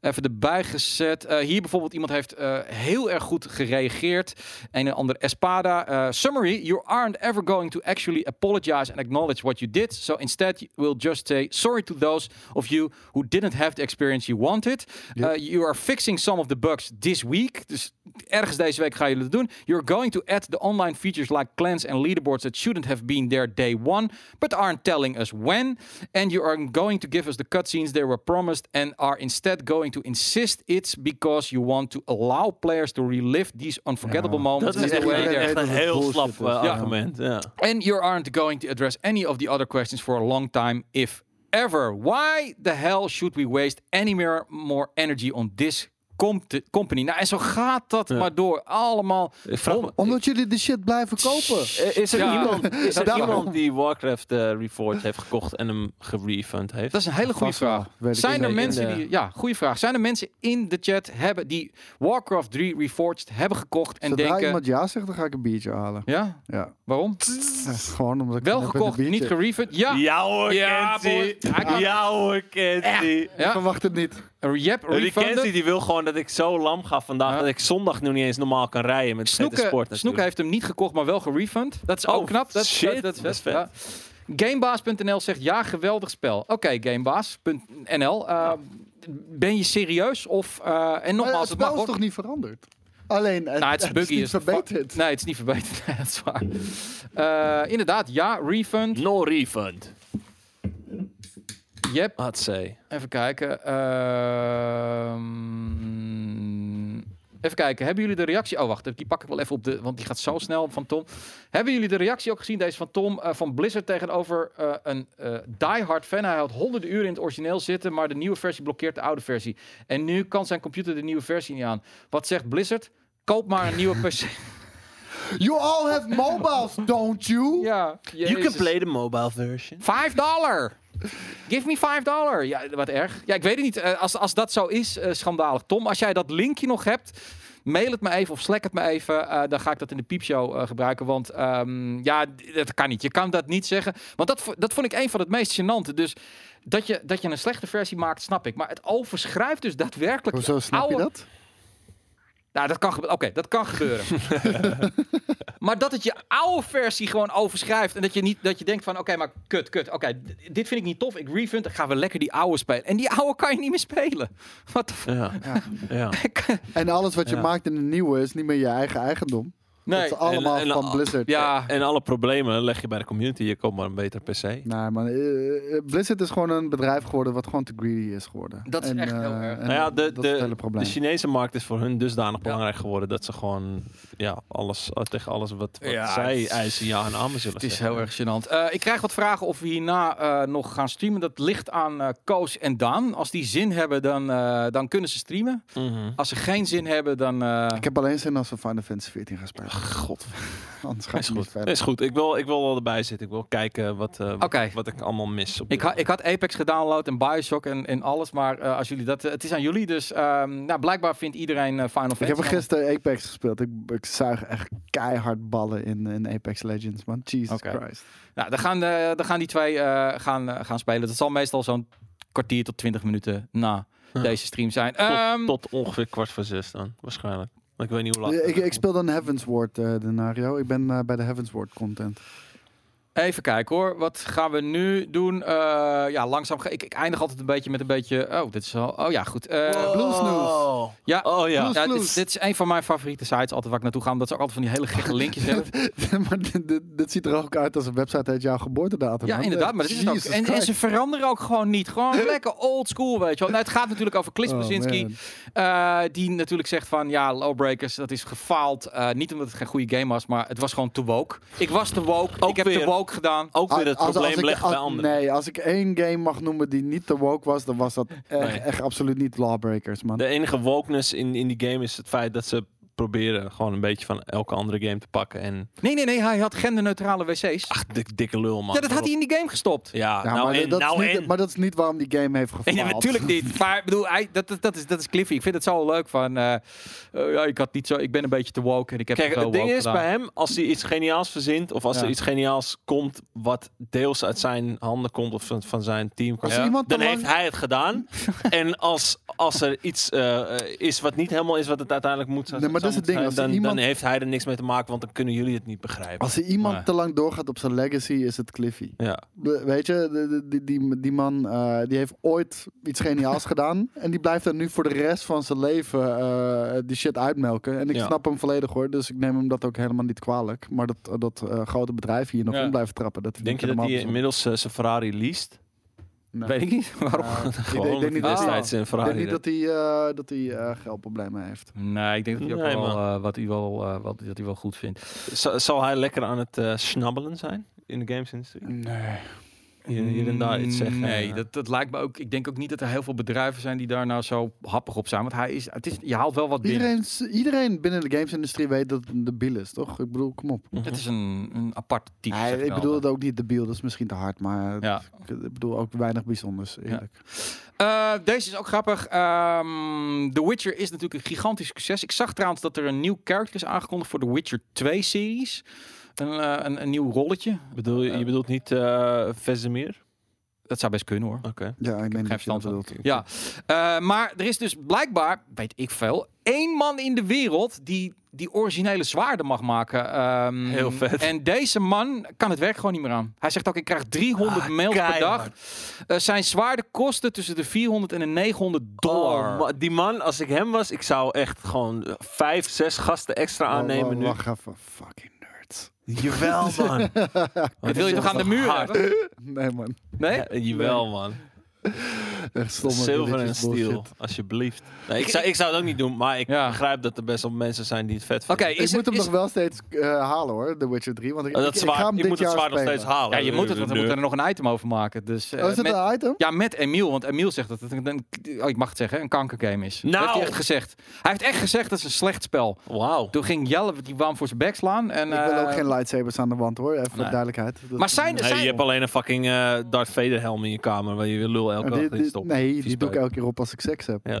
even erbij gezet. Eh, hier bijvoorbeeld, iemand heeft eh, heel erg goed gereageerd. Een en ander Espada. eh, summary, you aren't ever going to actually apologize and acknowledge what you did. So instead, you will just say sorry to those of you who didn't have the experience you wanted.
Ja.
Uh, you are fixing some of the bugs this week. Dus ergens deze week gaan jullie het doen. You're going to add the online features like clans and leaderboards that shouldn't have been there day one, but aren't telling us when. And you are going to give us the cutscenes they were promised and are instead going to insist it's because you want to allow players to relive these unforgettable
Ja.
moments.
Dat is
in the
echt,
way
iedereen
they're-
echt een
weet dat het
heel slap
is. Ja.
argument.
And you aren't going to address any of the other questions for a long time, if ever. Why the hell should we waste any more, more energy on this company? Nou, en zo gaat dat
Ja.
maar door. Allemaal.
Omdat jullie de shit blijven kopen.
Eh, Is er,
Ja.
iemand, <laughs> is er iemand die Warcraft eh Reforged heeft gekocht en hem gerefund heeft?
Dat is een hele goede vraag. Zijn er mensen
de-
die. Ja, goede vraag. Zijn er mensen in de chat hebben die Warcraft 3 Reforged hebben gekocht en
Zodra
denken.
iemand ja zegt, dan ga ik een biertje halen.
Ja,
Ja.
waarom?
Ja, gewoon omdat ik
Wel gekocht,
een
niet gerefund. Ja,
Ja hoor,
Ja,
Kenzie. Ja hoor, Kenzie.
Ik
ja.
verwacht het niet.
Yep,
Die
refunded.
Kenzie die wil gewoon dat ik zo lam ga vandaag
Ja.
dat ik zondag nu niet eens normaal kan rijden met Snoeke, sport.
Snoeke heeft hem niet gekocht, maar wel gerefund. Dat is
Oh,
ook knap. Dat,
shit.
Dat, dat is
is
vet. Ja. Gamebaas.nl zegt ja, geweldig spel. Oké, Gamebaas.nl. eh, Ben je serieus? Of, eh, en
het
nogmaals, het
spel
mag
is
ook.
toch niet veranderd? Alleen, het,
Nou, het is buggy.
niet
is
verbeterd.
Nee, het is niet verbeterd. <laughs> Nee, dat is waar. Eh, inderdaad, ja, refund.
No refund.
Yep.
Had ze.
Even kijken. Ehm, even kijken. Hebben jullie de reactie? Oh, wacht. Die pak ik wel even op de. Want die gaat zo snel van Tom. Hebben jullie de reactie ook gezien? Deze van Tom eh, van Blizzard tegenover eh, een eh diehard fan. Hij had honderden uren in het origineel zitten. Maar de nieuwe versie blokkeert de oude versie. En nu kan zijn computer de nieuwe versie niet aan. Wat zegt Blizzard? Koop maar een nieuwe <laughs> PC.
You all have mobiles, don't you?
ja,
You can play the mobile version.
5 dollar. Give me 5 dollar. Ja, wat erg. Ja, ik weet het niet. Eh, als, als dat zo is, eh, schandalig. Tom, als jij dat linkje nog hebt, mail het me even of slack het me even. Eh, dan ga ik dat in de piepshow gebruiken. Want ehm, ja, dat kan niet. Je kan dat niet zeggen. Want dat, dat vond ik een van het meest gênante. Dus dat je, dat je een slechte versie maakt, snap ik. Maar het overschrijft dus daadwerkelijk...
Hoezo snap je dat?
Nou, dat kan gebeuren. Oké, dat kan gebeuren. <laughs> maar dat het je oude versie gewoon overschrijft. En dat je niet dat je denkt van oké, maar kut, kut. Oké, dit vind ik niet tof. Ik refund. Dan gaan we lekker die oude spelen. En die oude kan je niet meer spelen. Wat de
Ja. <laughs>
Ja. En alles wat je
Ja.
maakt in een nieuwe is niet meer je eigen eigendom.
Nee.
Is allemaal
En- en-
van Blizzard.
Ja,
En alle problemen leg je bij de community. Je koopt maar een betere PC.
Nee, man. eh, eh, Blizzard is gewoon een bedrijf geworden wat gewoon te greedy is geworden.
Dat is
En,
echt heel
eh,
erg.
Nou ja, de,
dat is het hele
de,
probleem.
de Chinese markt is voor hun dusdanig
Ja.
belangrijk geworden dat ze gewoon ja, alles, eh, tegen alles wat, wat
Ja,
zij
het is-
eisen ja en amen zullen
het is
zeggen.
heel erg gênant. Eh, ik krijg wat vragen of we hierna eh, nog gaan streamen. Dat ligt aan eh Koos en Daan. Als die zin hebben, dan, eh, dan kunnen ze streamen.
Mhm.
Als ze geen zin hebben, dan... eh,
Ik heb alleen zin als we Final Fantasy 14 gaan spelen.
God, <laughs>
Anders ga
is goed.
verder.
Is goed. Ik wil, ik wil wel erbij zitten. Ik wil kijken wat, eh, wat, ik allemaal mis. Op
Ik, ha- ik had Apex gedownload en Bioshock en, en alles, maar eh, als jullie dat, het is aan jullie, dus ehm, nou, blijkbaar vindt iedereen eh, Final Fantasy.
Ik heb er gisteren Apex gespeeld. Ik, ik zuig echt keihard ballen in, in Apex Legends, man. Jesus. Christ.
Nou, dan gaan, de, dan gaan die twee eh, gaan, eh, gaan spelen. Dat zal meestal zo'n kwartier tot twintig minuten na deze stream zijn.
tot,
Ehm,
tot ongeveer kwart voor zes dan, waarschijnlijk. Ik weet niet hoe laat.
Ja, ik, ik speel dan Heavensward, eh Denario. Ik ben eh, bij de Heavensward content.
Even kijken hoor. Wat gaan we nu doen? Eh, ja, langzaam. Ga ik, ik eindig altijd een beetje met een beetje. Oh, dit is al. Oh ja, goed. Eh,
Wow.
News.
Ja.
Oh ja.
Blues
Ja, dit, is- dit is een van mijn favoriete sites, altijd waar ik naartoe ga, omdat ze ook altijd van die hele gekke <laughs> linkjes hebben.
maar dit, dit, dit ziet er ook uit als een website uit jouw geboortedatum.
Ja,
man.
inderdaad, maar dat is het ook. En, ze veranderen ook gewoon niet. Gewoon <laughs> lekker old school, weet je wel. Nou, het gaat natuurlijk over Klis
Oh,
Blazinski,
man.
eh, die natuurlijk zegt van, ja, Lowbreakers, dat is gefaald. Eh, niet omdat het geen goede game was, maar het was gewoon te woke. Ik was te woke,
Ook
ik heb
weer.
te woke gedaan.
Ook weer het
Als-
probleem
ik-
leggen bij anderen.
Nee, als ik één game mag noemen die niet te woke was, dan was dat echt,
Nee.
echt absoluut niet Lawbreakers, man.
De enige wokeness in, in die game is het feit dat ze proberen gewoon een beetje van elke andere game te pakken. En
Nee, nee, nee. Hij had genderneutrale wc's.
ach, dik- dikke lul man.
ja, dat had hij in die game gestopt.
Ja,
Ja,
nou
maar,
en,
dat
nou
is niet,
en.
maar dat is niet waarom die game heeft gefaald. <laughs>
Nee, natuurlijk niet. Maar ik bedoel, hij, dat, dat, dat, is, dat is Cliffy. Ik vind het zo leuk van... eh, eh, ja, ik, had niet zo, ik ben een beetje te woke en ik heb
Kijk, het ding is
gedaan.
bij hem, als hij iets geniaals verzint, of als
Ja.
er iets geniaals komt wat deels uit zijn handen komt of van, van zijn team,
Als
Ja.
dan
lang...
heeft hij het gedaan. <laughs> en als, als er iets eh, is wat niet helemaal is wat het uiteindelijk moet zijn,
Nee, maar dat is
zou
het ding, als
dan,
iemand-
dan heeft hij er niks mee te maken, want dan kunnen jullie het niet begrijpen.
Als er iemand te lang doorgaat op zijn legacy, is het Cliffy.
Ja.
Weet je, die, die, die man eh, die heeft ooit iets geniaals <laughs> gedaan. En die blijft er nu voor de rest van zijn leven eh, die shit uitmelken. En ik
Ja.
snap hem volledig hoor. Dus ik neem hem dat ook helemaal niet kwalijk. Maar dat, dat eh, grote bedrijf hier nog
Ja.
in blijven trappen. Dat vind
Denk je dat hij inmiddels zijn Ferrari leest?
Nee.
Weet ik niet. <laughs> Waarom?
Eh, ik
Gewoon
denk- ik denk
omdat
niet dat hij-
destijds een
ik
Ferrari
denk niet dat hij, eh, dat hij eh, geldproblemen heeft.
Nee, ik denk dat hij ook
Nee,
wel, eh, wat hij wel, eh, wat, dat hij wel goed vindt.
Z- Zal hij lekker aan het snabbelen zijn in de gamesindustrie?
Nee.
Hier, hier en daar iets zeggen.
Nee,
eh,
dat, dat lijkt me ook. Ik denk ook niet dat er heel veel bedrijven zijn die daar nou zo happig op zijn. Want hij is, het is, je haalt wel wat binnen.
Iedereen, iedereen binnen de gamesindustrie weet dat het een debiel is, toch? Ik bedoel, kom op.
mhm.
Het is een, een apart type.
Nee, ik bedoel het ook niet debiel, dat is misschien te hard. Maar
Ja.
ik bedoel ook weinig bijzonders, eerlijk.
Eh, deze is ook grappig. Ehm, The Witcher is natuurlijk een gigantisch succes. Ik zag trouwens dat er een nieuw character is aangekondigd voor de Witcher 2-series. Een, eh, een, een nieuw rolletje.
Bedoel, je, je bedoelt niet eh Vesemir?
Dat zou best kunnen hoor.
Oké.
Ja, ik
geen
dat je
verstand van. Ja, Eh, maar er is dus blijkbaar, weet ik veel, één man in de wereld die die originele zwaarden mag maken. Ehm,
Heel vet.
En deze man kan het werk gewoon niet meer aan. Hij zegt ook, ik krijg 300
Ah,
mails per dag.
keihard.
Eh, zijn zwaarden kosten tussen de 400 en de 900 dollar.
Oh, ma- die man, als ik hem was, ik zou echt gewoon eh, vijf, zes gasten extra aannemen
Wa-
nu.
Wacht even, fucking.
Jawel, man. <laughs>
Dat wil je toch aan de muur hebben?
Nee man,
Nee?
Ja, jawel, man. <laughs>
echt
Zilver en steel, alsjeblieft. Nee, ik, zou, ik zou het ook niet doen, maar ik
Ja.
begrijp dat er best wel mensen zijn die het vet
Oké,
vinden.
is
ik moet
het-
hem nog wel steeds eh, halen hoor, The Witcher 3. Want ik,
Oh, dat
ik, ga hem
je
dit
moet het
jaar
zwaard nog steeds halen.
Ja, je moet het, want we moeten er nog een item over maken. Dus, eh,
Oh, is dat
met-
een item?
Ja, met Emiel. Want Emiel zegt dat het een, een- oh, ik mag het zeggen, een kankergame is. Dat
Nou.
heeft hij echt gezegd. Hij heeft echt gezegd dat het een slecht spel.
Wauw.
Toen ging Jelle die hem voor zijn bek slaan. En,
Ik wil
eh,
ook geen lightsabers aan de wand hoor, even voor duidelijkheid. Dat-
Maar zijn-
je hebt alleen een fucking eh Darth Vader helm in je kamer waar je weer lul elke dag
nee, die doe ik elke keer op als ik seks heb.
Ja.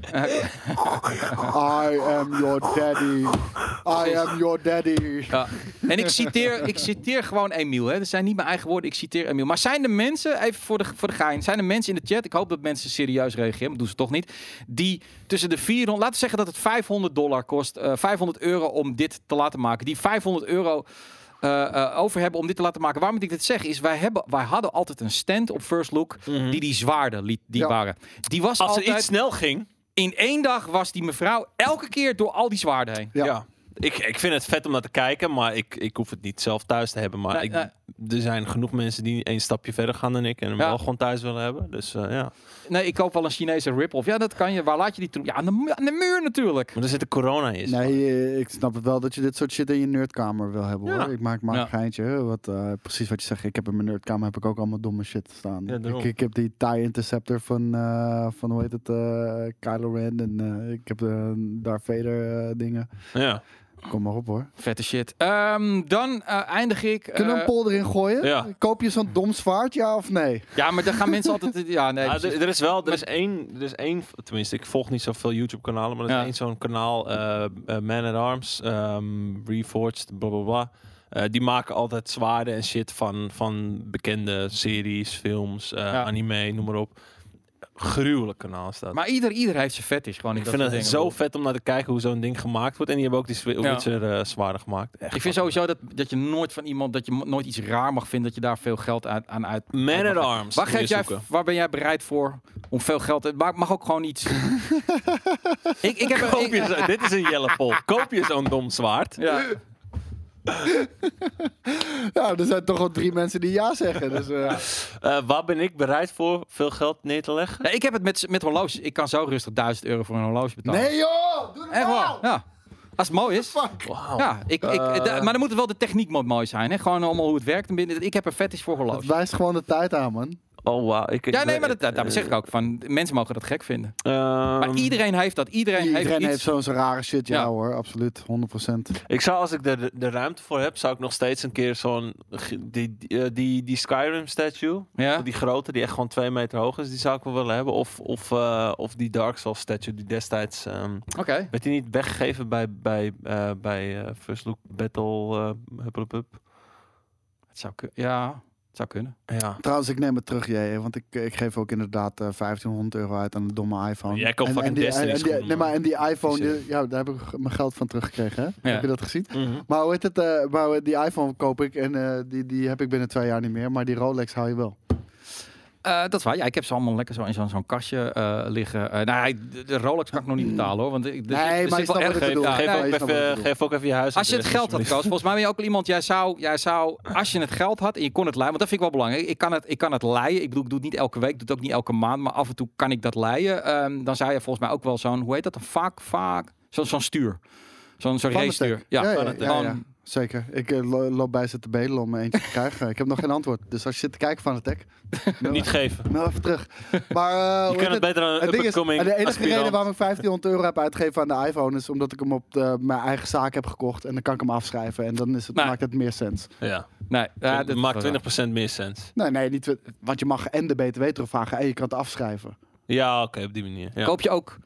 I am your daddy. I am your daddy.
Ja. En ik citeer, ik citeer gewoon Emiel. Hè. Dat zijn niet mijn eigen woorden, ik citeer Emiel. Maar zijn er mensen, even voor de, voor de gein, zijn er mensen in de chat, ik hoop dat mensen serieus reageren, maar doen ze toch niet, die tussen de 400, laten we zeggen dat het 500 dollar kost, eh 500 euro om dit te laten maken. Die 500 euro eh, eh, over hebben om dit te laten maken. Waarom ik dit zeg is, wij, hebben, wij hadden altijd een stand op First Look die die zwaarden liet, die
Ja.
waren. Die was
Als er
altijd,
iets snel ging,
in één dag was die mevrouw elke keer door al die zwaarden heen.
Ja.
ja. Ik, ik vind het vet om naar te kijken, maar ik, ik hoef het niet zelf thuis te hebben. Maar
Nee,
ik,
nee.
er zijn genoeg mensen die één stapje verder gaan dan ik en hem
Ja.
wel gewoon thuis willen hebben. Dus eh, ja.
Nee, ik koop wel een Chinese rip-off. Ja, dat kan je. Waar laat je die troep? Ja, aan de, mu- aan de muur natuurlijk.
Maar er zit de corona in.
Nee, eh, ik snap het wel dat je dit soort shit in je nerdkamer wil hebben
Ja.
hoor. Ik maak maar
Ja.
een geintje. Wat, eh, precies wat je zegt. Ik heb in mijn nerdkamer heb ik ook allemaal domme shit staan. Ik, ik heb die TIE Interceptor van, eh, van hoe heet het, eh, Kylo Ren. En eh, ik heb de Darth Vader eh, dingen.
Ja.
Kom maar op hoor.
Vette shit. Ehm, dan eh, eindig ik.
Kunnen we
eh,
een pol erin gooien?
ja.
Koop je zo'n dom zwaard, ja of nee?
ja, maar dan gaan mensen altijd. <laughs> Ja, nee.
Ah, er, is wel, er is één, er is één, tenminste, ik volg niet zoveel YouTube-kanalen, maar er is
Ja.
één zo'n kanaal, eh, eh, Man at Arms, ehm, Reforged, bla bla bla. Eh, die maken altijd zwaarden en shit van, van bekende series, films, eh,
Ja.
anime, noem maar op. Gruwelijk kanaal is dat.
maar ieder, ieder heeft zijn fetish. Gewoon in
ik vind het zo vet om naar te kijken hoe zo'n ding gemaakt wordt. En die hebben ook die Swi-
Ja.
Witcher eh, zwaarden gemaakt. Echt
Ik vind sowieso dat, dat je nooit van iemand, dat je nooit iets raar mag vinden, dat je daar veel geld uit, aan uit.
Man at
mag-
Arms.
Waar, geef jij, waar ben jij bereid voor om veel geld te... Maar mag ook gewoon iets... <laughs> ik, ik heb ik-
je zo- dit is een Jelle Pol. Koop je zo'n dom zwaard?
ja. <laughs>
Ja, er zijn toch al drie mensen die ja zeggen. Dus, eh,
Eh, waar ben ik bereid voor veel geld neer te leggen?
Ja, ik heb het met, met horloges. Ik kan zo rustig 1000 euro voor een horloge betalen.
Nee joh, doe
Echt
normaal.
waar. Ja. Als het mooi is.
Fuck.
Wauw.
Ja, ik, ik,
Eh.
maar dan moet het wel de techniek moet mooi zijn. Hè? Gewoon allemaal hoe het werkt. Ik heb een fetish voor horloges.
wijst gewoon de tijd aan, man.
Oh, wauw. Ik,
Ja, nee, maar dat, dat, daarom zeg ik ook van, mensen mogen dat gek vinden.
Ehm,
Maar iedereen heeft dat. Iedereen,
Iedereen
heeft
zo'n rare shit. Ja,
Ja.
hoor, absoluut. 100%.
Ik zou, als ik er de, de ruimte voor heb, zou ik nog steeds een keer zo'n... Die, die, eh, die, die Skyrim statue,
Ja?
die grote, die echt gewoon twee meter hoog is, die zou ik wel willen hebben. Of, of, eh, of die Dark Souls statue, die destijds... ehm,
Oké.
werd die niet weggegeven bij, bij, eh, bij eh, First Look Battle uh, Hup, Hup, Hup?
Het zou Ja, het zou kunnen.
Ja.
Trouwens, ik neem het terug, jij, want ik, ik geef ook inderdaad eh 1500 euro uit aan een domme iPhone.
Jij koopt fucking
die,
Destiny
en, die,
schoenen,
nee, maar en die iPhone, die- ja, daar heb ik mijn geld van teruggekregen. Hè?
Ja.
Heb je dat gezien?
Mhm.
Maar hoe heet het? eh, maar die iPhone koop ik en eh, die, die heb ik binnen twee jaar niet meer. Maar die Rolex hou je wel.
Eh, dat is waar. Ja, ik heb ze allemaal lekker zo in zo'n zo'n kastje eh, liggen. Eh nou, de, Rolex kan ik nog niet betalen hoor. Want ik,
Nee, maar je
wel erg-
ik
Geef, geef, ook even, geef ook even je huis.
Als je het geld had, Koos, volgens mij ben je ook wel iemand, jij zou, jij zou, als je het geld had en je kon het leiden, want dat vind ik wel belangrijk. Ik kan het, ik kan het leiden. Ik bedoel, ik doe het niet elke week, ik doe het ook niet elke maand, maar af en toe kan ik dat leiden. Ehm, dan zou je volgens mij ook wel zo'n, hoe heet dat, een vaak, vaak, zo'n zo'n stuur. Zo'n zo'n race stuur. Ja,
ja, ja. Zeker. Ik eh, lo- loop bij ze te bedelen om eentje te krijgen. Ik heb nog geen antwoord. Dus als je zit te kijken van het tech, <laughs>
Niet geven.
nou even terug. Maar eh,
Je
heet
het beter aan een
ding is, de enige
aspirant.
reden waarom ik 1500 euro heb uitgegeven aan de iPhone is omdat ik hem op de, mijn eigen zaak heb gekocht en dan kan ik hem afschrijven en dan is het,
Nou.
maakt het meer sens.
Ja,
nee, ja, dat
maakt
is wel
20% meer sens.
Nee, nee, niet, want je mag en de BTW terugvragen en je kan het afschrijven.
Ja, oké, op die manier. Ja.
Koop je ook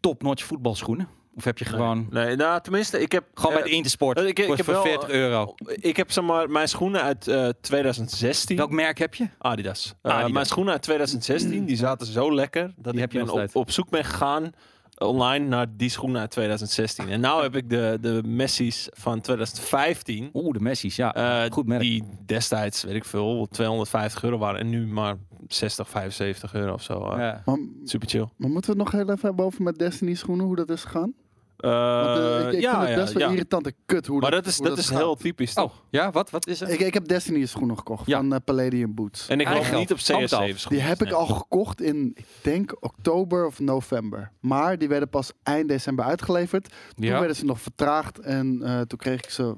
top-notch voetbalschoenen? Of heb je gewoon,
Nee, nou, tenminste, ik heb...
gewoon bij
eh,
de Intersport,
ik- ik
kost
heb
voor
wel,
40 euro?
Ik heb zeg maar mijn schoenen uit eh 2016.
Welk merk heb je?
Adidas. Eh,
Adidas.
Mijn schoenen uit 2016, die zaten zo lekker dat
Die
ik
heb je
ben op, op zoek ben gegaan online naar die schoenen uit 2016. En nu heb ik de, de Messi's van 2015.
Oeh, de Messi's, ja.
eh,
Goed merk.
Die destijds, weet ik veel, 250 euro waren. En nu maar 60, 75 euro of zo. eh.
Ja.
Maar,
Super chill.
maar moeten we het nog heel even hebben over met Destiny schoenen, hoe dat is gegaan?
Eh,
Want, eh, ik ik
ja,
vind het
ja,
best wel
ja.
irritante kut hoe
Maar
dat
dat is,
hoe
dat is
gaat.
heel typisch.
Oh,
toch?
ja, wat, wat is er?
Ik, ik heb Destiny schoenen gekocht
Ja.
van eh, Palladium Boots.
En ik geloof niet op
geld. Hand
CS7
af.
schoenen.
Die heb ik
Nee.
al gekocht in, ik denk, oktober of november. Maar die werden pas eind december uitgeleverd. Toen
Ja.
werden ze nog vertraagd en eh, toen kreeg ik ze,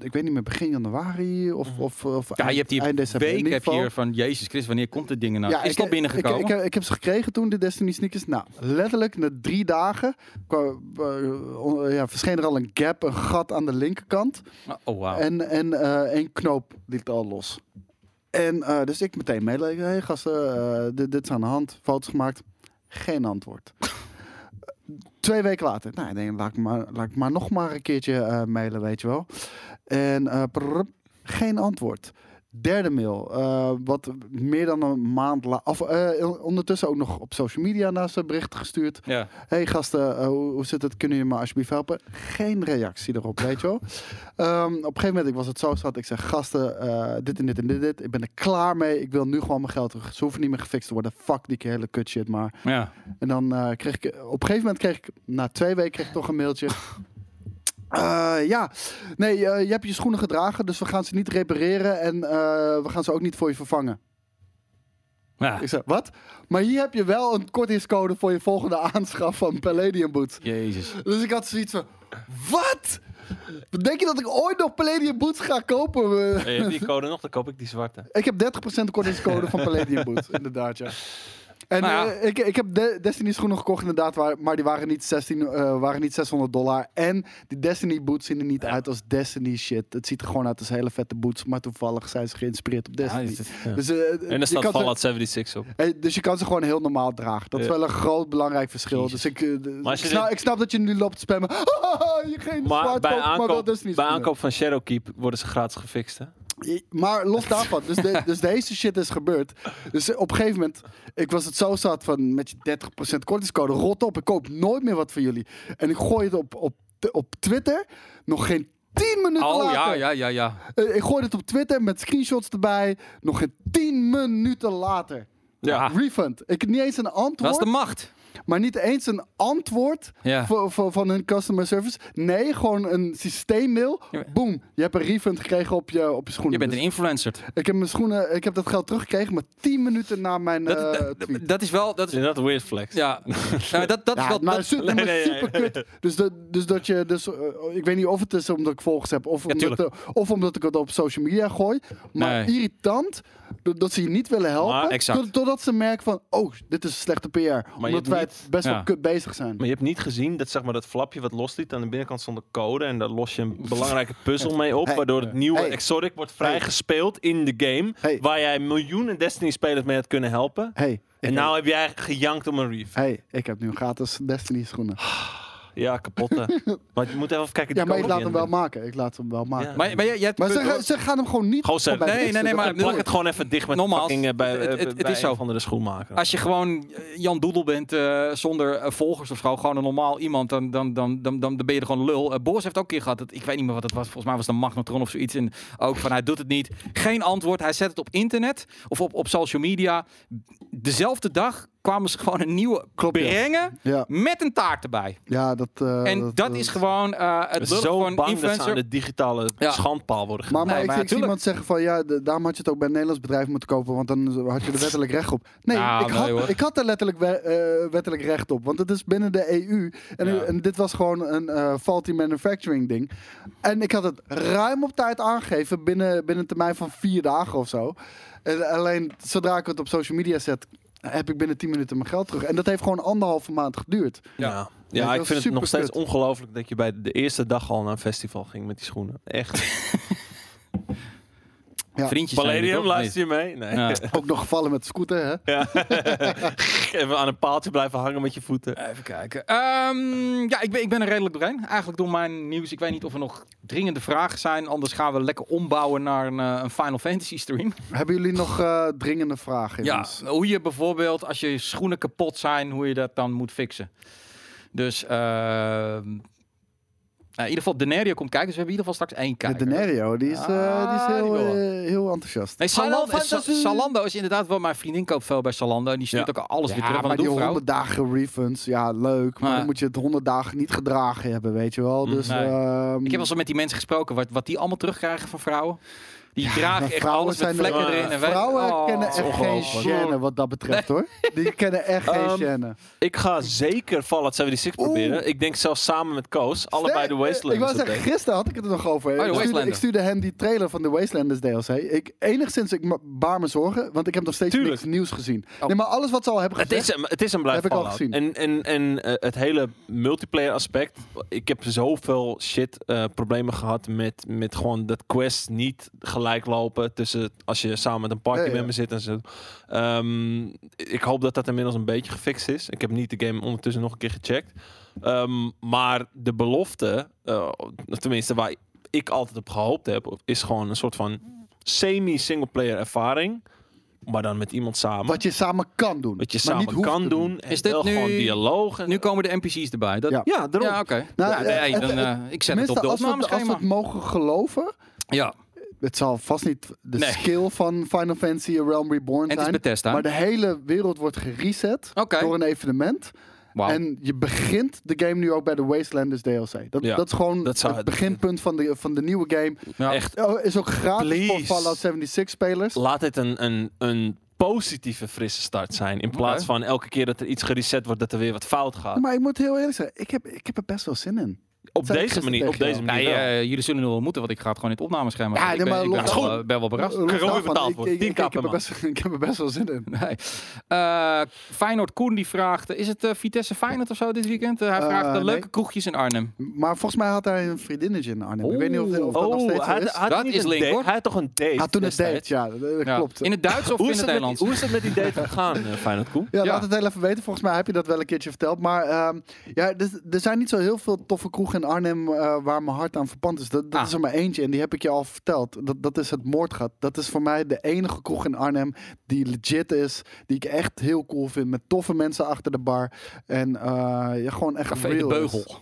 ik weet niet meer, begin januari of,
Mhm.
of, of
Ja, je hebt die
eind december.
Week heb je hier van Jezus Christus, wanneer komt dit ding nou?
Ja,
is dat binnengekomen?
Ik, ik, ik heb ze gekregen toen, de Destiny sneakers. Nou, letterlijk na drie dagen kwam, eh, ja, verscheen er al een gap, een gat aan de linkerkant.
oh, wauw.
En, en eh, één knoop liet al los. En eh, dus ik meteen. Hé hey, gasten, dit, dit is aan de hand. Foto's gemaakt. Geen antwoord. <laughs> Twee weken later. Nou, ik denk, laat ik maar, laat ik maar nog maar een keertje mailen, weet je wel. En eh, prrr, geen antwoord. Derde mail. eh, wat meer dan een maand later. Of eh, ondertussen ook nog op social media naar ze berichten gestuurd.
ja.
hey gasten, hoe, hoe zit het? Kunnen jullie me alsjeblieft helpen? Geen reactie erop, weet je wel. <laughs> Ehm, op een gegeven moment, ik was het zo zat. Ik zeg, gasten, dit en dit en dit, dit. Ik ben er klaar mee. Ik wil nu gewoon mijn geld terug. Ze hoeven niet meer gefixt te worden. Fuck die hele kut shit maar.
ja.
En dan kreeg ik, op een gegeven moment kreeg ik, na twee weken kreeg ik toch een mailtje. <laughs> Eh, ja, nee, eh, je hebt je schoenen gedragen, dus we gaan ze niet repareren en eh, we gaan ze ook niet voor je vervangen.
ja.
Ik zeg, wat? Maar hier heb je wel een kortingscode voor je volgende <laughs> aanschaf van Palladium Boots.
Jezus.
Dus ik had zoiets van, wat? Denk je dat ik ooit nog Palladium Boots ga kopen?
Hey, <laughs> heb je die code nog? Dan koop ik die zwarte.
Ik heb 30% kortingscode van Palladium Boots, <laughs> inderdaad, ja. En
Nou ja.
eh, ik, ik heb de Destiny schoenen gekocht, inderdaad, waar, maar die waren niet, 16, eh, waren niet 600 dollar. En die Destiny boots zien er niet
Ja.
uit als Destiny shit. Het ziet er gewoon uit als hele vette boots, maar toevallig zijn ze geïnspireerd op Destiny.
Ja.
Dus, eh,
En er staat Fallout 76 op.
Dus je kan ze gewoon heel normaal dragen. Dat is wel een groot belangrijk verschil.
Jezus.
Dus ik,
Maar
snap,
dit-
ik snap dat je nu loopt te spammen. <laughs> je geen
Maar bij
maar
aankoop,
Destiny
bij aankoop van Shadowkeep worden ze gratis gefixt, hè?
Maar los daarvan, dus, de, <laughs> dus deze shit is gebeurd. Dus op een gegeven moment, ik was het zo zat van met je 30% kortingscode, rot op, ik koop nooit meer wat van jullie. En ik gooi het op, op, op Twitter, nog geen 10 minuten
Oh, ja,
later.
ja, ja, ja.
Eh, ik gooi het op Twitter met screenshots erbij, nog geen 10 minuten later.
Ja.
Refund. Ik heb niet eens een
Dat
antwoord.
is de macht.
Maar niet eens een antwoord
Ja.
voor, voor, van hun customer service. Nee, gewoon een systeemmail. Boom, je hebt een refund gekregen op je, op je schoenen.
Je bent een
Dus
influencer.
ik heb mijn schoenen, ik heb dat geld teruggekregen, maar 10 minuten na mijn
Dat,
eh,
dat,
tweet.
dat is wel... Dat
Is
is,
dat een weird flex?
ja, <laughs> Nou, dat, dat is
Ja,
wel...
maar,
dat-
su-
nee,
maar
nee, nee.
super kut. Dus, dat dus dat je, dus, eh, ik weet niet of het is omdat ik volgers heb of,
Ja,
omdat, of omdat ik het op social media gooi. Maar
Nee.
irritant dat, ze je niet willen helpen.
Maar-
Exact.
totdat ze merken van, oh, dit is slechte PR. omdat
hebt
best
Ja.
wel kut bezig zijn.
Maar je hebt niet gezien dat, zeg maar, dat flapje wat losliet aan de binnenkant stond een code. En daar los je een <laughs> belangrijke puzzel mee op.
Hey.
waardoor het nieuwe
Hey.
Exotic wordt vrijgespeeld in de game.
Hey.
Waar jij miljoenen Destiny-spelers mee had kunnen helpen.
Hey,
En
heb-
nou heb jij gejankt om een reef.
hey, ik heb nu gratis Destiny schoenen. <sighs>
Ja, kapotte. <laughs> maar je moet even kijken.
Ja, maar ik laat hem wel maken. Ik laat hem wel maken.
Ja.
maar, maar jij, jij hebt
Maar ze, ze gaan hem gewoon niet
Gewoon
nee, nee, nee, maar-
Plak het gewoon even dicht met
Nogmaals,
fucking, eh, bij,
het- het-
eh,
het is zo.
van de schoenmaker.
Als je gewoon eh, Jan Doedel bent eh, zonder volgers of zo, gewoon een normaal iemand, dan, dan, dan, dan, dan ben je er gewoon lul. Eh Boris heeft ook een keer gehad, dat, ik weet niet meer wat het was, volgens mij was het een magnetron of zoiets. En ook van hij doet het niet. Geen antwoord, hij zet het op internet of op, op social media. Dezelfde dag kwamen ze gewoon een nieuwe
Klopt,
brengen
Ja,
met een taart erbij.
ja, dat... eh,
en dat, is gewoon eh het
zo dat ze
influencer.
aan de digitale
Ja.
schandpaal worden
Maar,
gedaan.
maar
Nee,
ik,
maar
zie- ik zie
tuurlijk.
iemand zeggen van ja, de- daarom had je het ook bij een Nederlands bedrijf moeten kopen, want dan had je er wettelijk recht op. Nee,
Nou,
ik,
nee,
had, ik had er letterlijk we- eh, wettelijk recht op, want het is binnen de EU. En,
Ja.
en dit was gewoon een eh, faulty manufacturing ding. En ik had het ruim op tijd aangegeven, binnen, binnen een termijn van vier dagen of zo. En alleen zodra ik het op social media zet, heb ik binnen 10 minuten mijn geld terug. En dat heeft gewoon anderhalve maand geduurd.
Ja,
Ja,
ik vind het nog steeds ongelooflijk dat je bij de eerste dag al naar een festival ging met die schoenen. Echt. <laughs>
Ja.
Vriendjes
Palladium, luister je mee? Nee.
Ja. <laughs>
Ook nog gevallen met scooter, hè?
Ja. <laughs> Even aan een paaltje blijven hangen met je voeten.
Even kijken. Ehm, ja, ik ben, ik ben er redelijk doorheen. Eigenlijk door mijn nieuws. Ik weet niet of er nog dringende vragen zijn. Anders gaan we lekker ombouwen naar een, eh, een Final Fantasy stream.
Hebben jullie nog eh, dringende vragen?
Ja, hoe je bijvoorbeeld als je schoenen kapot zijn, hoe je dat dan moet fixen. Dus ehm, nou, in ieder geval Denario komt kijken. Dus we hebben in ieder geval straks één
De
kijker.
Denario, die is, eh, die is
Ah,
heel,
die
eh, heel enthousiast.
Nee, Salando, is inderdaad wel mijn vriendin koopt veel bij Salando. En die stuurt
Ja.
ook alles weer
Ja,
terug.
maar
Want
die
doe vrouw.
100 dagen refunds, ja, leuk. Maar
Maar-
dan moet je het 100 dagen niet gedragen hebben, weet je wel.
Mm,
Dus,
nee.
ehm,
Ik heb al zo met die mensen gesproken, wat, wat die allemaal terugkrijgen van vrouwen. Die dragen echt
vrouwen
alles met vlekken
er-
erin. En
Vrouwen
Oh,
kennen echt geen gêne wat dat betreft, hoor. Die kennen echt geen
Ehm,
gêne.
Ik ga zeker Fallout 76
Oeh.
proberen. Ik denk zelfs samen met Koos. Allebei de Wastelanders.
Ik wou zeggen, gisteren had ik het er nog over.
Oh,
ik, stuurde,
Wastelander.
ik stuurde hem die trailer van de Wastelanders DLC. Ik, enigszins, ik baar me zorgen, want ik heb nog steeds
Tuurlijk.
niks nieuws gezien.
Oh.
Nee, maar alles wat ze al hebben
Het
gezegd...
is, een, het is een blijf
Heb ik al gezien.
En, en, en eh, het hele multiplayer aspect. Ik heb zoveel shit eh, problemen gehad met, met gewoon dat quests niet gelijk lopen tussen als je samen met een party
Ja, ja.
member zit en zo. Ehm, ik hoop dat dat inmiddels een beetje gefixt is. Ik heb niet de game ondertussen nog een keer gecheckt. Ehm, maar de belofte, eh, tenminste waar ik altijd op gehoopt heb, is gewoon een soort van semi-singleplayer ervaring. Maar dan met iemand samen.
Wat je samen kan doen.
Wat je
maar niet
samen kan doen. En
Is dit nu-
gewoon dialoog. En,
Nu komen de NPC's erbij. Dat,
Ja.
ja, daarom.
Ja, oké.
Nou,
ja,
eh,
nee, eh, ik zet het op de
als we, als het mogen geloven...
Ja,
Het zal vast niet de
Nee.
skill van Final Fantasy A Realm Reborn
en het is
zijn.
Bethesda.
Maar de hele wereld wordt gereset door een evenement. En je begint de game nu ook bij de Wastelanders DLC. Dat,
Ja,
dat is gewoon
dat zou
het beginpunt van de, van de nieuwe game.
Ja.
Echt,
Oh, is ook gratis voor. Fallout 76 spelers.
laat dit een, een, een positieve, frisse start zijn. In plaats van elke keer dat er iets gereset wordt, dat er weer wat fout gaat.
Maar ik moet heel eerlijk zeggen, ik heb, ik heb er best wel zin in.
Op deze manier, op deze manier
Nee, eh, jullie zullen nu wel moeten, want ik ga het gewoon in het opnameschema.
Ja, nee,
ik
maar
ben, ik ben, wel, ben wel verrast.
Gewoon
daarvan,
betaald
ik- ik-
10
ik- ik heb er best- <laughs> Ik heb er best wel zin in.
Nee. Eh, Feyenoord Koen die vraagt, is het eh, Vitesse Feyenoord of zo dit weekend? Hij vraagt de
nee.
leuke kroegjes in Arnhem.
Maar volgens mij had hij een vriendinnetje in Arnhem. ik weet niet of, of dat nog steeds is.
hij had
Dat is
een
link,
date.
hoor.
Hij had toch een date?
Had toen het date, ja, dat, klopt.
In het Duits of in het
het
Nederlands?
hoe is het met die date <laughs> gegaan, eh Feyenoord Koen?
Ja, laat het heel even weten. Volgens mij heb je dat wel een keertje verteld. Maar ehm, ja, er, er zijn niet zo heel veel toffe kroegen in Arnhem eh, waar mijn hart aan verpand is. Dat, dat
Ah.
is er maar eentje en die heb ik je al verteld. Dat, dat is het Moordgat. Dat is voor mij de enige kroeg in Arnhem die legit is. Die ik echt heel cool vind. Met toffe mensen achter de bar. En eh, ja, gewoon echt
Café de
real is.
Beugel.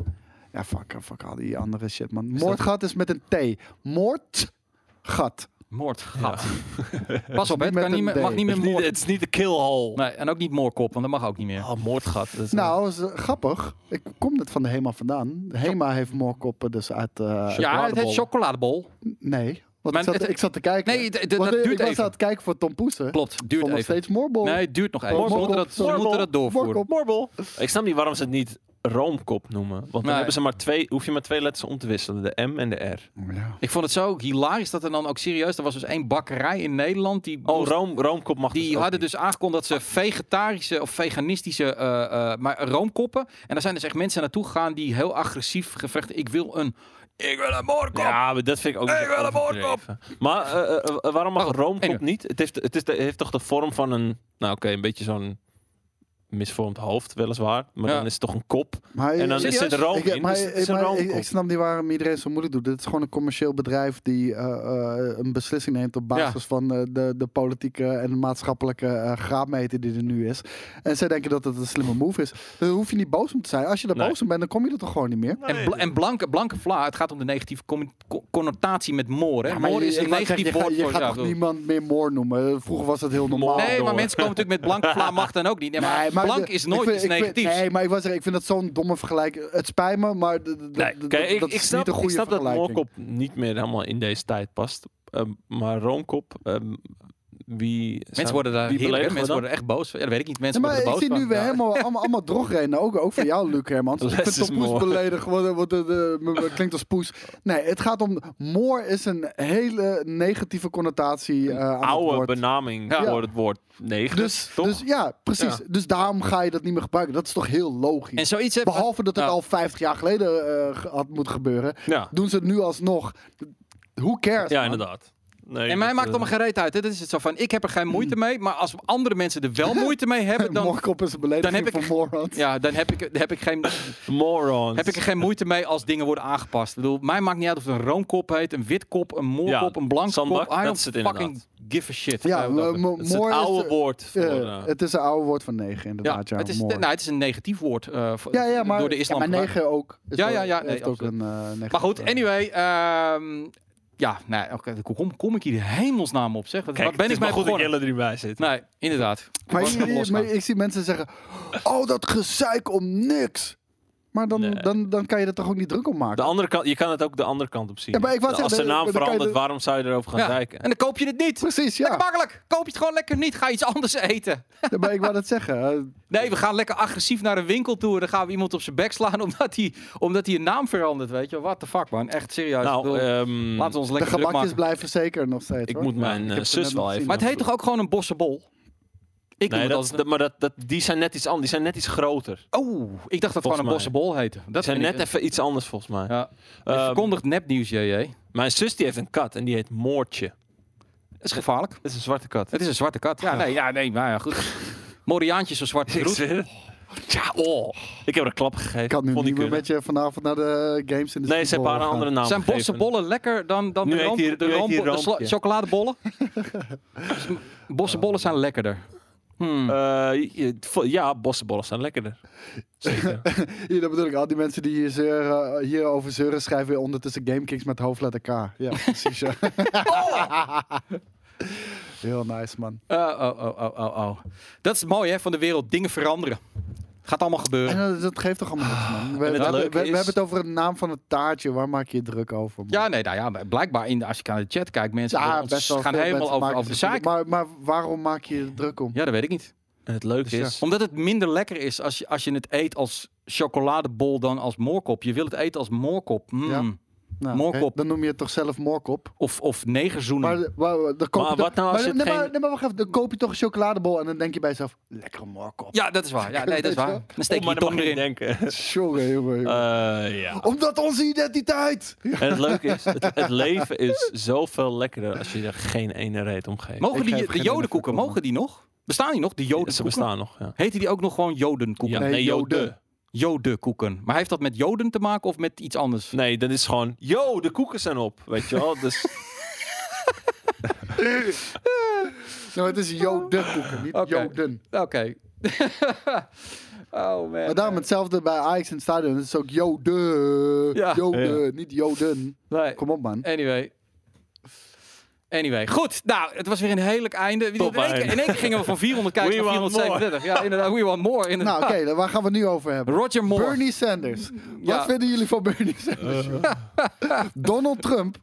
Ja, fuck, fuck al die andere shit, man. Moordgat is met een T. Moordgat.
Moordgat. <laughs> Pas op, hè, het kan niet meer, mag niet meer
Het is niet,
moord.
het is niet de killhole.
Nee, en ook niet moorkop, want dat mag ook niet meer.
Oh, moordgat. Dat
Nou, dat is, eh, grappig. Ik kom net van de HEMA vandaan. De HEMA heeft moorkoppen dus uit... eh,
ja, het heet chocoladebol.
nee. Want
Maar
ik, zat,
het-
ik zat te kijken.
Nee, dat
eh,
duurt
ik was
even.
aan het kijken voor Tom Poesen.
Klopt, duurt
nog
even.
steeds moorbol.
Nee, het duurt nog even. Ze moeten dat, ze
Morbol.
moeten dat doorvoeren.
Ik snap niet waarom ze het niet roomkop noemen. Want dan
Nee.
hebben ze maar twee, hoef je maar twee letters om te wisselen. De M en de R.
Ja.
Ik vond het zo hilarisch dat er dan ook serieus... Er was dus één bakkerij in Nederland die...
Oh,
moest-
room, roomkop mag dus
Die
ook
hadden
niet.
dus aangekondigd dat ze vegetarische of veganistische eh, eh, maar roomkoppen. En daar zijn dus echt mensen naartoe gegaan die heel agressief gevraagd. Ik wil een, ik wil een moorkop.
Ja, maar dat vind ik ook
Ik wil een.
Maar eh, waarom mag
goed,
roomkop
anyway.
niet? Het heeft, het, is de- het heeft toch de vorm van een... Nou oké, een beetje zo'n misvormd hoofd weliswaar. Maar
Ja.
dan is het toch een kop.
Maar,
En dan
Serieus?
is er room
ik,
in.
maar,
dus het is
ik, ik snap niet waarom iedereen zo moeilijk doet. Dit is gewoon een commercieel bedrijf die eh, eh, een beslissing neemt op basis van eh, de, de politieke en maatschappelijke eh graadmeter die er nu is. En zij denken dat het een slimme move is. Daar hoef je niet boos om te zijn. Als je er
Nee.
boos om bent, dan kom je er toch gewoon niet meer.
En, en blanke, blanke vla, het gaat om de negatieve co- connotatie met moor. Hè?
Ja, maar
moor
je-
is een negatief woord
je,
voor
gaat, je
ja,
gaat toch niemand meer moor noemen. Vroeger was dat heel normaal.
Nee, maar mensen komen natuurlijk met blanke vla mag dan ook niet. Nee, maar, blank is
ik
nooit
vind-
iets
ik vind-
negatiefs.
nee, maar ik was zeggen, ik vind dat zo'n domme vergelijking. Het spijt me, maar
Nee, kijk, ik,
dat
ik
is
snap,
niet een
ik
goede
snap dat moorkop niet meer helemaal in deze tijd past. Ehm, maar roomkop, ehm, wie...
Mensen worden daar
we
Mensen
dan?
worden echt boos. Ja, dat weet ik niet. Mensen
maar
worden
ik
er
zie
boos
nu weer
Ja.
helemaal allemaal, allemaal drogreden. Ook, ook van <laughs> jou, Luc Hermans. Ik vind de poes me- me- klinkt als poes. Nee, het gaat om... Moor is een hele negatieve connotatie eh aan het
oude
woord.
benaming
Ja.
voor het woord negen,
Dus,
toch?
dus ja, precies.
Ja.
Dus daarom ga je dat niet meer gebruiken. Dat is toch heel logisch.
En zoiets hebben
Behalve dat het
Ja.
al 50 jaar geleden eh, had moeten gebeuren.
ja.
Doen ze het nu alsnog. Who cares,
ja,
man?
inderdaad. Nee,
En mij
dat,
maakt
eh,
allemaal geen reet uit. Hè? Dat is het zo van, ik heb er geen moeite <clears throat> mee. Maar als andere mensen er wel moeite mee hebben, dan,
Morkop is een belediging
dan heb ik-
morons.
ja, dan heb ik, dan heb, ik geen,
Morons.
heb ik er geen moeite mee als dingen worden aangepast. Ik bedoel, mij maakt niet uit of het een roomkop heet, een witkop, een moorkop,
Ja,
een blanke
zandbak,
kop. I
dat
don't
is het
fucking
inderdaad.
give a shit.
Ja,
Eh, dat-
Het is het
moor
oude
de-
woord voor...
Ja,
eh,
het is een oude woord van negen,
ja,
inderdaad. Ja,
het, is, nou, het is een negatief woord eh, voor-
ja, ja, maar,
door de
ja,
islam.
maar
gebruikt.
negen ook. Is
Ja, ja, ja, nee,
ook een, eh, negatief,
Maar goed,
eh,
anyway. ehm, ja, nou, oké, hoe kom, kom ik hier de hemelsnaam op? Zeg? Wat,
Kijk,
wat ben ik
maar goed dat? Jelle erbij zit.
Nee, inderdaad.
Maar, je- je- maar ik zie mensen zeggen: Oh, dat gezeik om niks. Maar dan,
Nee.
dan, dan kan je er toch ook niet druk om
De
maken.
andere kant, je kan het ook de andere kant op zien.
Ja, maar ik
Als zijn naam verandert,
de-
waarom zou je erover gaan
Ja,
kijken?
En dan koop je het niet.
Precies,
Lekker
ja.
makkelijk. Koop je het gewoon lekker niet. Ga iets anders eten.
Ja, maar ik wou dat zeggen. eh,
Nee, we gaan lekker agressief naar een winkel toe. En dan gaan we iemand op zijn bek slaan omdat hij, omdat hij een naam verandert. Weet je, what the fuck man. Echt serieus.
Nou, ehm,
laten we ons
De
lekker druk
gebakjes
maken.
blijven zeker nog steeds.
ik
hoor.
moet mijn
ik
eh, zus wel even...
Maar het heet toch ook gewoon een bossenbol? Ik
Nee, dat,
het
dat- maar dat, dat, die zijn net iets anders. Die zijn net iets groter.
Oh, ik dacht dat het gewoon een
mij.
bossenbol heette. Dat
zijn net even iets anders volgens mij.
Ja. Je
Ehm,
verkondigt nepnieuws, JJ.
Mijn zus die heeft een kat en die heet Moortje.
Dat is gevaarlijk.
Dat is een zwarte kat.
Het is een zwarte kat. Ja, nee, ja, nee, maar ja, goed. Moriaantje is een zwarte <laughs>
het. Ja, oh. Ik heb er een klap gegeven.
Ik kan nu
Vond
niet meer met je vanavond naar de games in de
Nee, ze hebben een andere naam
Zijn bossenbollen lekker dan, dan
Nu
de,
die-
de,
die
de chocoladebollen? <laughs> <laughs> bossenbollen zijn lekkerder. Hmm.
Eh, ja, bossenbollen zijn lekkerder. Zeker. <laughs>
Hier, dat bedoel ik. Al die mensen die hier, zeuren, hier over zeuren schrijven weer ondertussen GameKings met hoofdletter K. Ja, <laughs> precies. Ja. Heel nice, man.
Oh, oh, oh, oh, oh, oh. Dat is mooi hè, van de wereld. Dingen veranderen. Gaat allemaal
En
gebeuren.
dat, dat geeft toch allemaal niks, man. We,
het
we hebben,
leuke
we, we
is-
hebben het over de naam van het taartje. Waar maak je je druk over? man?
Ja, nee, nou ja, blijkbaar in de, als je naar de chat kijkt, mensen
Ja,
ons
best wel
gaan helemaal
mensen
over, over de zaak.
Maar, maar waarom maak je je druk om?
Ja, dat weet ik niet.
En het leuke
Dus ja.
is...
Omdat het minder lekker is als je, als je het eet als chocoladebol dan als moorkop. Je wil het eten als moorkop. Mm.
Ja. Nou, Dan noem je het toch zelf moorkop?
Of, of negerzoenen.
Maar, maar, dan koop
Maar
je toch-
wat nou als
maar,
je
nee, maar,
geen-
nee, maar wacht even. Dan koop je toch een chocoladebol en dan denk je bij jezelf... Lekkere moorkop.
Ja, dat is waar. Ja, nee, dat is <laughs> waar. Dan steek
Oh,
je je
maar
tong erin.
denken. <laughs>
Jongen, jongen, jongen.
Eh, ja.
Omdat onze identiteit...
En het <laughs> leuke is, het, het leven is zoveel lekkerder als je er geen ene reet om geeft.
Mogen
Ik
die, de jodenkoeken, mogen die nog? Bestaan die nog, de
Ze
jodenkoeken?
bestaan nog, ja.
Heten die ook nog gewoon jodenkoeken?
ja
Nee,
nee,
Joden.
Joden.
Jodenkoeken. Maar heeft dat met joden te maken of met iets anders?
Nee, dat is gewoon, yo, de koeken zijn op, weet je wel. Dus <laughs>
Nou, het is jodenkoeken, niet joden.
Oké. <laughs> oh man.
Maar daarom hetzelfde bij Ajax in het stadion. Het is ook joden.
Ja.
Joden, niet joden.
Nee.
Kom op, man.
Anyway. Anyway, goed. Nou, het was weer een heerlijk einde. In
Top
één, keer,
einde.
in één keer gingen we van <laughs> 400 kijkers naar
want
437. Ja, inderdaad. We want more.
Nou,
Inderdaad.
oké, dan waar gaan we het nu over hebben?
Roger Moore.
Bernie Sanders.
Ja.
Wat vinden jullie van Bernie <laughs> Sanders? <laughs> Donald Trump.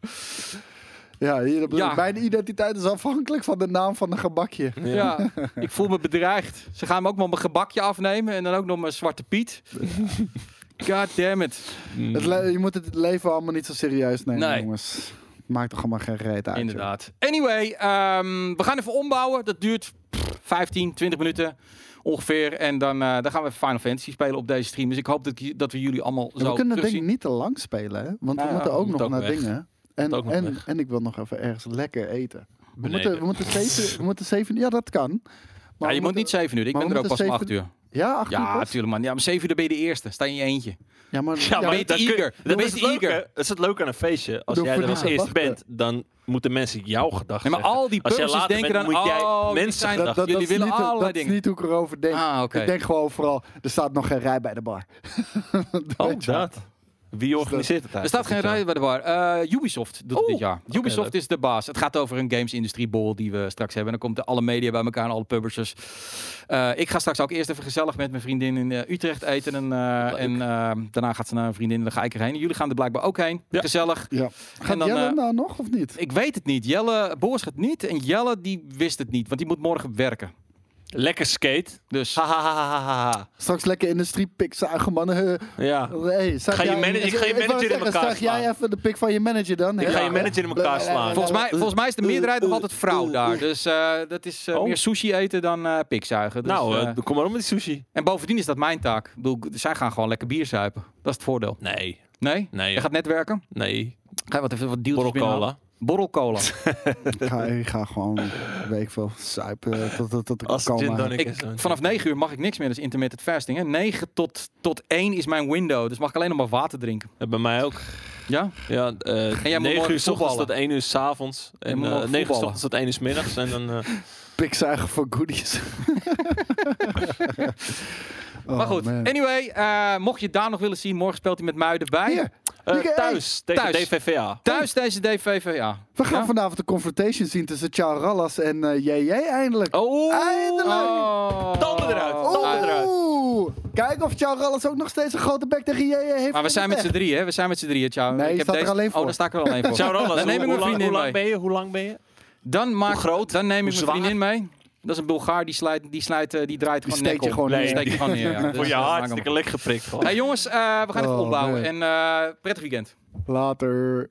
Ja, hier,
Ja.
mijn identiteit is afhankelijk van de naam van een gebakje.
Ja, ik voel me bedreigd. Ze gaan me ook nog mijn gebakje afnemen en dan ook nog mijn zwarte Piet. God damn it.
Het je moet het leven allemaal niet zo serieus nemen,
Nee.
jongens. Maakt toch allemaal geen reet uit. joh.
Inderdaad. Anyway, ehm, we gaan even ombouwen. Dat duurt pff, 15, 20 minuten ongeveer. En dan, eh, dan gaan we Final Fantasy spelen op deze stream. Dus ik hoop dat, dat we jullie allemaal
Ja,
zo
we kunnen ik
terugzien.
niet te lang spelen, hè? Want
Nou
we moeten ook nog
ook
naar
weg.
dingen. En, en, en ik wil nog even ergens lekker eten. We
Beneden.
moeten, we moeten zeven, we moeten zeven, ja dat kan. Maar
Ja, je moet niet 7 uur. Ik ben er ook pas om 8 uur.
Ja, acht
Ja, natuurlijk man. Ja, om 7 uur ben je de eerste. Sta je in je eentje.
Ja, maar,
Ja, maar
ben je te eager. Dan
Dat
ben
is
je
het
te
leuke.
eager.
Dat is het leuke aan een feestje. Als jij er als eerste bent, dan moeten mensen jouw gedachten
Nee, maar al die puzzels denken
bent,
dan,
moet jij
oh,
mensen
zijn-
gedachten-
dat, dat,
Jullie willen
niet,
allerlei
dat is
dingen.
niet hoe ik erover denk.
Ah.
Ik denk gewoon vooral, er staat nog geen rij bij de bar. <laughs>
Oh, dat. Wie organiseert het
Er staat geen rij bij de bar. Eh, Ubisoft doet het
Oh,
dit jaar. Ubisoft is de baas. Het gaat over een games-industrie bol die we straks hebben. En dan komt de alle media bij elkaar en alle publishers. Eh, ik ga straks ook eerst even gezellig met mijn vriendin in eh, Utrecht eten. En, eh, en daarna gaat ze naar een vriendin en dan ga ik erheen. Jullie gaan er blijkbaar ook heen.
Ja.
Gezellig.
Ja. Gaat
dan,
Jelle nou nog of niet?
Ik weet het niet. Jelle, Boris gaat niet. En Jelle die wist het niet. Want die moet morgen werken.
Lekker skate.
Dus
Ha, ha, ha, ha, ha, ha.
Straks lekker industriepik zuigen, man. Eh,
Ja.
Hey,
Ga je
jij-
manager- ik ga je manager in elkaar
Zeg jij
slaan.
even de pik van je manager dan?
Ik ga je manager in elkaar slaan.
volgens mij, volgens mij is de meerderheid nog altijd vrouw daar. Dus eh, dat is eh,
Oh.
meer sushi eten dan eh pikzuigen. Dus,
nou, kom maar op met die sushi.
En bovendien is dat mijn taak. Ik bedoel, zij gaan gewoon lekker bier zuipen. Dat is het voordeel.
Nee.
Nee?
Nee.
Je gaat netwerken?
Nee.
Ga je wat even wat deals
Borrel cola.
Borrel cola. <laughs>
Ik ga, ik ga gewoon, weet ik veel, suipen tot, tot, tot ik
Als tonic
ik,
dan-
vanaf 9 uur mag ik niks meer. Dat is intermittent fasting. Hè? 9 tot, tot 1 is mijn window. Dus mag ik alleen nog maar water drinken.
Ja, Bij mij ook.
Ja?
Ja, eh
jij moet
9
morgen
uur s ochtends
voetballen.
tot 1 uur s avonds. En eh
morgen
9 uur s ochtends tot 1 uur s middags. En dan, eh, <laughs>
Pikzuigen voor goodies. Oh, <laughs>
maar goed.
man.
Anyway, eh, mocht je daar nog willen zien. Morgen speelt hij met Muiden bij.
Hier,
eh,
Hey,
thuis, tegen
thuis.
DVVA.
Thuis deze DVVA.
we gaan
Ja?
vanavond de confrontation zien tussen Charles Rallas en eh JJ eindelijk.
Oh,
Eindelijk!
Oh.
Tanden eruit, tanden eruit.
Oeh! Kijk of Charles Rallas ook nog steeds een grote bek tegen JJ heeft.
Maar we zijn met z'n drieën, hè? We zijn met z'n drieën.
Nee, je
ik heb
staat er alleen voor.
Oh, dan sta ik er alleen <laughs> voor.
Rollas.
Dan neem ik mijn vriendin
hoe lang
mee.
ben je? Hoe lang ben je?
Dan maak,
groot?
Dan neem ik mijn vriendin mee. Dat is een Bulgaar die, sluit, die, sluit, eh, die draait gewoon nek
gewoon
neer.
Steek je gewoon neer, ja. <laughs> Dus
Voor je hartstikke lek geprikt.
Hey, jongens, eh, we gaan
oh,
even
opbouwen.
En eh, prettig weekend.
Later.